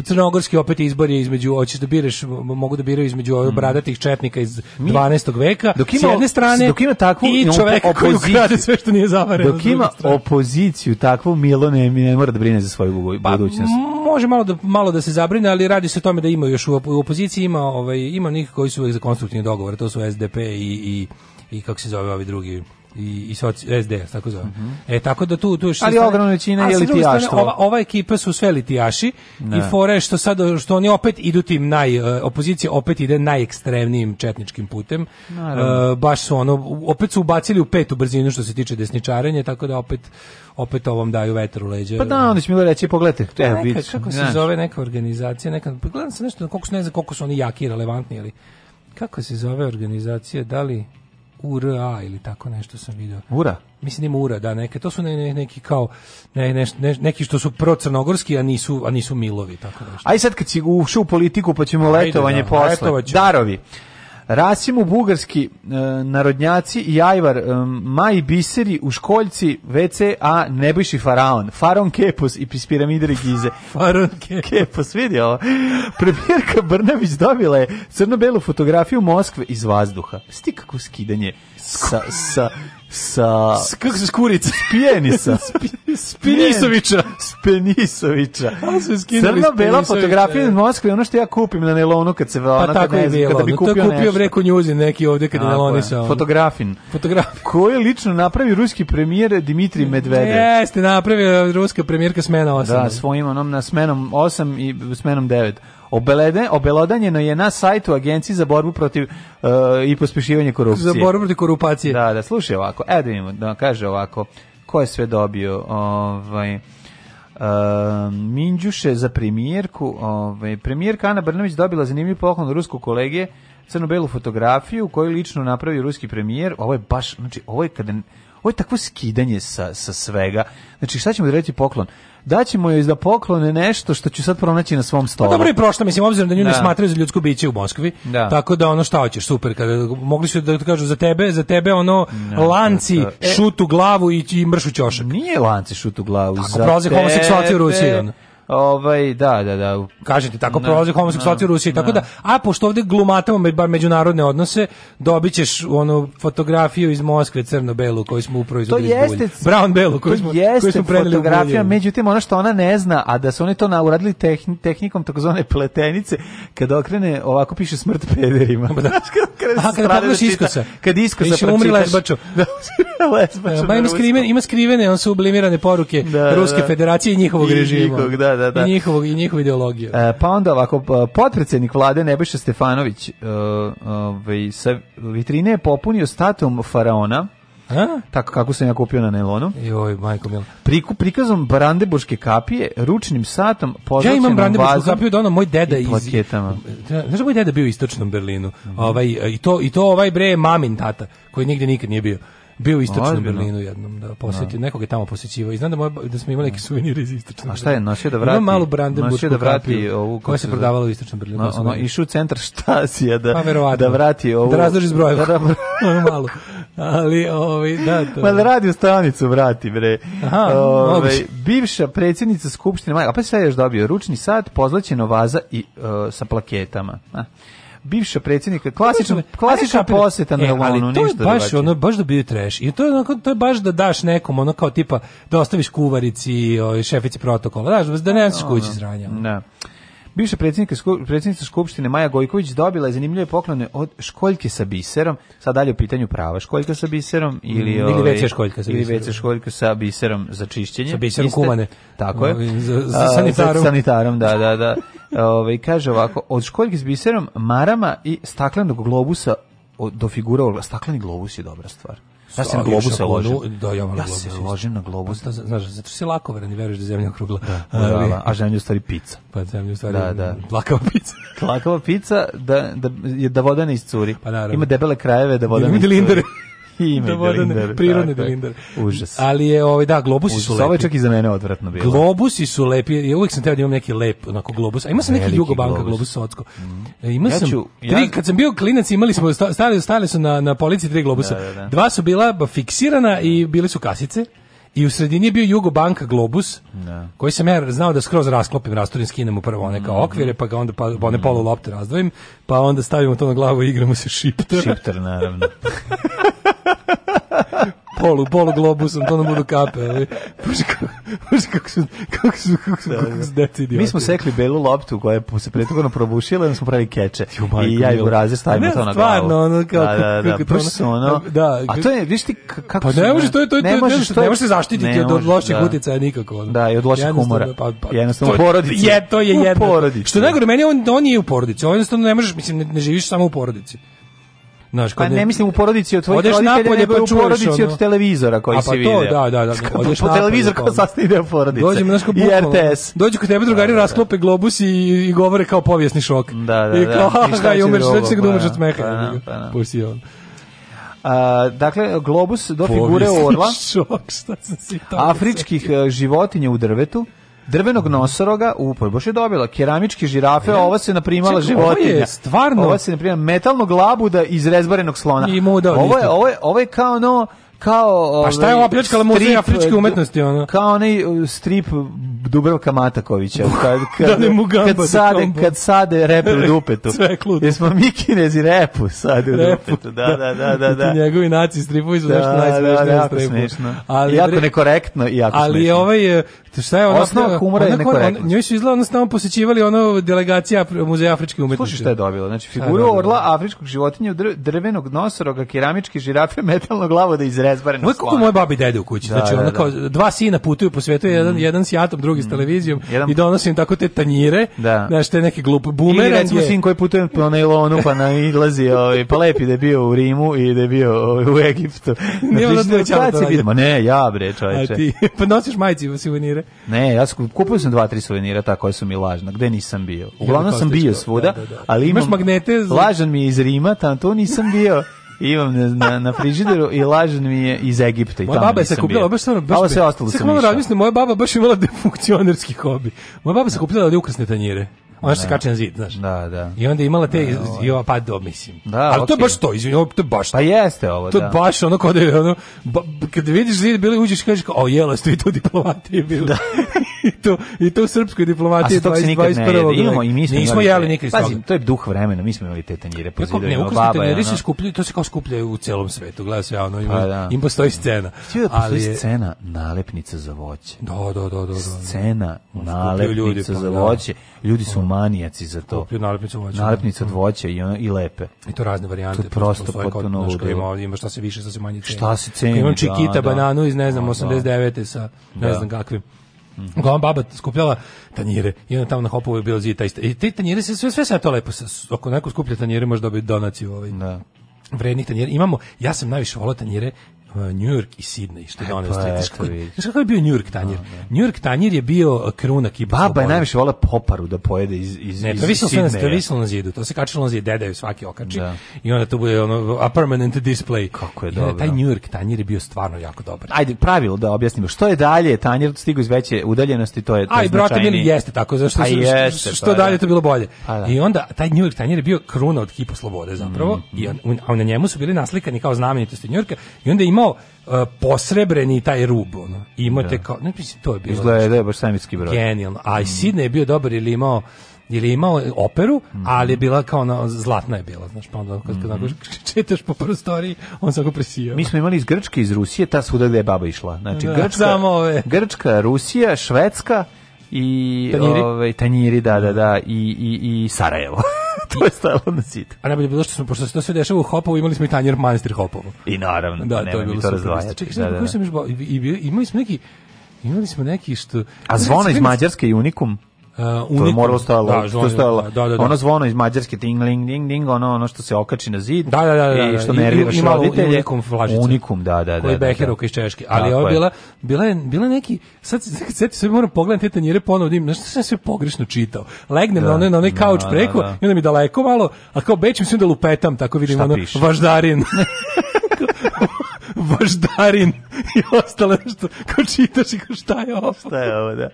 crnogorski opet izbor je između hoćeš da biraš mogu da biraju između ovih mm. bradatih četnika iz 12. veka dok ima, s jedne strane dok ima takvu i čovjek opoziciju, koji ukrade sve što nije zavareno dok ima opoziciju takvu Milo ne, ne mora da brine za svoju pa, budućnost može malo da malo da se zabrine ali radi se o tome da ima još u opoziciji ima ovaj ima nekih koji su uvek za konstruktivni dogovor to su SDP i i i kako se zove ovi drugi i, i soci, SDS, tako zove. Mm -hmm. E, tako da tu... tu što Ali ogromna većina je litijaštvo. Ova, ova ekipa su sve litijaši ne. i fore što sad, što oni opet idu tim naj... E, opozicija opet ide najekstremnijim četničkim putem. Uh, baš su ono... Opet su ubacili u petu brzinu što se tiče desničarenja, tako da opet opet ovom daju vetar u leđa. Pa da, oni će mi reći, pogledajte. Evo, neka, kako se zove neka organizacija, neka, pogledam pa se nešto, koliko su, ne znam koliko su oni jaki, relevantni, ali kako se zove organizacija, da li... URA ili tako nešto sam video. URA? Mislim da ima URA, da, neke. To su ne, ne, neki kao ne, ne, ne, neki što su pro-crnogorski, a nisu, a nisu milovi, tako nešto. Aj sad kad si ušao u politiku, pa ćemo Ajde, letovanje da, posle. Darovi. Rasimu bugarski e, narodnjaci i ajvar e, Maji Biseri u školjci WC a Nebojši faraon Faraon Kepos i piramide Gize <laughs> Faraon Kepos vidi ovo premijerka Brnabić dobila je crno-belu fotografiju Moskve iz vazduha sti kako skidanje sa, sa sa... S, kako se skurica? Spijenisa. Spinisovića. <laughs> Spinisovića. <laughs> Crno-bela fotografija da. iz Moskve, ono što ja kupim na nelonu kad se... Pa ona, tako kad da, je bilo. Kada bi kupio, no, to kupio Vreko Njuzin neki ovde kad je nelonisao. Fotografin. ko je lično napravi ruski premijer Dimitri Medvedev. Jeste, napravio ruska premijerka smena 8. Da, svojim onom na smenom 8 i smenom 9. Obelede, obelodanjeno je na sajtu Agencije za borbu protiv uh, i pospešivanje korupcije. Za borbu protiv korupcije. Da, da, slušaj ovako. Evo da imamo, da kaže ovako. Ko je sve dobio? Ovaj... Uh, Minđuše za premijerku. Ovaj, premijerka Ana Brnović dobila zanimljiv poklon ruskog kolege crno-belu fotografiju koju lično napravio ruski premijer. Ovo je baš, znači, ovo je kada Ovo je takvo skidanje sa, sa svega. Znači, šta ćemo da reći poklon? daćemo joj da poklone nešto što ću sad pronaći na svom stolu. Pa dobro i prošla, mislim, obzirom da nju ne da. smatraju za ljudsko biće u Moskvi, da. tako da ono šta hoćeš, super, kada mogli su da kažu za tebe, za tebe ono ne, lanci, da. e, šutu glavu i, i mršu ćošak. Nije lanci šutu glavu, tako, za tebe. homoseksualci u Rusiji, ono. Ovaj da, da, da. Kažete tako no, prolazi homoseksualci u Rusiji, tako da a pošto ovde glumatamo međunarodne odnose, dobićeš onu fotografiju iz Moskve crno-belu koju smo upravo izgubili. To jeste brown belu koju smo jeste koju smo fotografija, međutim ono što ona ne zna, a da su oni to na uradili tehn, tehnikom takozvane pletenice, kad okrene ovako piše smrt pederima. <laughs> Pa da. a kad pogledaš da iskosa, kad iskosa pročitaš. <laughs> Da, umri lesbaču. Da, ima skrivene, ima skrivene, on su sublimirane poruke da, Ruske da. federacije i njihovog režima. da, da, da, I, njihovog, i njihovu ideologiju. E, pa onda ovako, potpredsjednik vlade Nebojša Stefanović uh, ovaj, sa vitrine je popunio statom faraona, A? Tako kako sam ja kupio na nelonu. Joj, majko mila. Priku, prikazom brandeburške kapije, ručnim satom, Ja imam brandeburšku kapiju da ona moj deda iz... Plaketama. Znaš da moj deda bio u istočnom Berlinu? Mm -hmm. ovaj, i, to, I to ovaj bre mamin tata, koji nigde nikad nije bio bio u istočnom Berlinu jednom da posjeti, da. nekog je tamo posjećivao i znam da, moj, da smo imali neke da. suvenir iz istočnog A šta je, nosio da vrati? Ima malu Brandenburgsku da vrati kapiju, ovu, koja se prodavala u istočnom Berlinu. No, pa ono, išu u centar Štasija da, pa, da vrati ovu. Da razdrži zbrojeva. Da, da, <laughs> malu. Ali, ovaj, da, to... Ma da radi u stanicu vrati, bre. Aha, ovaj, bivša predsjednica Skupštine, a pa sve još dobio ručni sat, pozlaćeno vaza i, uh, sa plaketama. Ah bivša predsjednika, klasična klasična poseta na Elonu, ništa ali to je baš ono baš da bio trash. I to je onako, to je baš da daš nekom ono kao tipa da ostaviš kuvarici, oj ovaj, šefici protokola, daš da ne nosiš da, kući zranjao. Da. Bivša predsjednica Skupštine Maja Gojković dobila je zanimljive poklone od školjke sa biserom, sad dalje u pitanju prava školjka sa biserom ili, mm, ili ove, ovaj, veće školjka sa biserom. Ili školjka sa biserom za čišćenje. Sa biserom Iste, kumane. Tako je. Za, za sanitarom. za sanitarom, da, da, da. Ove, ovaj, kaže ovako, od školjke s biserom, marama i staklenog globusa do figura, stakleni globus je dobra stvar. Ja sam na globus ložim. Da, ja, ja se ložim na globus. Da, pa znaš, zato si lako veren i veruješ da je zemlja okrugla. Da, da, da, da, a zemlja stvari pizza. Pa zemlja stvari da, da. plakava pizza. plakava pizza da, da, da voda ne iscuri. Pa, naravno. Ima debele krajeve da voda ne iscuri. Ima Ima da vodane, prirodne tako, Užas. Ali je, ovaj, da, globusi Užas, su lepi. Ovo je čak i za mene odvratno bilo. Globusi su lepi, ja uvijek sam teo da imam neki lep, onako globus. A ima sam Veliki neki Jugobanka globus, globus Socko. Mm. E, ima ja sam, ću, ja... kad sam bio klinac imali smo, stali, stali su na, na polici tri globusa. Da, da, da. Dva su bila fiksirana i bile su kasice. I u sredini je bio Jugobanka Globus, ne. Da. koji sam ja znao da skroz rasklopim, rasturim, skinem u prvo one kao mhm. okvire, pa ga onda pa, pa one polu lopte razdvojim, pa onda stavimo to na glavu i igramo se šipter. Šipter, naravno. <laughs> polu, polu globusom, to nam budu kape, ali puši kako, su, kako su, kako su, kako su deci idioti. Mi smo sekli belu loptu koja je se prethodno probušila, da smo pravili keče. I ja ju razred stavimo to na glavu. ono, kao, da, da, da, su ono, da, da, a to je, viš ti kako Pa ne može, to je, to je, ne možeš, to je, ne možeš se zaštititi od loših da. uticaja nikako. Da, i od loših humora. Pa- pa- jednostavno, u porodici. Je, to je jedno. U porodici. Što najgore, meni on, on je u porodici, on jednostavno ne možeš, mislim, ne živiš samo u porodici. Znaš, pa ne mislim u porodici od tvojih roditelja, napolje, nego pa u porodici ono... od televizora koji se a, pa si vidio. To, da, da, da. Odeš po televizor pa kao sastavni deo porodice. Dođem, znaš, kao I RTS. Dođu kod tebe drugari, da, da, da, rasklope globus i, i govore kao povijesni šok. Da, da, da. I kao, da. I šta i umreš, šta će se pa umreš da, od smeha. Pa, da, pa, da. on. A, dakle, globus do figure orla. <laughs> šok, šta sam si to Afričkih e, životinja u drvetu drvenog nosoroga, upravo baš je dobila, keramičke žirafe, ja. ova se naprimala Ček, životinja. Ovo je stvarno. Ova se naprimala metalnog labuda iz rezbarenog slona. I muda, ovo, je, ovo, je, ovo je kao ono kao Pa šta je ovaj, ova pljačkala muzeja afričke umetnosti ona? Kao onaj strip Dubravka Matakovića kad <laughs> kad da mu kad sade kad sade rep u dupetu. <laughs> Jesmo mi Kinezi repu sade u dupetu. Da da da da da. Njegovi naci stripovi su da, nešto da, najsmešnije. Da, da, jako smešno. Ali jako nekorektno i jako Ali ovaj šta je ona osnova humora je nekorektno. Njoj su izgleda nas tamo posećivali ono delegacija muzeja afričke umetnosti. Slušaj šta je dobila? Znači figuru A, orla, afričkog životinja, drvenog nosoroga, keramičke žirafe, <laughs> metalno glavo da izrezbare na slonu. moj babi dede u kući. Da, znači da, ona da. kao dva sina putuju po svetu, jedan mm. jedan s jatom, drugi s mm. televizijom jedan... i donosim tako te tanjire, da. znači te neke glupe bumerange. Ili recimo sin koji putuje po nailonu pa na izlazi, ovaj pa lepi da je bio u Rimu i da je bio ovaj, u Egiptu. Znači, ne, ono ne, da ne, ja bre, čoveče. A ti <laughs> pa nosiš majice i suvenire. Ne, ja sam kupio sam dva, tri suvenira ta koja su mi lažna, gde nisam bio. Uglavnom sam bio svuda, da, da, da. ali imaš imam, magnete. Za... Lažan mi je iz Rima, tam to nisam bio. Imam na, na frižideru i lažan mi je iz Egipta i moja baba je se kupila, baš stvarno, baš, baš sve ostalo sam išao. Moja baba baš imala defunkcionerski hobi. Moja baba se kupila da ukrasne tanjire. Ona da. se kače na zid, znaš. Da, da. I onda imala te da, ovo. Ovaj. pa do mislim. Da, Ali okay. to je baš to, izvinjavam, ovo to je baš. Pa jeste ovo, to da. To baš ono kad da je ono ba, kad vidiš zid bili uđeš kažeš kao, "O, jela, stoji tu diplomatije <laughs> bilo." Da. <laughs> I to i to u srpskoj diplomatiji 20 21. Imamo i mi smo nismo jeli nikad. Pazi, to je duh vremena, mi smo imali te tanjire po zidu. Ne, ukusni tanjiri se skupljaju, to se kao skupljaju u celom svetu. Gleda se, ono, ima, pa, da. im postoji scena. Da ali je scena nalepnica za voće. Da, da, da, da. da. Scena nalepnica pa za voće. Ljudi su manijaci za to. Kuplju nalepnicu voća. Da. Nalepnica od mm. voća i, i lepe. I to razne varijante. To prosto potpuno ludilo. Ima, ima šta se više, šta se manje ceni. Šta se ceni, Imam da, čikita, da, bananu iz, ne znam, 89. Da, sa ne znam kakvim. Mm. Uglavnom baba skupljala tanjire i onda tamo na hopovu je bilo zid taj I te tanjire se sve sve sve to lepo. Ako neko skuplja tanjire može dobiti donaciju ovaj. Da. Vrednih tanjira. Imamo, ja sam najviše volao tanjire New York i Sidney, što e, je donio pa, Znaš je bio New York tanjir? Da, da. New York tanjir je bio e, kruna kipa. Baba je najviše vola poparu da pojede iz, iz, ne, to visilo se na to na zidu, to se kačilo na zid, deda svaki okači. Da. I onda to bude ono, a permanent display. Kako je dobro. taj New York tanjir je bio stvarno jako dobar. Ajde, pravilo da objasnimo, što je dalje tanjir stigu iz veće udaljenosti, to je, to Aj, brate, mili, jeste tako, zašto što, pa jeste, što pa da. dalje je. to bilo bolje. Da. I onda taj New York tanjir je bio kruna od kipa slobode zapravo, mm, mm. i mhm. on, on, na njemu su bili naslikani kao znamenitosti New Yorka, i onda je imao imao uh, e, posrebreni taj rub, ono. Imate da. kao, ne mislim, to je bilo. Izgleda znači, da je baš samitski broj. Genijalno. A i mm. Sidney je bio dobar ili imao ili imao operu, mhm. ali je bila kao ona zlatna je bila, znaš, pa onda kad, kad mm <laughs> čitaš po prostoriji, on se presijao. Mi smo imali iz Grčke, iz Rusije, ta svuda gde je baba išla. Znači, da, Grčka, Grčka, Rusija, Švedska, i tanjiri, ovaj, tanjiri da, da, da, i, i, i Sarajevo. <laughs> to je stalo na zidu. A najbolje bilo što smo, pošto se to sve dešava u Hopovu, imali smo i tanjir manastir Hopovu. I naravno, da, pa to je bilo to razdvajati. Čekaj, da, da, da. i, i, imali smo neki, imali smo neki što... A zvona iz Mađarske i Unikum? Uh, to je moralo stajalo, da, zvonilo, stajalo. Da, da, da. ono zvono iz mađarske ting ling ding ding ono ono što se okači na zid da, da, da, da, i da. što nervira ima roditelje unikum flažice unikum da da da koji da, da. Beher iz Češke ali ovo je bila bila je bila neki sad sad se moram pogledati te tanjire ponovo dim znači sam sve pogrešno čitao legnem da, na onaj na onaj kauč da, preko da, da. i onda mi daleko malo a kao bečim sve da lupetam tako vidim Šta ono piše? važdarin <laughs> <laughs> važdarin i ostalo što kao čitaš i kao šta je ovo šta je ovo da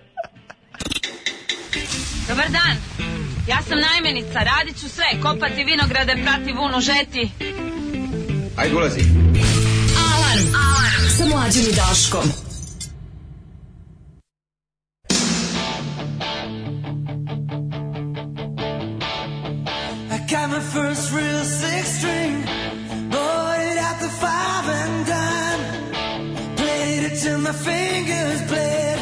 Dobar dan. Ja sam najmenica, radit ću sve. Kopati vinograde, prati vunu, žeti. Ajde, ulazi. Alarm, alarm, sa mlađim i Daškom. I got my first real six string Bought it at the five and dime Played it till my fingers play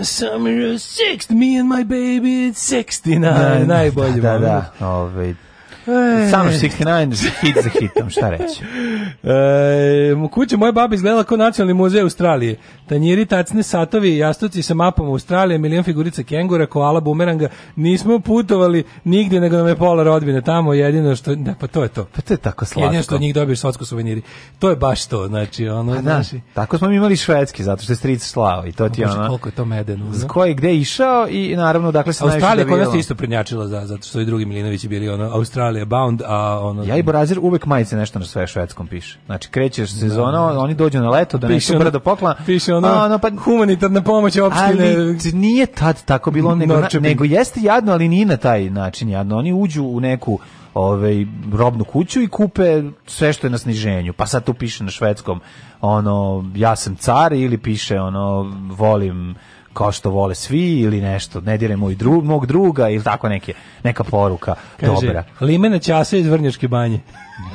fucking summer of 60, me and my baby, it's 69, najbolje. <laughs> Da, da, da, ovaj, oh, Sam 69, hit za hitom, šta reći. <laughs> E, kuća moje babi izgledala kao nacionalni muzej Australije. Tanjiri, tacne, satovi, jastuci sa mapom Australije, milion figurica kengura, koala, bumeranga. Nismo putovali nigde nego nam je pola rodbine tamo. Jedino što, da, pa to je to. Pa to je tako slatko. Jedino što od njih dobiješ sotsko suveniri. To je baš to, znači, ono, pa, da, znaš. Tako smo mi imali švedski, zato što je stric slao i to ti ono. Koliko je to medeno. Z koje gde išao i naravno, dakle, se najviše da Australija kod nas isto prednjačila, zato što i drugi Milinovići bili, ono, Australija Italija bound, a ono... Ja i Brazil uvek majice nešto na sve švedskom piše. Znači, krećeš sezona, da, oni dođu na leto, da nešto brdo pokla. Piše ono, a, ono pa, humanitarna pomoć opštine. Ali nije tad tako bilo, nego, na, nego jeste jadno, ali nije na taj način jadno. Oni uđu u neku ovaj robnu kuću i kupe sve što je na sniženju. Pa sad tu piše na švedskom ono ja sam car ili piše ono volim kao što vole svi ili nešto, ne dire moj dru, mog druga ili tako neke, neka poruka Kaže, dobra. Limena časa iz Vrnjačke banje.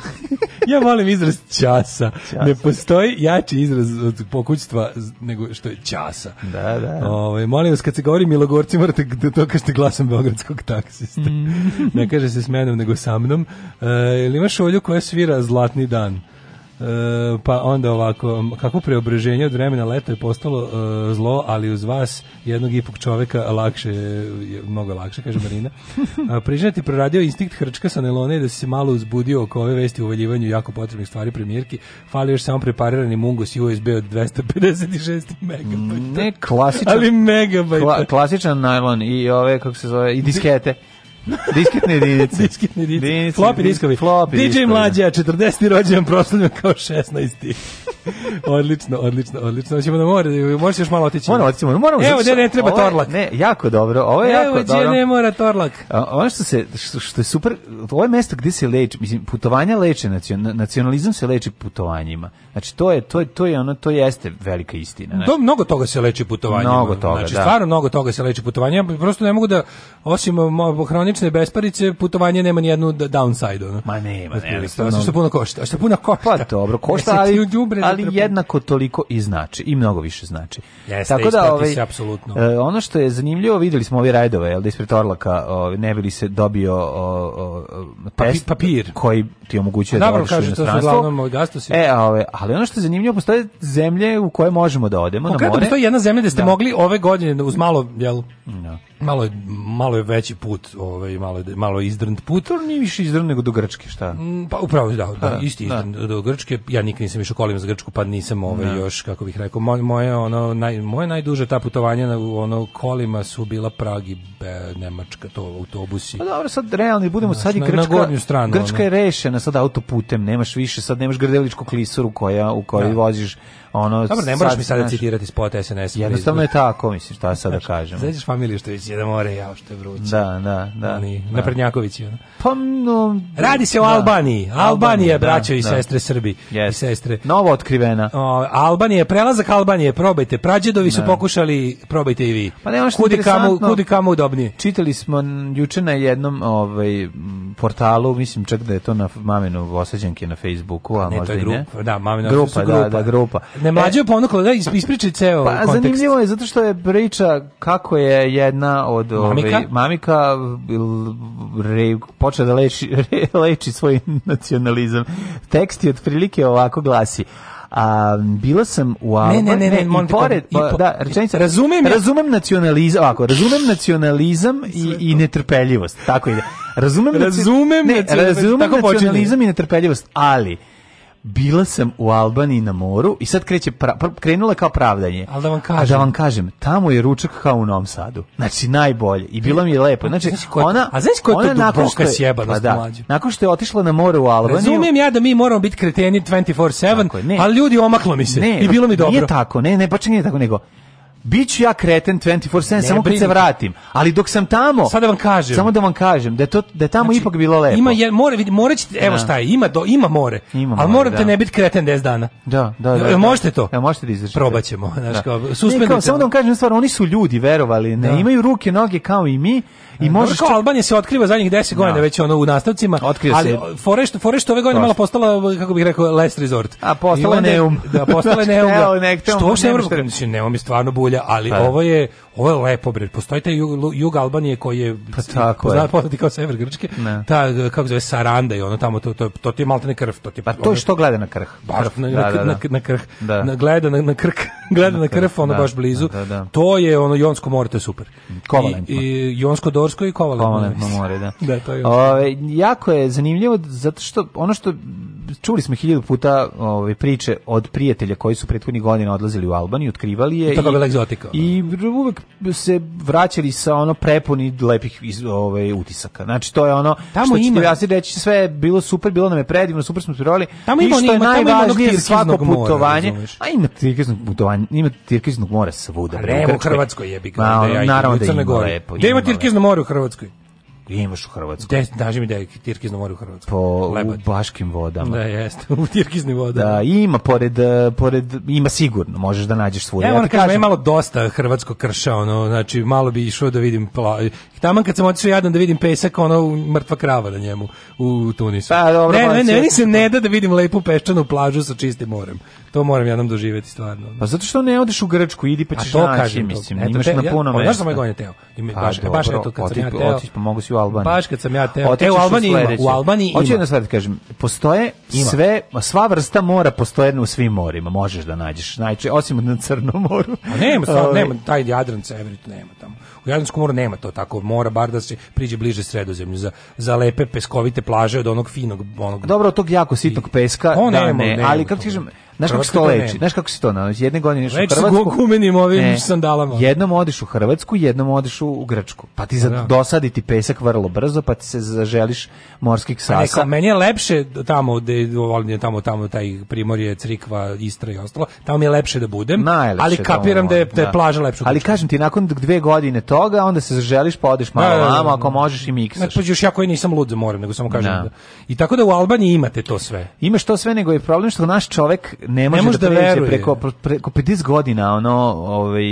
<laughs> ja volim izraz časa. časa. Ne postoji jači izraz od pokućstva nego što je časa. Da, da. Ove, ovaj, molim vas, kad se govori Milogorci, morate da to kažete glasom beogradskog taksista. Mm. ne kaže se s menom, nego sa mnom. E, ili imaš olju koja svira Zlatni dan? E, pa onda ovako, kako preobraženje od vremena leta je postalo e, zlo, ali uz vas jednog ipak čoveka lakše, je, mnogo lakše, kaže Marina. <laughs> A, ti proradio instinkt hrčka sa Nelone da se malo uzbudio oko ove vesti u uvaljivanju jako potrebnih stvari premijerki. Fali još samo preparirani mungus i USB od 256 megabajta. Ne, klasičan. <laughs> Ali megabajta. Kla, klasičan najlon i ove, kako se zove, i diskete. Disketne jedinice. <laughs> Disketne jedinice. jedinice. Flopi diskovi. Flopi DJ Mlađa, 40. rođendan proslavljam kao 16. odlično, odlično, odlično. Hoćemo na da more, možeš još malo otići. Moramo otići, moramo. Evo, ne, ne treba torlak. Ne, jako dobro. Ovo je Evo, jako dobro. Evo, ne mora torlak. A, ono što se što, što je super, ovo je mesto gde se leči, mislim, putovanja leče nacionalizam se leči putovanjima. Znači to je to je to je ono to jeste velika istina, znači. To, mnogo toga se leči putovanjima. Mnogo toga, znači da. stvarno mnogo toga se leči putovanjima. Prosto ne mogu da osim hranjivih granične besparice putovanje nema ni jednu downside ono. Ma nema, nema. Zato što puno pa e, košta. Što puno košta. Pa dobro, košta, ali, ali jednako toliko i znači i mnogo više znači. Jeste, Tako da ovaj apsolutno. E, ono što je zanimljivo, videli smo ovi rajdove, jel da ispred Orlaka, o, ne bili se dobio o, o, test papir koji ti omogućuje da odeš u inostranstvo. Ovaj, e, ove, ali ono što je zanimljivo, postoje zemlje u koje možemo da odemo Konkretno, na more. to je jedna zemlja gde ste da. mogli ove godine uz malo, jel, no. Da. malo, malo je veći put, ovaj ovaj malo malo izdrnt put, on nije više izdrnt nego do Grčke, šta? Mm, pa upravo da, da, da isti da. do Grčke. Ja nikad nisam išao kolima za Grčku, pa nisam ovaj da. još kako bih rekao, moje moje ono naj moje najduže ta putovanja na ono kolima su bila Prag i Be, Nemačka, to autobusi. Pa dobro, sad realni budemo da, sad i Grčka. Na stranu, Grčka ono. je rešena sad autoputem, nemaš više, sad nemaš Grdeličku klisuru koja u kojoj da. voziš ono Dobro, ne moraš mi sad sada citirati spot SNS. Jednostavno je tako, mislim, šta sad da kažem. Zađeš familiju što je da more, ja što je vruće. Da, da, da oni, da. da. naprednjakovići. Pa, no, Radi se o da. Albaniji. Albanija, da, braćo i da. sestre Srbi. Yes. I sestre. Novo otkrivena. O, Albanija, prelazak Albanije, probajte. Prađedovi su pokušali, probajte i vi. Pa ne, što kudi, kamu, kudi kamu udobnije. Čitali smo juče na jednom ovaj, portalu, mislim čak da je to na maminu osađanke na Facebooku, a ne, možda i ne. Grup, da, maminu grupa, grupa. Da, da, grupa. Ne e, mlađe je ponukalo, da, ispriči ceo pa, kontekst. Zanimljivo je zato što je priča kako je jedna od mamika, ovaj, mamika re, počeo da leči, <laughs> re, leči svoj nacionalizam. Tekst je otprilike ovako glasi a bila sam u Alba, ne, ne, ne, ne, i pored, i po, da, rečenica, razumem, razumem nacionalizam, ovako, razumem nacionalizam i, i netrpeljivost, tako ide. Razumem, <laughs> razumem, ne, razumem nacionalizam i netrpeljivost, ali bila sam u Albaniji na moru i sad kreće pra, pra, krenula kao pravdanje. Al da vam kažem. A da vam kažem, tamo je ručak kao u Novom Sadu. Znači najbolje. I bilo mi je lepo. Znači, ona, a znaš ko je to duboka sjebanost pa da, mlađu? Nakon što je otišla na more u Albaniju. Razumem ja da mi moramo biti kreteni 24-7, ali ljudi omaklo mi se ne, i bilo mi dobro. Nije tako, ne, ne, baš nije tako, nego Biću ja kreten 24/7 samo brini. kad se vratim. Ali dok sam tamo, sada da vam kažem. Samo da vam kažem da je to da je tamo znači, ipak bilo lepo. Ima je more, vidi, more ćete, evo da. šta je, ima do ima more. Ima ali morate da. ne biti kreten 10 dana. Da, da, da. Jel da. možete to? Ja možete da izdržite. Probaćemo, znači da. kao suspendujte. Samo da vam kažem stvar, oni su ljudi, verovali, ne da. imaju ruke, noge kao i mi. I može što Albanija se otkriva zadnjih 10 godina no. već ono u nastavcima, Otkrio ali Forest Forest ove godine malo postala kako bih rekao last resort. A postala neum. Da, postala <laughs> znači, neum. Što se evropski znači, ne, stvarno bulje najbolja, ali pa. ovo je ovo je lepo bre. Postoji taj jug, jug Albanije koji je pa tako poznat, je. poznat kao sever Grčke. Ne. Ta kako zove Saranda i ono tamo to to to ti je maltene krv, to ti Pa to ono, što gleda na krh. Baš pa, na, da, na, da, na, da. na krh. Da. Na gleda na, na krk gleda na dakle, krv, ono da, baš da, blizu. Da, da, to je ono Jonsko more, to je super. Kovalentno. I, i Jonsko Dorsko i Kovalentno, Kovalentno more. Da. <laughs> da, to je. Ove, jako je zanimljivo zato što ono što čuli smo hiljadu puta ove priče od prijatelja koji su prethodnih godina odlazili u Albaniju, otkrivali je i tako bila egzotika. I uvek se vraćali sa ono prepuni lepih iz ove utisaka. Znači to je ono tamo što ima ja se reći sve je bilo super, bilo nam je predivno, super smo provali. Tamo ima, što je najvažnije svako putovanje, a ima tirkizno putovanje ima tirkiznog mora svuda. Bre, u Hrvatskoj jebi big. ja naravno da ima lepo. Da ima tirkizno more u Hrvatskoj. Gdje da imaš u Hrvatskoj? Des, daži mi da je Tirkizno more u Hrvatskoj. Po Lebat. u Baškim vodama. Da, jeste, <laughs> u Tirkiznim vodama. Da, ima, pored, pored, ima sigurno, možeš da nađeš svuda. Evo, ja, ja kažem, kažem, malo dosta hrvatskog krša, ono, znači, malo bi išao da vidim, tamo kad sam otišao jadan da vidim pesak, ono, mrtva krava na njemu u Tunisu. Pa, dobro, ne, ne, ne, ne, se ne da da vidim lepu peščanu plažu sa čistim morem. To moram jednom doživeti stvarno. Pa zato što ne odeš u Grčku, idi pa ćeš naći, kažem, mislim, eto, imaš te, pa na puno ja, pa mesta. Znaš sam je gonio teo. Ima, pa baš, dobro, baš eto kad sam ja teo. Otić, pa mogu si u Albaniji. Baš kad sam ja teo. Otičeš e, u Albaniji ima, u Albaniji ima. Hoću na stvar kažem, postoje ima. sve, sva vrsta mora postoje u svim morima, možeš da nađeš. Znači, osim na Crnom moru. A nema, stvarno, ovaj. nema, taj Jadran, Severit, nema tamo. U Jadranskom moru nema to tako, mora bar da se priđe bliže sredozemlju za, za lepe peskovite plaže od onog finog onog. Dobro, od tog jako sitog peska, da ne, ali kako ti kažem, Znaš kako se to leči? Znaš kako se to nalazi? Jedne godine ideš u Hrvatsku. Leči ovim sandalama. Jednom odeš u Hrvatsku, jednom odeš u Grčku. Pa ti da. dosadi ti pesak vrlo brzo, pa ti se zaželiš morskih pa sasa. Neka, meni je lepše tamo, de, volim tamo, tamo taj primorje, Crikva, Istra i ostalo. Tamo mi je lepše da budem. Najlepše ali kapiram da je, da je plaža lepša. Ali kažem ti, nakon dve godine toga, onda se zaželiš, pa odeš malo da, da, da. vamo, ako možeš i miksaš. Znači, još ja koji nisam lud za morem, nego samo kažem. Da. da. I tako da u Albaniji imate to sve. Imaš to sve, nego je problem što naš čovek ne može, ne da može da, da pređe preko, preko 50 godina ono ovaj,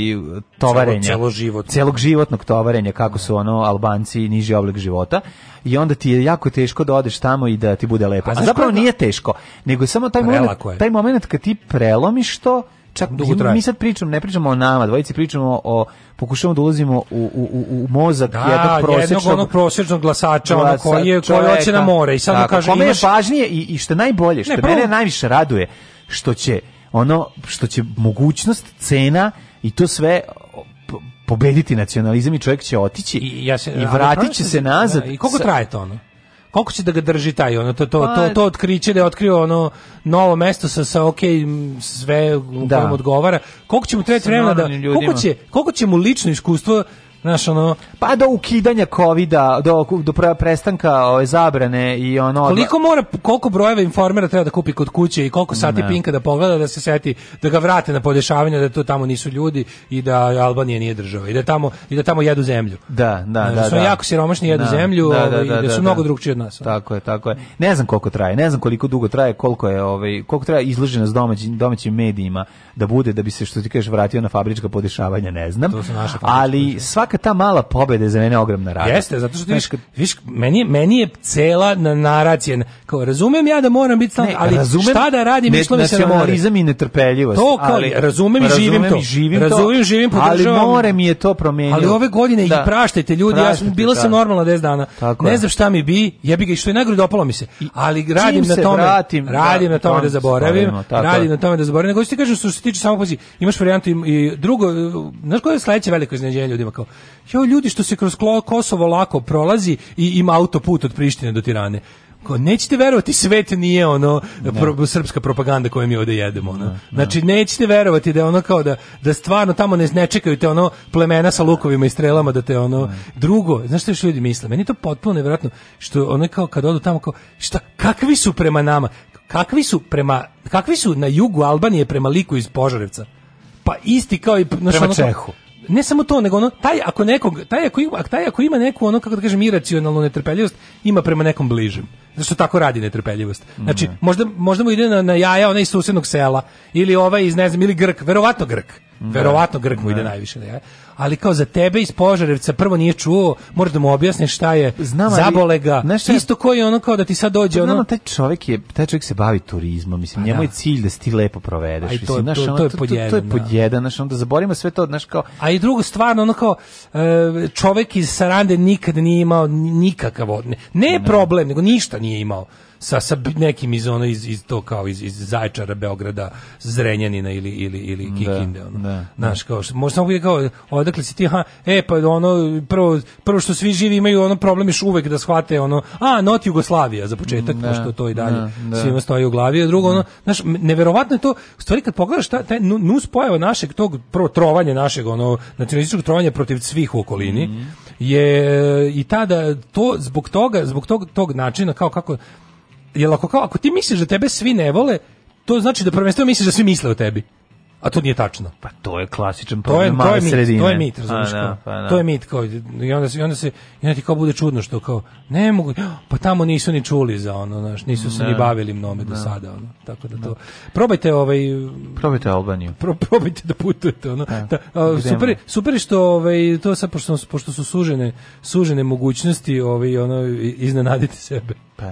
tovarenja. Celo, celo život. Celog životnog tovarenja, kako su ono Albanci niži oblik života i onda ti je jako teško da odeš tamo i da ti bude lepo. Pa A, A zapravo nije teško, nego samo taj moment, taj moment kad ti prelomiš to, čak Mi sad pričamo, ne pričamo o nama, dvojici pričamo o pokušavamo da ulazimo u, u, u mozak da, jednog prosječnog jednog onog prosječnog glasača, glasa, ono koji je koji hoće na more i sad mu kaže imaš... je pažnije i, i što najbolje, što ne, mene najviše raduje, što će ono što će mogućnost cena i to sve pobediti nacionalizam i čovjek će otići i, ja se, i vratit će se nazad. I koliko traje to ono? koliko će da ga drži taj ono to to pa- to to otkriće da je otkrio ono novo mesto sa sa ok sve da. kojem odgovara koliko će mu trebati vremena da koliko će koliko će mu lično iskustvo Znaš, ono... Pa do ukidanja covida, do, do prestanka ove ovaj, zabrane i ono... Koliko mora, koliko brojeva informera treba da kupi kod kuće i koliko sati ne. pinka da pogleda da se seti, da ga vrate na podešavanje, da to tamo nisu ljudi i da Albanija nije država i da tamo, i da tamo jedu zemlju. Da, da, znaš, da. Su da, jako siromašni jedu da, zemlju da, da, ovaj, da, i da, da su da. mnogo drugčiji od nas. Tako je, tako je. Ne znam koliko traje, ne znam koliko dugo traje, koliko je, ovaj, koliko traje izloženost domaćim, domaćim medijima da bude, da bi se, što ti kažeš, vratio na fabrička podešavanja, ne znam. To su naše Ali svak svaka ta mala pobeda je za mene ogromna radost. Jeste, zato što viš, viš, meni, meni je cela naracija, kao razumem ja da moram biti stalno, ali razumem, šta da radim, išlo mi se na more. i netrpeljivost. To kao, ali, razumem i živim to. Živim razumem to, živim, ali more mi je to promenilo. Ali ove godine, da. i praštajte ljudi, praštajte, ja sam, bila sam da. normalna 10 dana, Tako ne znam šta mi bi, ja bi ga, što je najgore dopalo mi se, ali radim na tome, vratim, da, radim na tome da zaboravim, radim na tome da zaboravim, nego ti kažem što se tiče samo samog imaš varijantu i drugo, e, znaš koje je sledeće veliko iznenađenje ljudima kao jo, ljudi što se kroz Kosovo lako prolazi i ima autoput od Prištine do Tirane. Ko, nećete verovati, svet nije ono pro, srpska propaganda koju mi ovde jedemo. Ono. Znači, nećete verovati da je ono kao da, da stvarno tamo ne, ne čekaju te ono plemena sa lukovima i strelama da te ono... Ne. Drugo, znaš što ljudi misle? Meni je to potpuno nevjerojatno što ono kao kad odu tamo kao, šta, kakvi su prema nama? Kakvi su prema, kakvi su na jugu Albanije prema liku iz Požarevca? Pa isti kao i... Prema ono, Čehu ne samo to, nego ono, taj ako nekog, taj ako ima, taj ako ima neku ono kako da kažem iracionalnu netrpeljivost, ima prema nekom bližem. Zašto tako radi netrpeljivost? Znači, mm -hmm. možda, možda mu ide na, na jaja onaj iz susednog sela ili ovaj iz ne znam ili Grk, verovatno Grk. Da. Verovatno Grk mu ide da. najviše na jaja ali kao za tebe iz Požarevca prvo nije čuo, mora da mu objasni šta je Znam, zabole ga. Šta... Isto koji ono kao da ti sad dođe pa ono. Znam, taj čovjek je, taj čovjek se bavi turizmom, mislim, pa njemu da. je cilj da se ti lepo provedeš, mislim, to, naš, to, to, ono, to, je podjedan. jedan, to, je pod da. jedan, naš, onda zaborimo sve to, znaš kao. A i drugo stvarno ono kao e, čovjek iz Sarande nikad nije imao nikakav ne, ne problem, nego ništa nije imao sa, sa nekim iz ono iz, iz to kao iz, iz Zaječara, Beograda, Zrenjanina ili ili ili da, Kikinde ono. Da, Naš da. kao možda samo kao odakle si ti ha e pa ono prvo prvo što svi živi imaju ono problem je uvek da shvate ono a not Jugoslavija za početak da, pošto to i dalje da, da. svima stoji u glavi a drugo ono znaš neverovatno je to u stvari kad pogledaš ta ta nus pojava našeg tog prvo trovanje našeg ono nacionalističkog trovanja protiv svih u okolini mm -hmm. je i tada to zbog toga zbog tog tog načina kao kako jel ako, kao, ako ti misliš da tebe svi ne vole, to znači da prvenstveno misliš da svi misle o tebi. A to nije tačno. Pa to je klasičan problem to je, to je sredine. To je mit, razumiješ pa da, pa da. To je mit, kao, i onda, i onda se, i onda ti kao bude čudno što kao, ne mogu, pa tamo nisu ni čuli za ono, znaš, nisu se ne. ni da. bavili mnome do da. sada, ono, tako da to. Da. Probajte ovaj... Probajte Albaniju. Pro, probajte da putujete, ono. Da, a, super, super što, ovaj, to sad, pošto, pošto su sužene, sužene mogućnosti, ovaj, ono, iznenadite sebe. Pa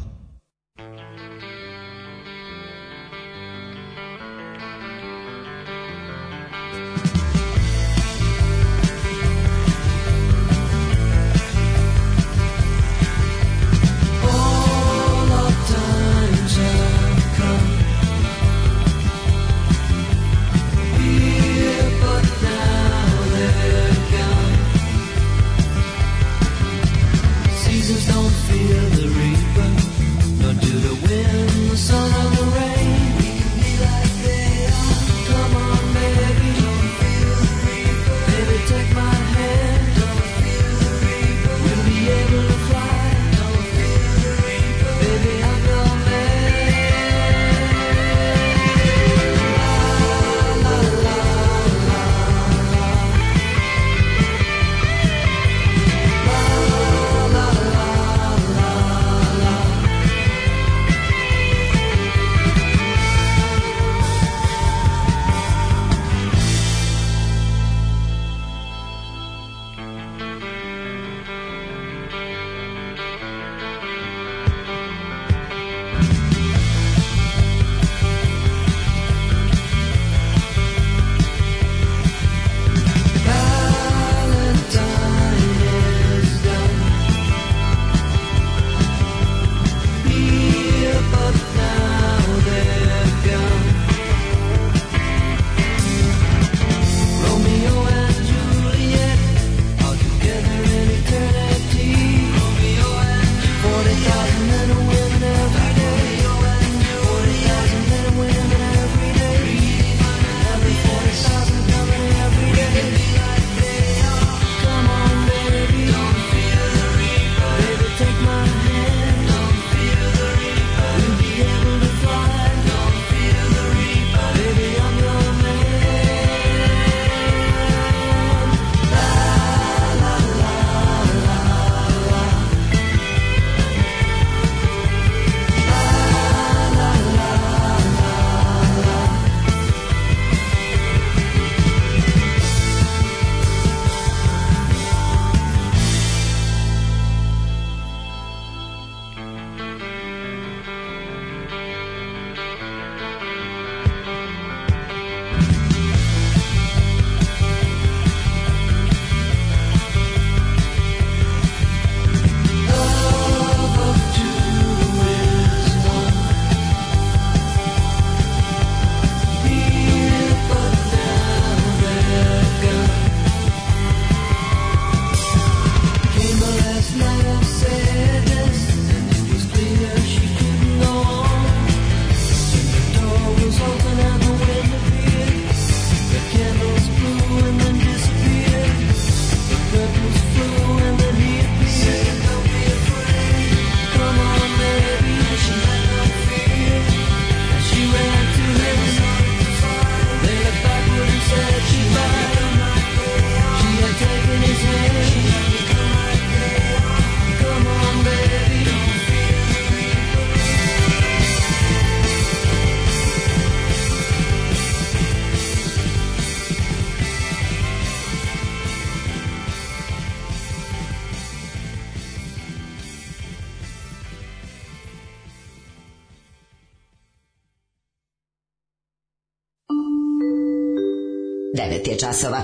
časova.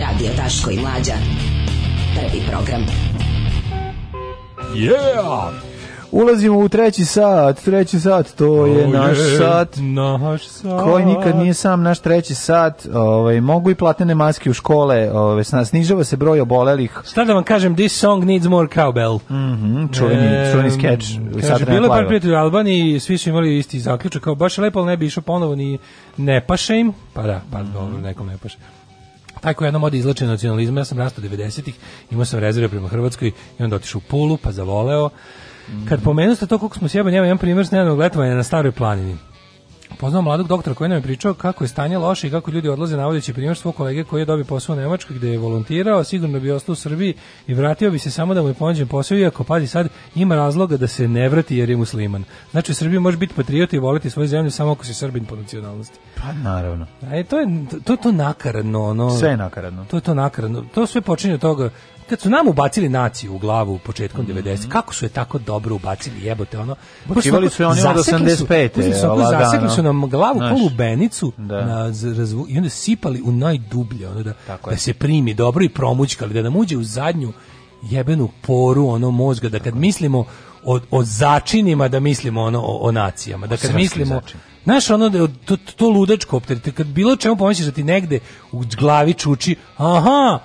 Radio Daško i Mlađa. Prvi program. Yeah! Ulazimo u treći sat, treći sat, to oh, je naš je, sat. Naš sat. Koji nikad nije sam naš treći sat. Ovaj mogu i platene maske u škole, ovaj sa snižava se broj obolelih. Šta da vam kažem, this song needs more cowbell. Mhm, mm čuveni, e, čuveni sketch. Kaže, bilo par prijatelja u Albaniji, svi su imali isti zaključak, kao baš lepo, ali ne bi išao ponovo ni ne paše im. Pa da, pa mm -hmm. dobro, nekom ne paše. Taj koji jednom ode izlače nacionalizma, ja sam rastao 90-ih, imao sam rezerve prema Hrvatskoj i onda otišao u Pulu, pa zavoleo. Mm Kad pomenuste to koliko smo sjebani, ja jedan primjer s nejednog letovanja na staroj planini upoznao mladog doktora koji nam je pričao kako je stanje loše i kako ljudi odlaze navodeći primjer svog kolege koji je dobio posao u Nemačkoj gdje je volontirao, sigurno bi ostao u Srbiji i vratio bi se samo da mu je ponuđen posao iako pazi sad ima razloga da se ne vrati jer je musliman. Znači Srbija može biti patriota i voliti svoju zemlju samo ako si Srbin po nacionalnosti. Pa naravno. E, to je to, to nakaradno, ono. Sve je nakaradno. To je to nakaradno. To sve počinje od toga kad su nam ubacili naciju u glavu u početkom mm -hmm. 90 kako su je tako dobro ubacili jebote ono ubacivali su oni od 85 su, ono, zasekli su nam glavu polu benicu da. na razvu, i onda sipali u najdublje ono da da se primi dobro i promućkali da nam uđe u zadnju jebenu poru ono mozga da kad mislimo o, o začinima da mislimo ono o, o nacijama da kad mislimo začin. Znaš, ono, da, to, to ludačko opterite, kad bilo čemu pomisliš da ti negde u glavi čuči, aha,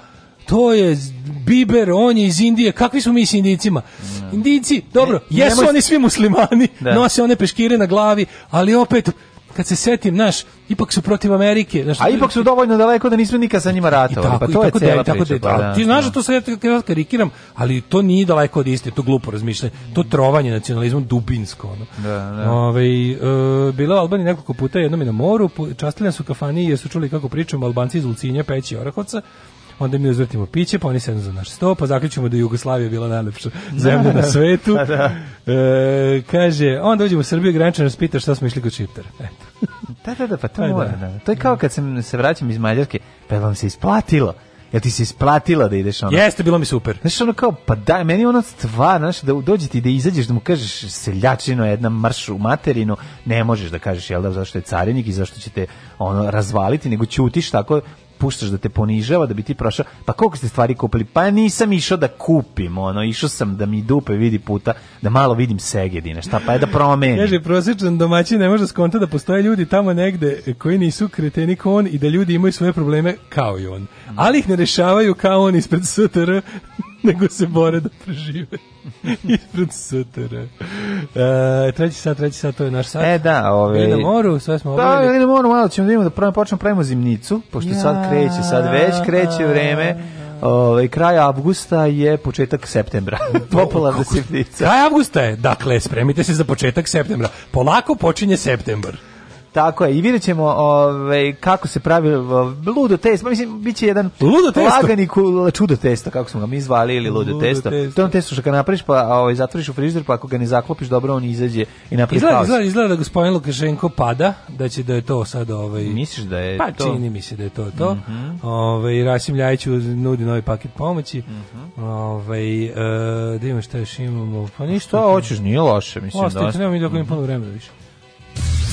to je Biber, on je iz Indije, kakvi smo mi s Indijcima? Indijci, dobro, ne, jesu nemoj... oni svi muslimani, <laughs> da. nose one peškire na glavi, ali opet, kad se setim, znaš, ipak su protiv Amerike. Znaš, a ipak su dovoljno daleko da nismo nikad sa njima ratovali. pa to je tako da, priča. Tako pa, da, da, ti znaš da, da to sad ja karikiram, ali to nije daleko od istine, to glupo razmišljanje. To trovanje nacionalizmom dubinsko. Ono. Da, da. Ove, ovaj, e, bila u Albaniji nekoliko puta, jednom i na moru, častili nas u kafani jer su čuli kako pričamo Albanci iz Ulcinja, Peći i Orahovca, onda mi uzvrtimo piće, pa oni sednu za naš sto, pa zaključimo da je Jugoslavija bila najlepša da. zemlja na svetu. <laughs> Da, da, E, kaže, onda uđemo u Srbiju, graničar nas pita šta smo išli kod Šiptara. Eto. da, da, da, pa to mora. Da. da. To je kao kad sam se vraćam iz Mađarske, pa vam se isplatilo. Ja ti se isplatila da ideš ono? Jeste, bilo mi super. Znaš, ono kao, pa daj, meni je ono stvar, znaš, da dođe ti da izađeš, da mu kažeš seljačino, jedna marš u materinu, ne možeš da kažeš, jel da, zašto je carinik i zašto će te ono, razvaliti, nego ćutiš tako puštaš da te ponižava da bi ti prošao. Pa koliko ste stvari kupili? Pa nisam išao da kupim, ono, išao sam da mi dupe vidi puta, da malo vidim segedine, šta pa je da promenim. Kaže, prosječan domaćin ne može skonta da postoje ljudi tamo negde koji nisu kreteni kao on i da ljudi imaju svoje probleme kao i on. Ali ih ne rešavaju kao on ispred STR <laughs> nego se bore da prežive. <laughs> Ispred sutera. E, treći sat, treći sat, to je naš sat. E, da, ove... Ovaj- bili na moru, sve smo pa, obavili. Da, bili na moru, malo ćemo da imamo da pravimo, počnemo pravimo zimnicu, pošto ja, sad kreće, sad već kreće vreme. Ove, ovaj, kraj avgusta je početak septembra. <laughs> Popularna sipnica. Kraj avgusta je, dakle, spremite se za početak septembra. Polako počinje septembar. Tako je, i vidjet ćemo ove, ovaj, kako se pravi ludo testo, mislim, bit će jedan ludo testo. lagani čudo testo, kako smo ga mi zvali, ili ludo, ludo testo. testo. To je on testo što ga napraviš, pa ove, ovaj, zatvoriš u frižder, pa ako ga ne zaklopiš, dobro, on izađe i napravi izgleda, kaos. Izgleda, izgleda da gospodin Lukašenko pada, da će da je to sad... Ovaj, Misliš da je pa, to? Pa čini mi se da je to to. Mm -hmm. ove, ovaj, Rasim Ljajiću nudi novi paket pomoći. Mm -hmm. ove, e, da imamo šta još imamo. Pa, pa ništa. hoćeš, nije loše, mislim. Ostavite, da... nemam i dok imam puno vremena više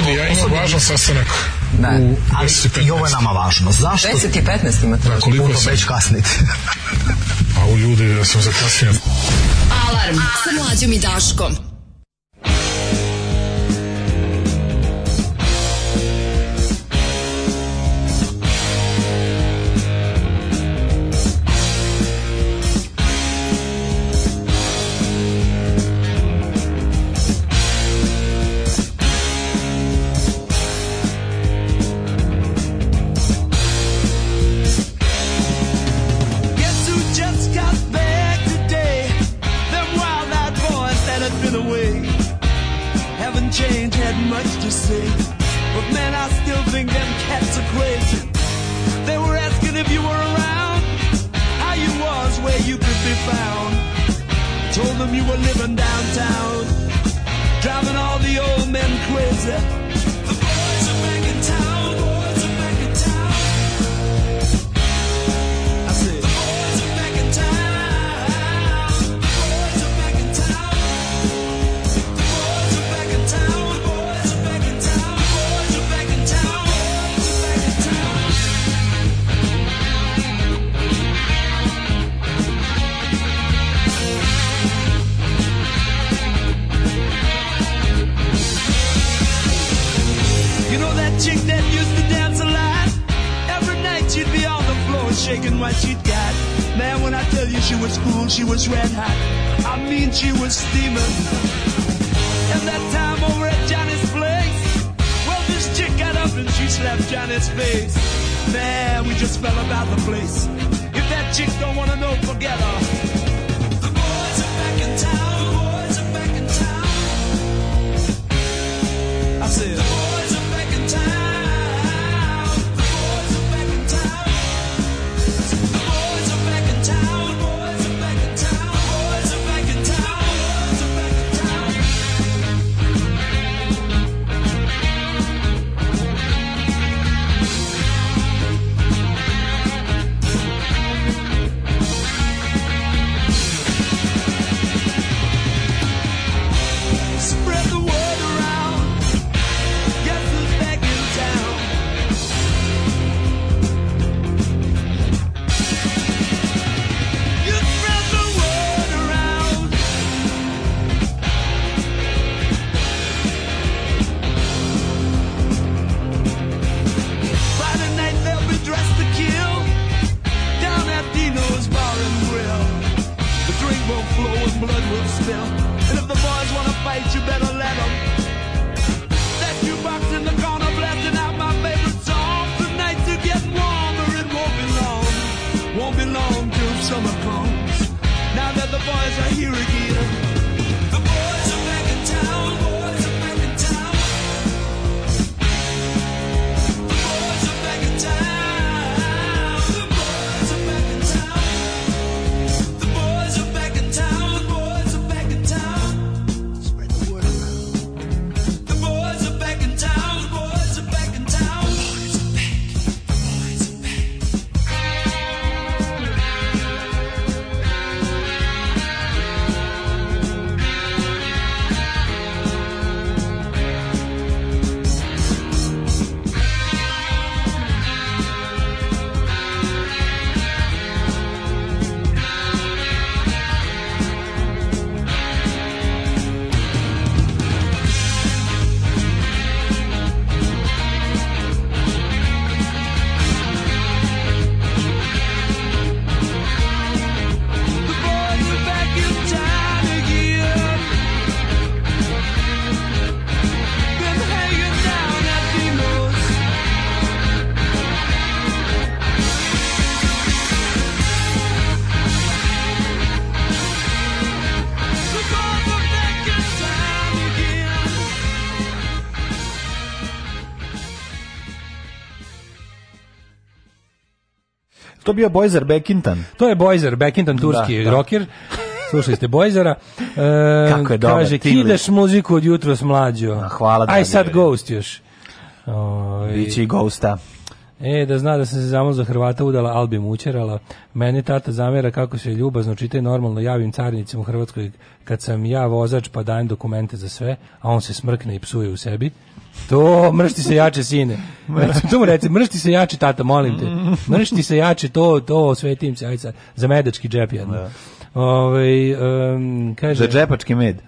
Ljudi, ja imam važan sastanak da, u 10.15. I ovo je nama važno. Zašto? 10.15 imate. Da, koliko Puno već kasnite. A u ljudi, ja da sam zakasnio. Alarm, sa mlađom i Daškom. to bio Bojzer Bekintan? To je Bojzer Bekintan, da, turski da, rocker. Slušali ste Bojzara. E, Kako je dobro. Kaže, kidaš muziku od jutro s mlađo. Hvala. Aj sad Ghost još. Biće i Ghosta. E, da zna da sam se zamol za Hrvata udala, mu učerala. Meni tata zamera kako se ljubazno čita normalno javim carnicima u Hrvatskoj kad sam ja vozač pa dajem dokumente za sve, a on se smrkne i psuje u sebi. To, mršti se jače, sine. <laughs> to mu reci, mršti se jače, tata, molim te. <laughs> Mršti se jače, to, to, svetim se, ajca, za medački džep jedno. Da. Ove, ovaj, um, kaže, za džepački med.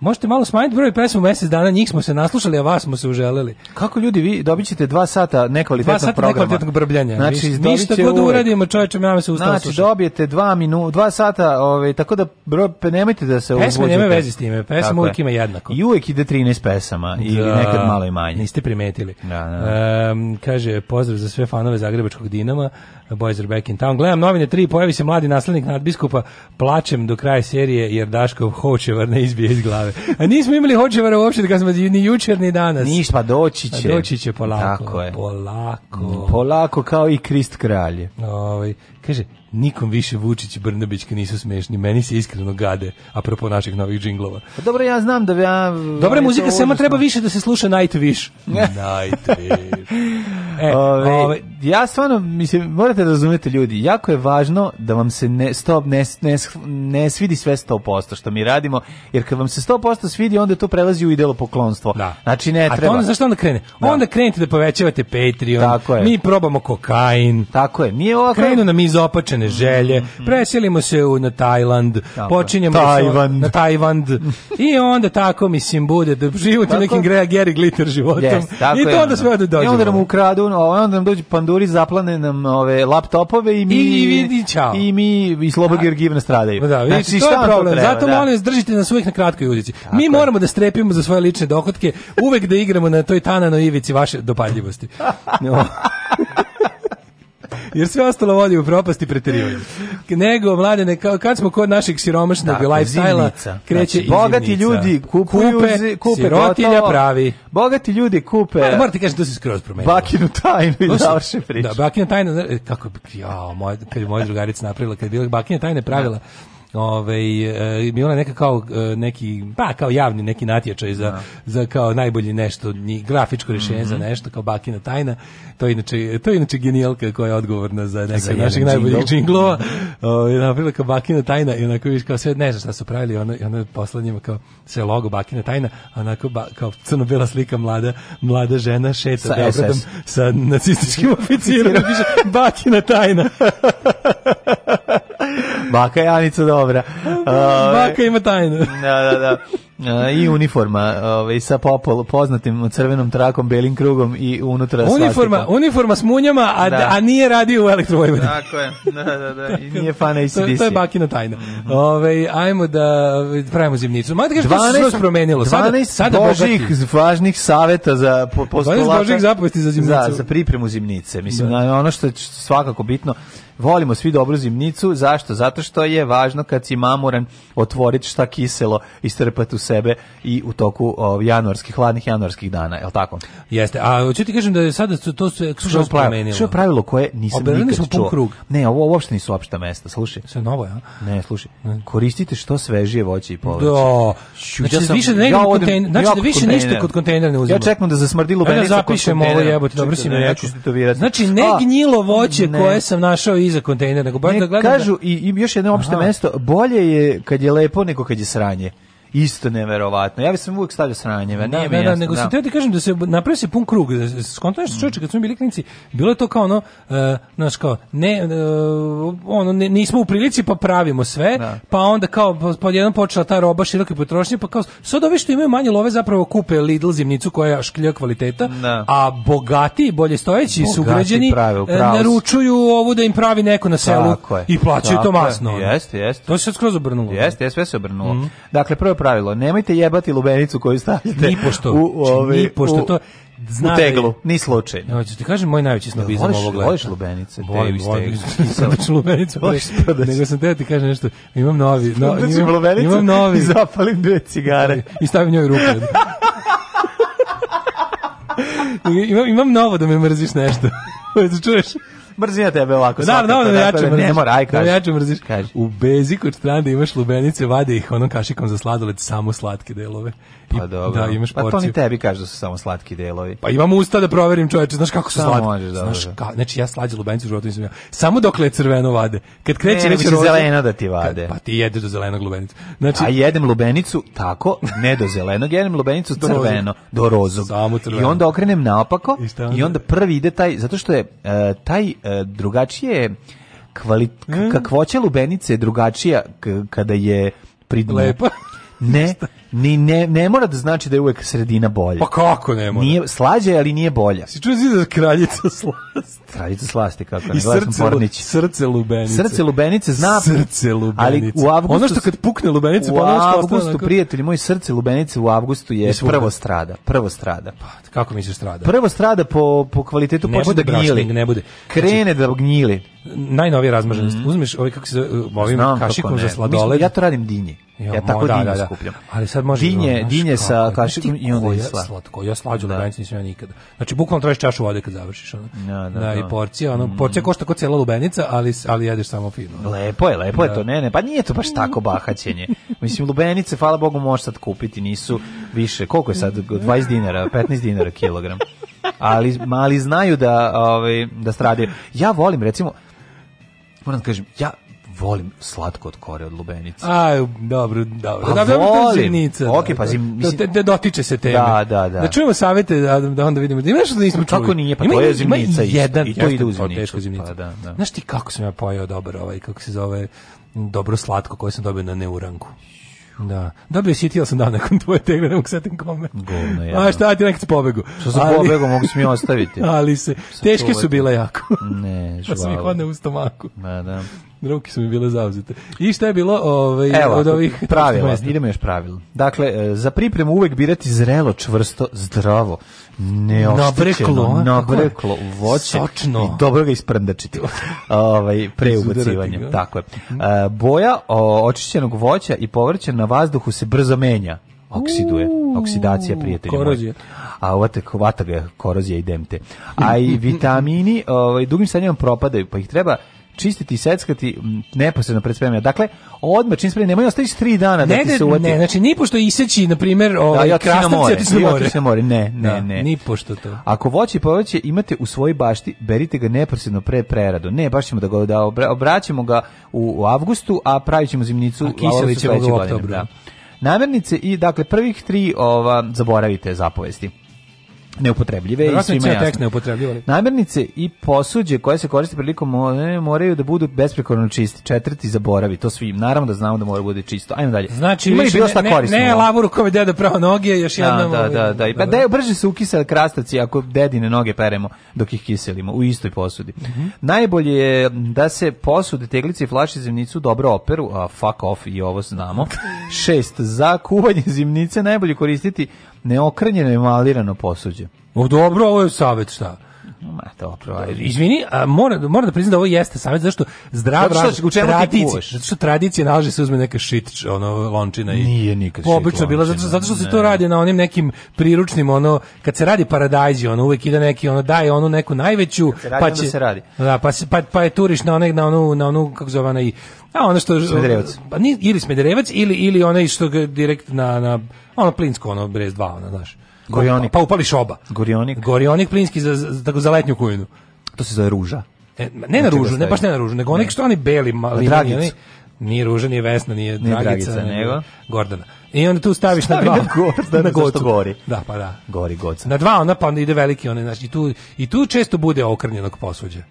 Možete malo smanjiti broj pesma u mesec dana, njih smo se naslušali, a vas smo se uželeli. Kako ljudi, vi dobit ćete dva sata nekvalitetnog programa. Dva sata nekvalitetnog brbljanja. Znači, ništa god da uvek. uradimo, čovječe, nama se ustao Znači, dobijete dva, minu, dva sata, ovaj, tako da broj, nemojte da se Pesme nema veze s time, pesma uvijek ima jednako. I uvijek ide 13 pesama, da, ili nekad malo i manje. Niste primetili. Da, da. Um, kaže, pozdrav za sve fanove Zagrebačkog Dinama, Boys are back in town. Gledam novine 3, pojavi se mladi naslednik nadbiskupa, plačem do kraja serije jer Daškov hočevar ne izbije iz glave. Hočevara. A nismo imali Hočevara uopšte, kad smo ni jučer, ni danas. Ništa, pa doći će. A doći će polako. Tako je. Polako. Polako kao i Krist kralje. Ovaj, kaže, nikom više Vučić i Brnabićka nisu smešni, meni se iskreno gade, apropo naših novih džinglova. Pa dobro, ja znam da ja... Dobra muzika, samo treba više da se sluša Night Wish. <laughs> Night Wish. <laughs> E, ove, ove, ja stvarno, mislim, morate da razumjeti ljudi, jako je važno da vam se ne, stop, ne, ne, ne svidi sve 100% što mi radimo, jer kad vam se 100% svidi, onda to prelazi u idelo poklonstvo. Da. Znači, ne A treba. A onda, zašto onda krene? Da. Onda krenete da povećavate Patreon, Tako je. mi probamo kokain. Tako je. Nije ovako... Krenu nam izopačene želje, mm -hmm. preselimo se u, na Tajland, tako počinjemo Tajland. na Tajland i onda tako, mislim, bude da život u nekim Geri Glitter životom. Yes, I to onda da. sve onda dođe. I onda nam ukradu potpuno, onda nam dođu panduri, zaplane nam ove laptopove i mi i, i, i, čao. i mi i Slobo Georgijev nastradaju. Da, vidi, vidite, znači, to je problem. Treba, Zato da. molim vas držite nas uvek na kratkoj ulici. Mi moramo da strepimo za svoje lične dohotke, uvek da igramo na toj tananoj ivici vaše dopadljivosti. <laughs> <laughs> jer sve ostalo vodi u propasti preterivanje. Nego, mladene, kao, kad smo kod naših siromašnog dakle, lifestyle-a, kreće znači, Bogati ljudi kupuju, kupe, kupe sirotilja pravi. Bogati ljudi kupe... Ma, morate kažem, to se skroz promenilo. Bakinu tajnu i završe priču. Da, bakina tajna, e, kako, ja, moj, kad je moja drugarica napravila, kad je bila bakina tajne pravila, da ovaj eh, bila neka kao eh, neki pa kao javni neki natječaj za, ja. Da. za kao najbolji nešto nji, grafičko rešenje mm -hmm. za mhm. nešto kao bakina tajna to je inače to je inače genijalka koja je odgovorna za neke naših najboljih džinglova ovaj primer kao bakina tajna i onako viš kao sve ne znam šta su pravili ona i ona poslednjima kao sve logo bakina tajna a onako ba, kao crno bela slika mlada mlada žena šeta sa, Beogradom, sa nacističkim <laughs> oficirom <laughs> bakina tajna <laughs> Baka je Anica dobra. Ove, <laughs> Baka ima tajnu. <laughs> Da, da, da. E, I uniforma ove, ovaj, sa popol, poznatim crvenom trakom, belim krugom i unutra uniforma, slastikom. Uniforma s munjama, a, da. a nije radio u elektrovojvodi. Tako je, da, da, da. I nije fan ACDC. to, to je Bakina tajna. Mhm. Ove, ovaj, ajmo da pravimo zimnicu. Ma da kažeš, 12, se promenilo. Sada, 12 sada božih važnih saveta za postolaka. 12 božih zapovesti za zimnicu. Za, za pripremu zimnice. Mislim, da. ono što je svakako bitno, Volimo svi dobru zimnicu, zašto? Zato što je važno kad si mamuran otvoriti šta kiselo istrpati u sebe i u toku o, januarskih, hladnih januarskih dana, je li tako? Jeste, a hoću ti kažem da je sada to sve skroz promenilo. Što je pravilo koje nisam Obrani nikad čuo? Krug. Ne, ovo uopšte nisu opšta mesta, slušaj. Sve novo, ja? Ne, slušaj, koristite što svežije voće i povrće. Da, znači, ja sam, više da ne ja kontejner, znači da više ništa kod kontejnera ne uzimam. Ja čekam da zasmrdi lubenica da ja kod kontejnera. Ja zapišem ovo jebote, dobro si da mi rekao. Znači, ne gnjilo voće koje sam našao iz iza kontejnera, nego baš ne, da gledam. Da- kažu da... i, još jedno opšte Aha. mesto, bolje je kad je lepo nego kad je sranje isto neverovatno. Ja bih sam uvek stavio sranje, da, ne, da, da, nego da. sam teo ti kažem da se napravi se pun krug, da skonto nešto čoveče, kad smo bili klinici, bilo je to kao ono, uh, znaš kao, ne, uh, ono, ne, nismo u prilici pa pravimo sve, da. pa onda kao, pa, pa počela ta roba široke potrošnje, pa kao, sad ovi što imaju manje love zapravo kupe Lidl zimnicu koja je šklja kvaliteta, da. a bogati, bolje stojeći, bogati sugrađeni, e, naručuju ovu da im pravi neko na selu i plaćaju to masno. Jeste, jeste. To se skroz obrnulo. Jeste, jeste, sve se obrnulo. Mm -hmm. Dakle, prvo pravilo. Nemojte jebati lubenicu koju stavljate. Ni pošto. U, znači, ove, ovaj, ni pošto to zna u teglu, ni slučaj. Ja, ti kažem moj najveći da, snobizam ovog leta. Voliš lubenice, volim, volim, <laughs> da lubenice, voliš prodaš. Pa nego sam te da ti kažem nešto, imam novi, no, imam, lubenicu, imam novi. I zapalim dve cigare. I stavim njoj ruke. <laughs> imam, imam novo da me mrziš nešto. <laughs> Čuješ? mrzim ja tebe ovako. Da, da, da, ja ću da Ne mora, aj kaži. Da, ja ću mrziš. Kaži. U bezi kod strande imaš lubenice, vade ih onom kašikom za sladoled, samo slatke delove. Pa dobro. Da, imaš porciju. Pa to ni tebi kaže da su samo slatki delovi. Pa imam usta da proverim, čoveče, znaš kako su samo slatki. Možeš, znaš, ka, znači ja slađe lubenicu u životu nisam ja. Samo dokle je crveno vade. Kad kreće ne, već roze, zeleno da ti vade. Kad, pa ti jedeš do zelenog lubenicu. Znači, A jedem lubenicu tako, ne do zelenog, jedem lubenicu do crveno, do rozog. Samo crveno. I onda okrenem naopako i, onda, i onda prvi ide taj, zato što je uh, taj uh, drugačije kvalit, mm. kakvoća lubenice je drugačija kada je pridno. Lepa. Ne, <laughs> Ni ne, ne mora da znači da je uvek sredina bolja. Pa kako ne mora? Nije slađa, ali nije bolja. Si čuo da kraljica slasti. Kraljica slasti kako ne, I srce, pornić. srce lubenice. Srce lubenice zna. Srce lubenice. Ali u avgustu Ono što kad pukne lubenice, pa ono što avgustu onako... prijatelji, moj srce lubenice u avgustu je Mislim, prvo strada, prvo strada. Pa kako misliš strada? Prvo strada po po kvalitetu ne počne da gnjili, ne bude. Znači, Krene znači, da gnjili. Najnovije razmaženost. Mm. Uzmeš ovaj kako se ovim Znam kašikom za sladoled. Ja to radim dinje. Ja, tako da, dinje da, da. skupljam. Ali sad može dinje, ono, dinje sa kašikom i onda je slatko. slatko. Ja slađu da. lubenicu nisam ja nikada. Znači, bukvalno tražiš čašu vode kad završiš. Ono. Da, da, da, I da. porcija, ono, mm. porcija košta kao cela lubenica, ali, ali jedeš samo fino. Ono. Lepo je, lepo da. je to, ne, ne, pa nije to baš tako <laughs> bahaćenje. Mislim, lubenice, hvala Bogu, možeš sad kupiti, nisu više, koliko je sad, 20 dinara, 15 dinara kilogram. Ali, ali znaju da, ovaj, da stradaju. Ja volim, recimo, moram da kažem, ja volim slatko od kore od lubenice. Aj, dobro, dobro. Pa da, da, da, da dobro, volim. Okej, pa zim, mislim... Da, da, dotiče se teme. Da, da, da. Da čujemo savete, da, da onda vidimo. Da ima nešto da nismo čuli. Kako nije, pa ima, to je zimnica. i jedan, i to ide u zimnicu. zimnica. Pa, da, da. Znaš ti kako sam ja pojao dobro ovaj, kako se zove, dobro slatko koje sam dobio na neuranku. Da. Dobio si ti, sam dan nakon tvoje tegle, ne mogu setim kome. Govno, ja. A šta ti nekad pobegu. Što sam ali, pobegu, mogu se mi ostaviti. <laughs> ali se, teške su bile jako. Ne, <laughs> pa žvalo. Pa sam ih odne u stomaku. Da, da. Ruke su mi bile zauzete. I šta je bilo ovaj, Evo, od ovih pravila? <laughs> Idemo još pravila. Dakle, e, za pripremu uvek birati zrelo, čvrsto, zdravo, neoštećeno, nabreklo, voće Sočno. i dobro ga isprndačiti <laughs> ovaj, pre ubacivanja. Tako je. Mhm. E, boja očišćenog voća i povrća na vazduhu se brzo menja oksiduje, oksidacija prijatelji. Korozija. A uvate hvata ga korozija i demte. A i <laughs> vitamini, ovaj dugim stanjem propadaju, pa ih treba čistiti i seckati neposredno pred spremanja. Dakle, odmah čim spremi, nemoj ostaviš tri dana da ne, da ti se uvati. Ne, znači, ni pošto iseći, na primjer, da, ovaj, da, krastavce, ja more. Ja more. Ne, ne, da, ne. Ni pošto to. Ako voće i povrće imate u svojoj bašti, berite ga neposredno pre preradu. Ne, baš ćemo da ga da obraćemo ga u, u avgustu, a pravit ćemo zimnicu a kiselićemo u oktobru. Da. Namirnice i, dakle, prvih tri ova, zaboravite zapovesti neupotrebljive i svima jasno. Namirnice i posuđe koje se koriste prilikom one moraju da budu besprekorno čisti. Četvrti zaboravi, to svim. Naravno da znamo da mora bude čisto. Ajmo dalje. Znači, Ima više, bilo ne, ne, ne lavuru kome deda pravo noge, još da, jedna. Da, da, da, da. Pa da, da. brže se ukisele krastavci ako dedine noge peremo dok ih kiselimo u istoj posudi. Mm -hmm. Najbolje je da se posude, teglice i flaše zimnicu dobro operu, a fuck off i ovo znamo. <laughs> Šest, za kuvanje zimnice najbolje koristiti neokrnjeno i malirano posuđe mlađe. O, dobro, ovo je savjet, šta? Ma dobro. Izvini, a mora da- mora da priznam da ovo jeste savjet zašto zdrav zato što, u čemu tradici, ti zato što tradicija nalaže se uzme neka šit, ono lončina i Nije nikad Obično bila zato što, zato što se ne. to radi na onim nekim priručnim ono kad se radi paradajzi ono uvek ide neki ono daje onu neku najveću radi, pa će se radi. Da, pa pa, pa je turiš na onek na onu na onu kako zove i... a ono što Smederevac. Pa ni ili Smederevac ili ili onaj što direkt na na ono plinsko ono brez dva ono znaš. Gorionik. Pa, pa upališ oba. Gorionik. Gorionik plinski za, za, za letnju kujinu. To se zove ruža. E, ne na znači da ružu, ne baš ne na ružu, nego ne. onih što oni beli, mali, dragic. Nije ruža, nije Vesna, nije, nije Dragica, dragica nego Gordana. I onda tu staviš Stavi na dva. Gordana, <laughs> na gocu. gori. Da, pa da. Gori goca. Na dva, ona pa onda ide veliki, one, znači, i tu, i tu često bude okrnjenog posuđa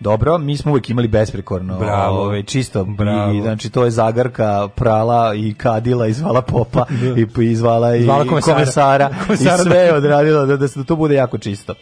dobro, mi smo uvijek imali besprekorno. Bravo. Ove, ovaj, čisto, Bravo. I, znači to je zagarka prala i kadila i zvala popa <laughs> da. i, i zvala i zvala komesara, komesara, <laughs> komesara i sve da. je odradila da, da se da to bude jako čisto.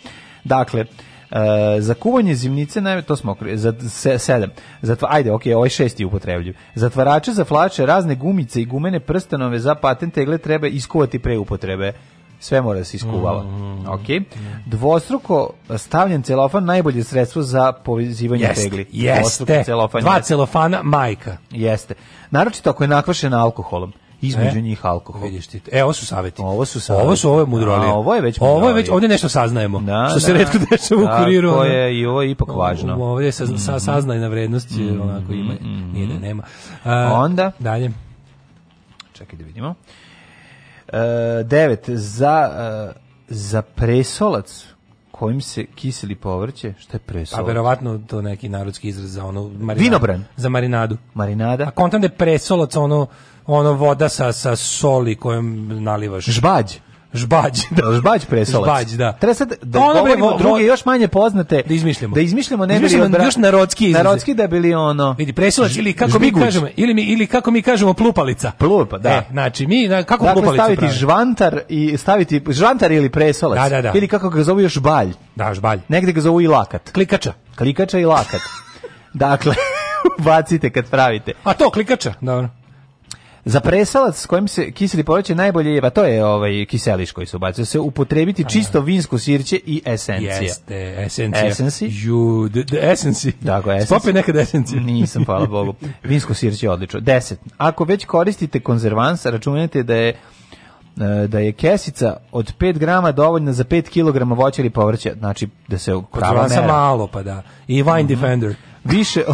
Dakle, Uh, za kuvanje zimnice naj to smo za se, sedam. Za ajde, okej, okay, ovaj šesti upotrebljiv. Zatvarače za flače, razne gumice i gumene prstanove za patent tegle treba iskuvati pre upotrebe sve mora da se iskuvala. Mm, mm-hmm. ok. Dvostruko stavljen celofan najbolje sredstvo za povezivanje jeste, tegli. Jeste. Celofan, Dva jeste. celofana majka. Jeste. Naročito ako je nakvašena alkoholom između e? njih alkohol. Vidiš ti. E, ovo su saveti. Ovo su saveti. Ovo su ove je mudrolije. A, ovo je već mudrolije. Ovo je već ovdje nešto saznajemo. Da, što da, se retko dešava u kuriru. Tako je i ovo je ipak važno. Ovo ovdje sa, mm. sa mhm. saznajna vrednost mm. onako ima. Mm. Nije da mhm. nema. A, Onda dalje. Čekaj da vidimo. 9 za e, za presolac kojim se kiseli povrće, šta je presolac? Pa verovatno to neki narodski izraz za ono marinadu. Vinobran. Za marinadu. Marinada. A kontam da je presolac ono, ono voda sa, sa soli kojom nalivaš. Žbađ. Žbađ, da, žbađ presolac. Žbađ, da. Treba da ono govorimo bre, druge još manje poznate. Da izmišljemo Da izmišljemo ne bili odbra... još narodski izraze. Narodski da bili ono. Vidi presolac ili kako žbiguć. mi kažemo ili mi ili kako mi kažemo plupalica. Plupa, da. E, znači mi na, kako dakle, plupalica staviti pravi? žvantar i staviti žvantar ili presolac. Da, da, da. Ili kako ga zovu još žbalj. Da, žbalj. Negde ga zovu i lakat. Klikača. Klikača i lakat. <laughs> dakle, <laughs> bacite kad pravite. A to klikača, dobro. Da, Za presalac s kojim se kiseli povrće najbolje je, pa to je ovaj kiseliš koji se ubacuje, da se upotrebiti čisto vinsko sirće i esencija. Jeste, esencija. Esensi. Ju, the, the esensi. Tako, esensi. Spopaj nekad esencija. Nisam, hvala Bogu. <laughs> Vinsko sirće je odlično. 10. Ako već koristite konzervans, računajte da je e, da je kesica od 5 grama dovoljna za 5 kg voća ili povrća, znači da se prava mera. malo pa da. I Vine mm -hmm. Defender više <laughs>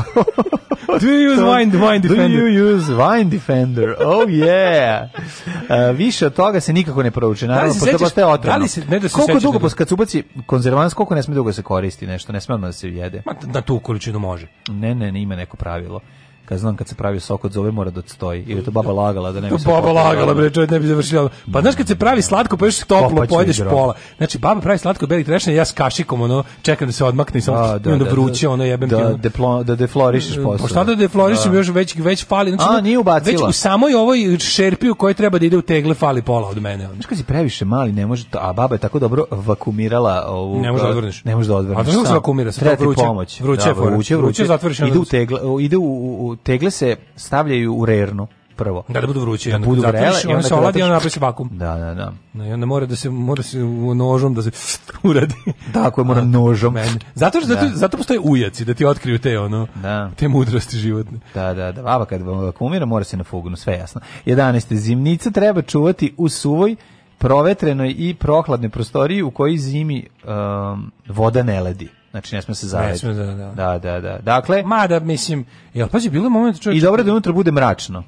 Do you use wine, wine defender? Do you use wine defender? Oh yeah. Uh, više od toga se nikako ne prouči. Naravno, da li se sećaš, da li se, ne da se koliko dugo, pos, kad se ubaci konzervans, koliko ne sme dugo da se koristi nešto, ne sme da se jede? Ma, da tu količinu može. Ne, ne, ne, ima neko pravilo kad znam kad se pravi sok od zove mora da odstoji. Ili to baba lagala da ne bi se baba lagala, bre, čovjek ne bi završila. Pa znaš kad se pravi slatko, pa još toplo Popaću pojedeš pola. Znači baba pravi slatko beli trešnje, ja s kašikom ono čekam da se odmakne i samo da, da, onda vruće, da. ono jebem da, ti. Ono. Da, da deflorišeš posao. Pa šta da deflorišem da. još već već fali, znači A, nije ubacila. već u samoj ovoj šerpi u kojoj treba da ide u tegle fali pola od mene. Znači kad si previše mali, ne može to, a baba je tako dobro vakumirala ovu Ne može da odvrneš. Ne može da odvrneš. A da se vakumira, se da, vruće. Vruće, vruće, vruće, zatvoriš. Ide u tegle, ide u tegle se stavljaju u rernu prvo. Da, da budu vruće. Da budu vrele. I onda se oladi i onda napravi se vakum. Da, da, da. No, I onda mora da se, mora da se nožom da se <laughs> uradi. Da, ako je mora da. nožom. Men. Zato, što, da. zato, zato postoje ujaci da ti otkriju te, ono, da. te mudrosti životne. Da, da, da. Baba kad ako umira mora se na fugnu, sve jasno. 11. Zimnica treba čuvati u suvoj provetrenoj i prohladnoj prostoriji u kojoj zimi um, voda ne ledi. Znači ne sme se zavesti. Da, da. da, da, da. Dakle, mada mislim, jel pa je bilo momenat čovjek. I dobro da unutra bude mračno.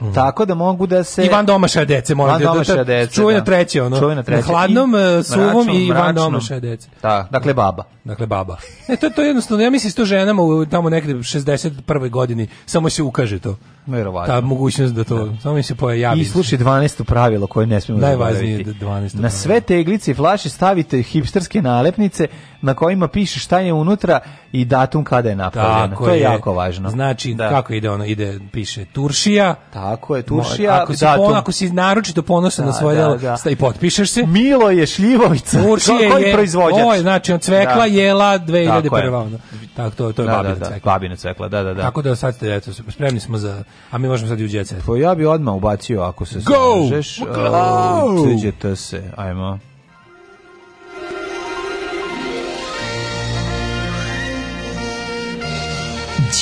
Mm. Tako da mogu da se Ivan Domaša dece moram da domaša dece. Čuvena da. treće ono. Čuvena treće. Na hladnom e, I suvom mračnom, i Ivan Domaša dece. Da, dakle baba. Dakle baba. E, to je to jednostavno ja mislim što da ženama u tamo negde 61. godini samo se ukaže to. Verovatno. Ta mogućnost da to da. samo se pojavi. I slušaj 12. pravilo koje ne smemo zaboraviti. Najvažnije je 12. Da Na sve te iglice i flaše stavite hipsterske nalepnice na kojima piše šta je unutra i datum kada je napravljeno. to je, je, jako važno. Znači, da. kako ide ono, ide, piše Turšija. Tako je, Turšija. ako, si datum. Pon, ako si naročito ponosan da, na svoje da, delo, da. i potpišeš se. Milo je Šljivovica. Turšija koji je, proizvođač. Ovo je, znači, od cvekla da. jela 2001. Tako, je. Tako, to, to je da, babina da, cvekla. Babina da. cvekla, da, da, da. Tako da sad ste, eto, spremni smo za, a mi možemo sad i u djece. Pa ja bi odmah ubacio, ako se Go! Slažeš, Go! Uh, se, ajmo.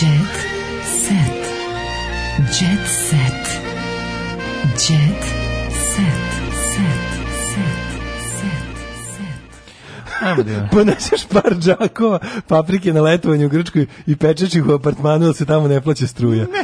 Jet set. Jet set. Jet set. Set. Set. Set. Poneseš par džakova paprike na letovanju u Grčkoj i pečeš ih u apartmanu, ali se tamo ne plaće struja. <laughs>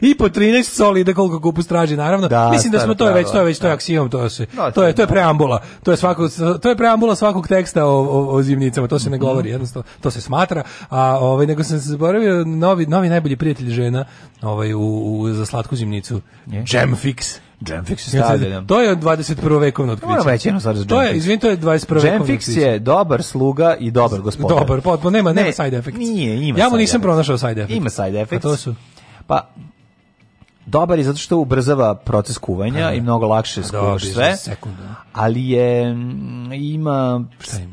i po 13 soli da koliko kupus traži naravno. Da, Mislim da smo to je već to je već to je aksiom, to se da, to je to je preambula. To je svakog to je preambula svakog teksta o, o, o zimnicama, to se ne mhm. govori, jednostavno to se smatra, a ovaj nego sam se zaboravio novi novi najbolji prijatelj žena, ovaj u, u za slatku zimnicu. Jamfix. Jamfix je stavljam. To je 21. vekovno otkriće. Moram reći jednu stvar za Jamfix. To je, izvin, to je 21. vekovno Jamfix je dobar sluga i dobar gospodin. Dobar, potpuno, nema, ne, nema side effects. Nije, ima Ja mu nisam pronašao side effects. Ima side pa effects. A to su? Pa, dobar je zato što ubrzava proces kuvanja Aha. i mnogo lakše skuvaš sve. Ali je mm, ima,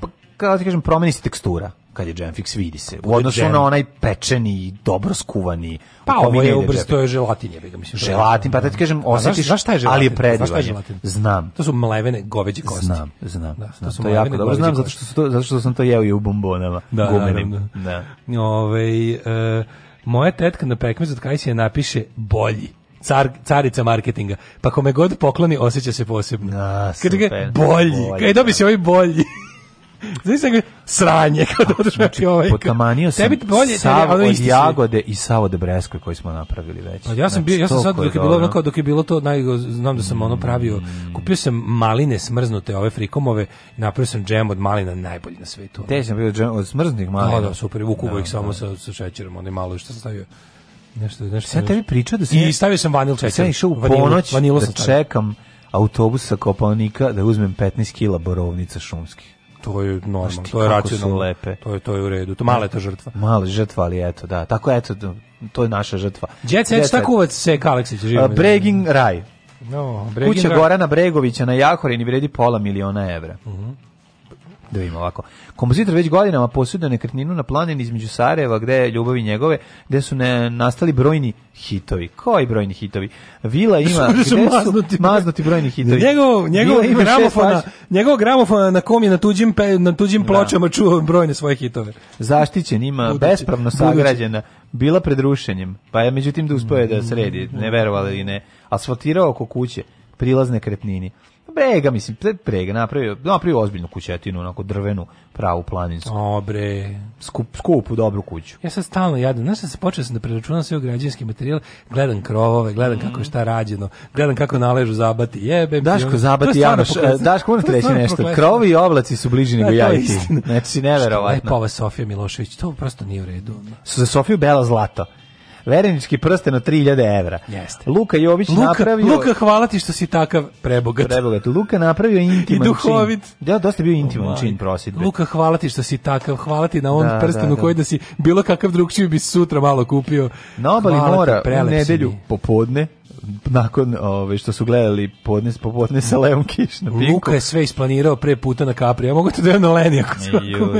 pa, kako da ti kažem, promeni se tekstura kad je Jamfix vidi se. U odnosu na onaj pečeni, dobro skuvani. Pa ovo je ubrz, to je želatin, je mislim. Želatin, pa da ti da. kažem, osetiš znaš, šta je želatin? ali predivan. Znaš šta je želatin? Znam. To su mlevene goveđe kosti. Znam, znam. Da, znam. To, su to jako dobro znam, zato što, to, zato što sam to jeo i u bombonama. Da, gumenim. Da, da. da. Ove, ovaj, e, moja tetka na pekmezu od Kajsija napiše bolji car, carica marketinga. Pa kome god pokloni, osjeća se posebno. A, super. Kaj, bolji. bolji. dobi da. se ovaj bolji. <laughs> Znači sam sranje <laughs> kad odeš znači, ovaj. Potamanio sam tebi bolje, sav od jagode i sav od breskve koji smo napravili već. Pa ja sam znači, bio, ja sam sad dok je bilo onako, dok je bilo to, naj, znam da sam mm. ono pravio, mm. kupio sam maline smrznute, ove frikomove, napravio sam džem od malina najbolji na svetu. Te sam bio džem od smrznih da, malina. Da, da, super, vuku ih samo da. sa, sa šećerom, onaj malo što sam stavio Nešto, nešto. Sad tebi pričao da se... I stavio sam vanil čekam. Sad išao u ponoć vanilu, da čekam autobus sa Kopaonika da uzmem 15 kg borovnica šumski To je normalno, Znaš, to je racionalno. Lepe. To je to je u redu. To mala je ta žrtva. Mala žrtva, ali eto, da. Tako eto, da, to je naša žrtva. Jet šta kuvac se Kaleksić živi? Uh, da- Breging Raj. No, Bregin Kuća Raj. Gorana Bregovića na Jahorini vredi pola miliona evra. Uh mhm. -huh. Da vidimo ovako. Kompozitor već godinama posjeduje nekretninu na planini između Sarajeva, gde je ljubavi njegove, gde su ne, nastali brojni hitovi. Koji brojni hitovi? Vila <laughs> ima... Gde su maznuti, maznuti brojni hitovi? Njegov, njegov gramofona, njegov gramofona na kom je na tuđim, pe, na tuđim da. pločama da. čuo brojne svoje hitove. Zaštićen ima, budući, bespravno sagrađena, bila pred rušenjem, pa je međutim da uspio da mm, sredi, mm, ne mm. verovali ili ne, asfaltirao oko kuće, prilazne kretnini prega, mislim, prega, napravio, napravio ozbiljnu kućetinu, onako drvenu, pravu planinsku. Dobre. Skup, skupu, dobru kuću. Ja sad stalno jadam, znaš se počeo sam da preračunam sve u građevinski materijal, gledam krovove, gledam mm. kako je šta rađeno, gledam kako naležu zabati, jebe. Daško, zabati, Janoš, e, Daško, moram ti reći nešto, krovi i oblaci su bliži nego da, jajki. Znači, neverovatno. Lepa ova Sofija Milošević, to prosto nije u redu. Su za Sofiju bela zlata. Verenički prsten od 3000 evra. Jeste. Luka Jović Luka, napravio... Luka, hvala ti što si takav prebogat. Prebogat. Luka napravio intiman I duhovit. čin. Da, dosta bio intiman ovaj. čin prosidbe. Luka, hvala ti što si takav, hvala ti na ovom da, da prstenu da, da. koji da si bilo kakav drugčiji bi sutra malo kupio. Na obali hvala mora u nedelju popodne nakon ove što su gledali podnes popodne sa Leon Kiš na piku. Luka je sve isplanirao pre puta na Capri. Ja mogu to da na Leni ako se.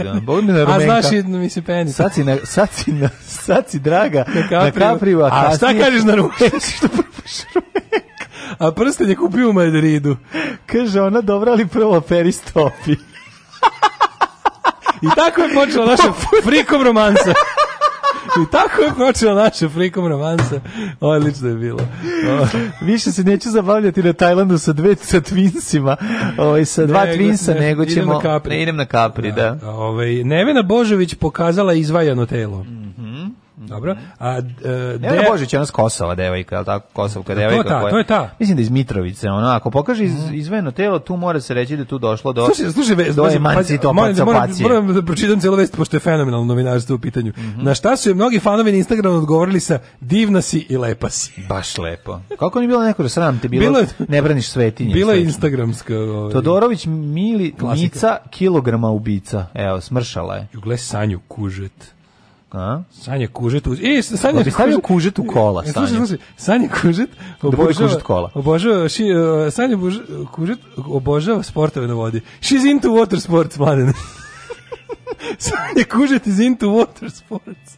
Da. Bog mi na da Rumenka. A znaš da mi se peni. Sad si na sad si na sad si draga na Capri. Na Capri a, a šta kažeš na Rumenka? <laughs> što prpiš Rumenka? A prsten je kupio u Madridu. Kaže ona dobra ali prvo peristopi. I tako je počela naša frikom romanca. <laughs> I tako je počela naša frikom romansa. Odlično je bilo. O. Više se neću zabavljati na Tajlandu sa dve sa twinsima, ovaj sa dva ne, twinsa, ne, nego ćemo idem na Capri, ne, idem na Capri, da. da. Ovaj Nevena Božović pokazala izvajano telo. Dobro. A, uh, Nevena e, da Božić je ona Kosova devojka, je li tako? Kosovka da, devojka. To, je ta, to je ta. Mislim da iz Mitrovice, ona ako pokaže iz, mhm. izveno telo, tu mora se reći da tu došlo do, slušaj, slušaj, ve, do emancipacije. Moram, moram da pročitam cijelu vest, pošto je fenomenalno novinarstvo u pitanju. Mm -hmm. Na šta su je mnogi fanovi na Instagramu odgovorili sa divna si i lepa si. Baš lepo. Kako ni bilo neko da sram te bilo, bilo ne braniš svetinje. Bila je instagramska. Ovaj, Todorović Mili, Klasika. Mica kilograma ubica. Evo, smršala je. Jugle sanju kužet. A? Sanja Kužet uz... E, Sanja pa Kužet... Stavio Kužet u kola, e, Sanja. Slušaj, slušaj, Sanja Kužet da obožava... Da kola. Obožava, ši, uh, Sanja Buž, Kužet obožava sportove na vodi. She's into water sports, mladen. <laughs> Sanja Kužet is into water sports.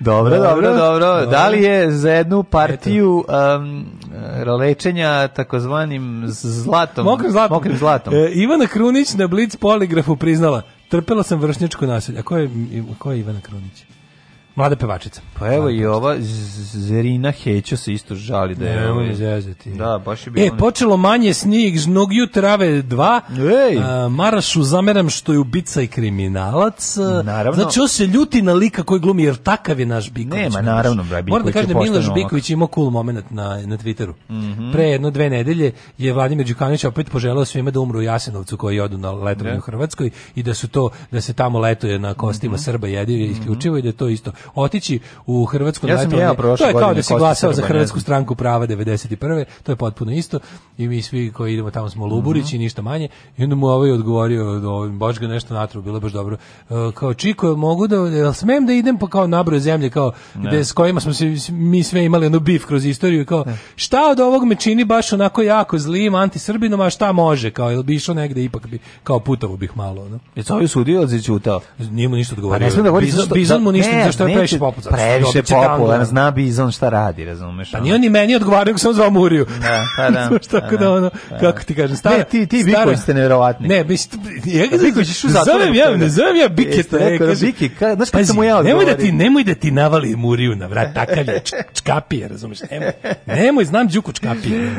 Dobro, dobro, dobro. Da li je za jednu partiju um, rolečenja takozvanim zlatom? Mokrim zlatom. Mokrim zlatom. E, Ivana Krunić na Blitz poligrafu priznala Trpela sam vršnjačko nasilje. A ko je, ko je Ivana Kronić? Mlada pevačica. Pa evo i ova Zerina Hećo se isto žali da je... Nemoj zezati. Da, baš je e, bilo... E, počelo manje snig, žnogju jutrave dva. Ej! A, Marašu zameram što je ubica i kriminalac. Naravno. Znači, on se ljuti na lika koji glumi, jer takav je naš Biković. Nema, naravno, bre, Biković Moram da kažem da Miloš Biković imao cool moment na, na Twitteru. Mm -hmm. Pre jedno, dve nedelje je Vladimir Đukanović opet poželao svima da umru u Jasenovcu koji odu na letovanje u Hrvatskoj i da su to, da se tamo letuje na kostima mm -hmm. Srba jedilje mhm. isključivo mm -hmm. i da je to isto otići u Hrvatsku ja sam ja to je kao da si glasao za Hrvatsku stranku prava 91. To je potpuno isto i mi svi koji idemo tamo smo Luburić mm -hmm. i ništa manje. I onda mu ovaj odgovorio, ovaj, baš ga nešto natru, bilo baš dobro. E, kao Čiko, mogu da, jel smem da idem pa kao nabroje zemlje kao gde, s kojima smo se, mi sve imali ono bif kroz istoriju kao ne. šta od ovog me čini baš onako jako zlim antisrbinom, a šta može kao jel bi išao negde ipak bi kao putovao bih malo. No? Je to ovaj sudio od Nije mu ništa odgovorio. Pa ne smem da govori Bizan, što, mu da- ništa ne, za je previše popularno. Previše da. popularno, zna on šta radi, razumeš? Pa ni oni meni odgovaraju, sam zvao Muriju. Da, pa da. <laughs> Pa tako da, da ono, da. kako ti kažem, stara... Ne, ti, ti Biković ste nevjerovatni. Ne, mislim, pa ja ga Biković u zatvoru. Zovem ja, ne zovem ja e, Bike. Bike, znaš sam mu ja odgovorim? Nemoj da ti, nemoj da ti navali Muriju na vrat, takav je čkapije, razumeš? Nemoj, nemoj znam Đuku čkapije.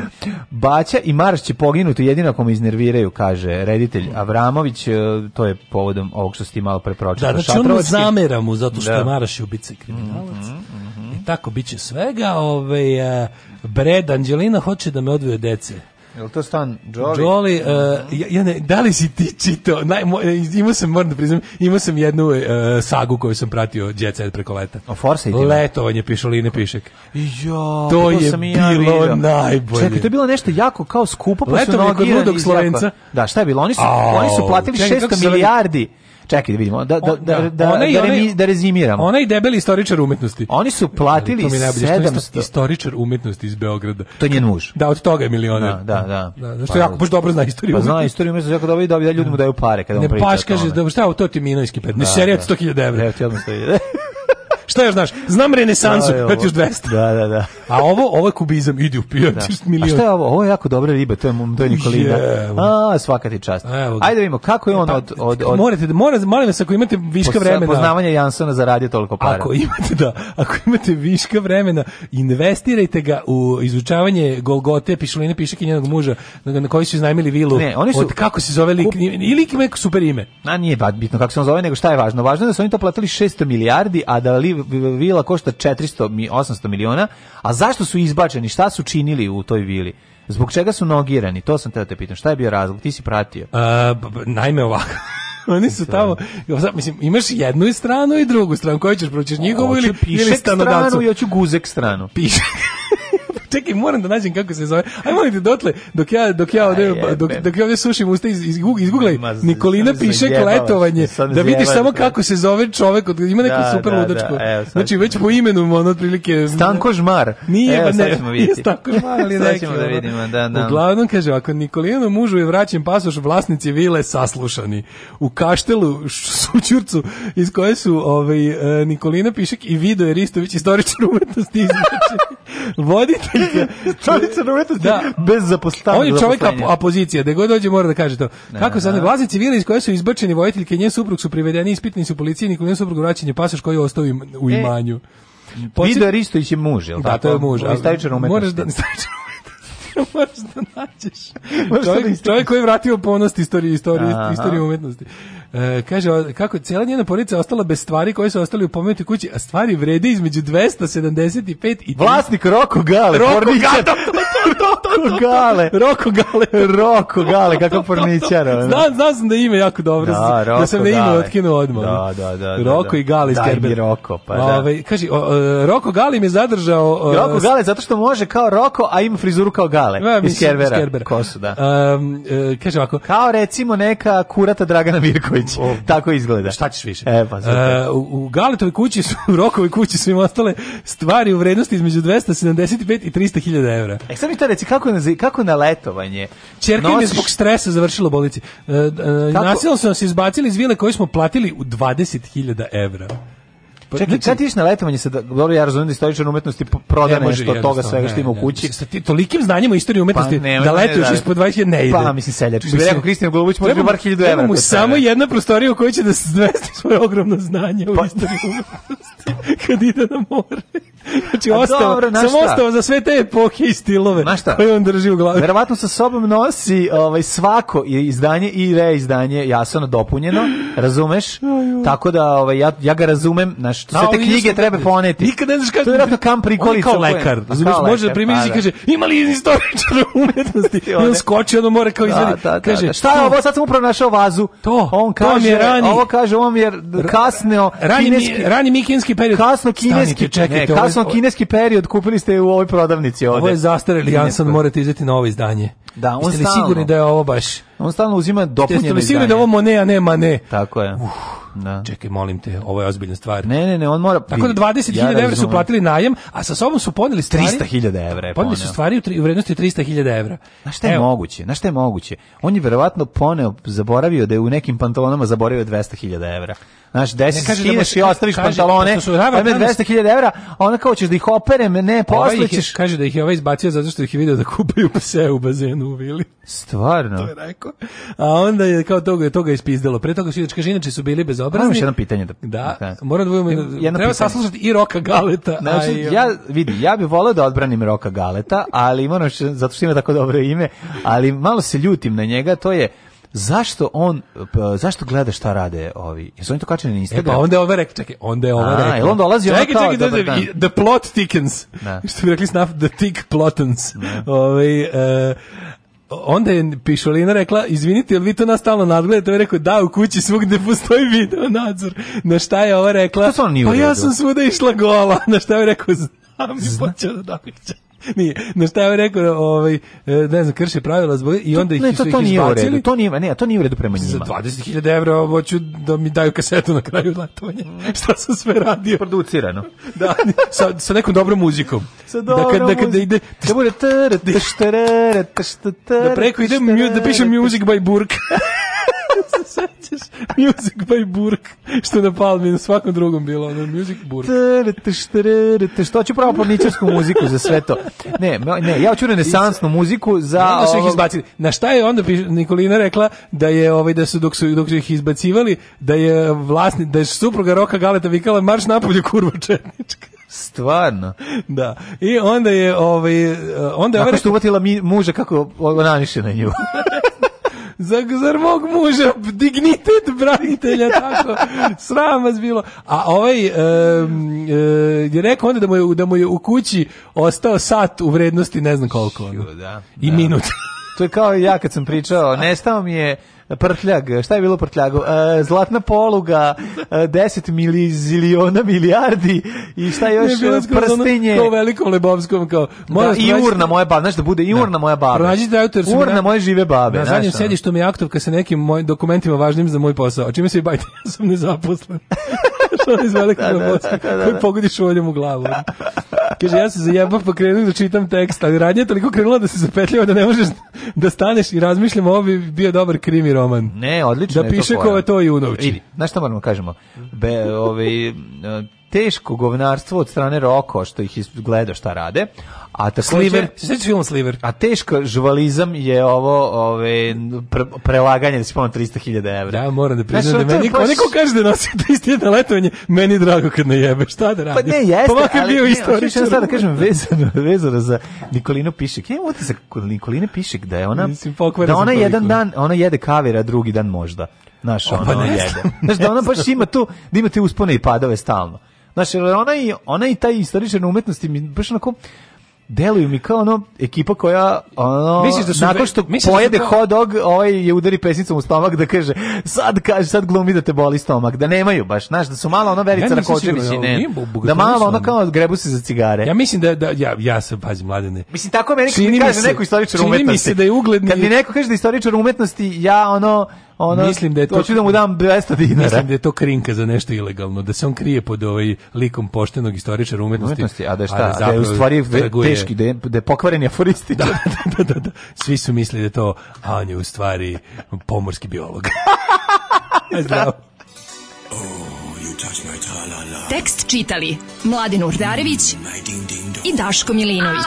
Baća i Maraš će poginuti, jedino ako me iznerviraju, kaže reditelj Avramović, e, to je povodom ovog što ste malo prepročitali. Da, znači on zamera mu zato što je Maraš će ubica i kriminalac. Mm -hmm. I tako biće svega. Ove, ovaj, Bred Anđelina hoće da me odvoje dece. Jel to stan Jolly? Jolly, uh, ja, ja ne, da li si ti čitao? Naj, mo, e, imao sam, moram da priznam, imao sam jednu uh, sagu koju sam pratio Jet preko leta. O Forsitima? Letovanje pišoline pišek. Jo, to je sam i ja bilo najbolje. Čekaj, to je bilo nešto jako kao skupo, pa Letovanje su nogirani. Letovanje kod ludog Slovenca. Da, šta je bilo? Oni su, oh, oni su platili čekaj, 600 milijardi čekaj da vidimo, da, da, da, da, ona da, da, da rezimiramo. Ona i debeli istoričar umetnosti. Oni su platili 700... Istoričar umetnosti iz Beograda. To je muž. Da, od toga je milioner. Da, da, da. da. da što pa, jako baš dobro zna istoriju. Pa zna istoriju umetnosti, jako dobro i da ljudima daju pare kada on priča. Ne, paš kaže, da, šta, to ti minojski pet. Ne, serija da, 100.000 evra. Ne, 100.000 Šta još znaš? Znam renesansu, da, da još 200. Da, da, da. A ovo, ovo je kubizam, idi u pijan, da. milion. A šta je ovo? Ovo je jako dobra riba, to je, to je Nikolina. A, svaka ti čast. Evo Ajde vidimo, kako je e, on pa, od, od, od... Morate, da- morate, molim vas, ako imate viška vremena... Poznavanje Jansona zaradio toliko para. Ako imate, da, ako imate viška vremena, investirajte ga u izučavanje Golgote, pišuline, pišak i njenog muža, na koji su iznajmili vilu. Ne, oni su... Od kako se zove lik, ili lik ima super ime. A nije bitno kako se on zove, nego šta je važno? Važno je da su oni to platili 600 milijardi, a da li vila košta 400 800 miliona, a zašto su izbačeni? Šta su činili u toj vili? Zbog čega su nogirani? To sam teo da te pitam. Šta je bio razlog? Ti si pratio. A, e, naime ovako. <laughs> Oni su tamo, mislim, imaš jednu stranu i drugu stranu, koju ćeš proći njihovu ili, ili stanodavcu? stranu i hoću guzek stranu. Pišek. <laughs> Čekaj, moram da nađem kako se zove. Aj molim te dotle dok ja dok ja ovde dok dok ja ovde sušim usta iz iz izguglaj Nikolina piše kletovanje da vidiš samo kako se zove čovek od ima neku da, super da, da, ludačku. Znači već po imenu on otprilike Stanko Žmar. Nije, pa ne, nije Stanko Žmar, ali neki. Sad da vidimo, da, da. Uglavnom kaže ako Nikolinu mužu je vraćen pasoš vlasnici vile saslušani u kaštelu Sućurcu iz koje su ovaj e, Nikolina Pišek i Vido Ristović <laughs> istoričar umetnosti izbačeni voditeljka. <laughs> Čovječe na umetnosti da. bez zapostavljena. On je čovjek ap apozicija, da god dođe mora da kaže to. Ne, Kako sad, vlazi civila iz koje su izbačeni voditeljke, nje suprug su privedeni, ispitni su policiji, nikom njen suprug vraćen je pasaš koji je ostao im, u e. imanju. E, Počet... Vidar Istović je muž, je li da, tako? Da, to je muž. Ali, stavičan umetnosti. Moraš da, <laughs> <laughs> moraš da nađeš. Čovjek, da čovjek koji je vratio ponost istorije, istorije, istorije umetnosti. E, kaže, kako cijela njena porodica ostala bez stvari koje su ostali u pomenutoj kući, a stvari vrede između 275 i... 3. Vlasnik Roko Gale, Roko porničar. Gale, Roko Gale. Roko Gale. Roko Gale, kako porničar. Znam, znam sam da ime jako dobro. Da, da Roko da sam da ime otkinuo odmah. Da, da, da, da. Roko da. i Gale iz Gerbera. mi Roko, pa da. Ove, kaže, Roko Gale mi je zadržao... Roko Gale, zato što može kao Roko, a ima frizuru kao Gale. Da, iz Gerbera. Kosu, da. Um, e, kaže ovako. Kao recimo neka kurata Dragana Mirković. Nikolić. Tako izgleda. Šta ćeš više? E, pa, e, u, u kući su, <laughs> u Rokovi kući su im ostale stvari u vrednosti između 275 i 300 hiljada evra. E sad mi to reci, kako na, kako na letovanje? Čerka Nosiš... im je zbog stresa završila u bolnici. E, e, nasilno su nas izbacili iz vile koju smo platili u 20 hiljada evra. Pa, Čekaj, kad ti na letovanje sa dobro ja razumijem da istoričar umetnosti proda ne nešto od toga svega što ima u kući. Sa ti tolikim znanjima istorije umetnosti pa, ne, da letuješ ne, da. ispod 20 ne ide. Pa mislim seljač. Što bi rekao Kristijan Golubović, može bi bar 1000 evra. Treba mu da samo jedna prostorija u kojoj će da se zvesti svoje ogromno znanje pa. u istoriji umetnosti <laughs> kad ide na more. Znači A ostao, dobro, sam ostao za sve te epohe i stilove na šta? koje on drži u glavi. Verovatno sa sobom nosi ovaj, svako izdanje i reizdanje jasno dopunjeno, razumeš? Tako da ovaj, ja, ja ga razumem, naš znaš, sve te knjige treba poneti. Nikad ne znaš kako. To je vjerojatno kam prikolica. kao lekar. Razumiješ, pa može da primiriš i kaže, ima li istoričar <laughs> umetnosti? I on skoči, ono mora kao da, izvedi. Da, da, kaže, šta je ovo, sad sam upravo našao vazu. To, on kaže, je rani, ovo kaže, on je kasneo rani, kineski, rani mi period. Kasno kineski, čekajte. kasno kineski period kupili ste u ovoj prodavnici ovde. Ovo je zastareli, Jansan, morate izveti novo izdanje. Da, on Jeste li sigurni da je ovo baš? On stalno uzima dopunjene izdanje. Sigurno da ovo Mone, a ne Mane. Tako je. Uf, da. Čekaj, molim te, ovo je ozbiljna stvar. Ne, ne, ne, on mora... Tako da 20.000 ja evra su platili najem, a sa sobom su poneli stvari... 300.000 evra je Poneli su stvari u, tri, u vrednosti 300.000 evra. Na šta je Evo. moguće? Na šta je moguće? On je verovatno poneo, zaboravio da je u nekim pantalonama zaboravio 200.000 evra. Znaš, desi ne da skineš da i ostaviš kaže, pantalone, su navrat, 200.000 evra, a kao ćeš da ih operem, ne, ovaj posle ćeš... Kaže da ih je ovaj izbacio zato što ih je video da <laughs> kupaju pse u bazenu u vili. Stvarno? To je rekao. A onda je kao toga, toga je ispizdalo. Pre toga su kaže, inače su bili bezobrazni. Moram još jedno pitanje. Da, da, da. moram da budemo, jedno treba saslušati i Roka Galeta. Znači, a i, ja, vidi, ja bih voleo da odbranim Roka Galeta, ali moram, zato što ima tako dobro ime, ali malo se ljutim na njega, to je zašto on zašto gleda šta rade ovi jesu oni to kačeni na Instagram e pa onda je ova rekla čekaj onda je ova rekla onda dolazi čekaj, ona kao čekaj, čekaj, the plot thickens da. što bi rekli snaf the thick plotens da. ovaj uh, onda je Pišolina rekla, izvinite, jel vi to nas stalno nadgledate? On je rekao, da, u kući svugde <laughs> postoji video nadzor. Na šta je ova rekla? Pa ja sam svuda išla gola. <laughs> Na šta je rekao, znam, Zna... počeo da događa. <laughs> nije. Na šta je rekao, ovaj, e, ne znam, krši pravila zbog... I onda ih, ne, to, to, ih nije redu, to nije, ne, to nije u redu prema njima. Za 20.000 evra hoću da mi daju kasetu na kraju letovanja. Mm. <laughs> Šta sam sve radio? Producirano. <laughs> da, sa, sa nekom dobrom muzikom. Sa dobrom da, kad, da, kad, da, ide, da bude... Da preko ide, da pišem music by Burka. <laughs> se sećaš Music by Burg, što na Palmi na svakom drugom bilo, ono Music Burk. Što ću pravo planičarsku muziku za sve to. Ne, ne, ja hoću renesansnu muziku za... Onda su ih izbacili. Na šta je onda Nikolina rekla da je ovaj da su dok su dok su ih izbacivali da je vlasnik da je supruga Roka Galeta vikala marš napolje kurva četnička. Stvarno. Da. I onda je ovaj onda je ovaj što uvatila mi muža kako naniše na nju. <laughs> Zar, zar mog muža dignitet branitelja <laughs> tako sram vas bilo. A ovaj um, je rekao onda da mu je, da mu je u kući ostao sat u vrednosti ne znam koliko. da, I da. minut. To je kao ja kad sam pričao, nestao mi je prtljag, šta je bilo prtljago? E, zlatna poluga, 10 e, miliziliona milijardi i šta još e, prstenje. Ono, kao velikom lebovskom kao. Da, Moja da, i urna moje babe, znaš da bude i urna da. moje babe. Pronađite autor su urna moje žive babe. Na zadnjem sedištu mi je aktovka sa nekim mojim dokumentima važnim za moj posao. Čime se i bavite? <laughs> Ja sam nezaposlen iz velikog da, da, da, da, koji pogodi šoljom u glavu. Kaže, ja se zajebam pa krenuo da čitam tekst, ali radnje je toliko krenula da se zapetljava da ne možeš da staneš i razmišljam, ovo bi bio dobar krimi roman. Ne, odlično da je to. Da piše ko je to i unovči. znaš šta moramo kažemo? Be, ovaj, teško govnarstvo od strane Roko što ih gleda šta rade. A ta Sliver, film Sliver. A teško žvalizam je ovo, ove pre, prelaganje da se pon 300.000 €. Da, moram da priznam da meni baš... niko kaže da nosi 300.000 letovanje, meni drago kad ne jebe. Šta da radim? Pa ne, jeste, pa ali bio istorija. Šta da kažem vezano, vezano za Nikolinu Pišek. Ja mogu se kod da Nikoline Pišek da je ona Mislim, da ona jedan dan, ona jede kavira, drugi dan možda. Naš, ona, pa jede. Znaš, da ona baš ima tu, da imate uspone i padove stalno. Znaš, ona i, ona i taj istoričar umetnosti mi baš onako deluju mi kao ono ekipa koja ono misliš da su nakon što misliš da pojede da hot dog ovaj je udari pesnicom u stomak da kaže sad kaže sad glumi da te boli stomak da nemaju baš znaš da su malo ono Verica ja Rakočević i da malo ono kao grebu se za cigare ja mislim da, da ja ja se pazi mladene mislim tako meni kaže se, neko istoričar umetnosti čini mi se da je ugledni kad mi neko kaže da istoričar umetnosti ja ono Ono, mislim da je to hoću da mu dam 200 dinara. Mislim da je to krinka za nešto ilegalno, da se on krije pod ovaj likom poštenog istoričara umetnosti. umetnosti a da je šta, da je u stvari traguje. teški, da je, da je pokvaren aforisti. Da, <laughs> da, da, da, da, Svi su mislili da to, a on je u stvari pomorski biolog. <laughs> Zdravo. Oh, Tekst čitali Mladin Urdarević i Daško Milinović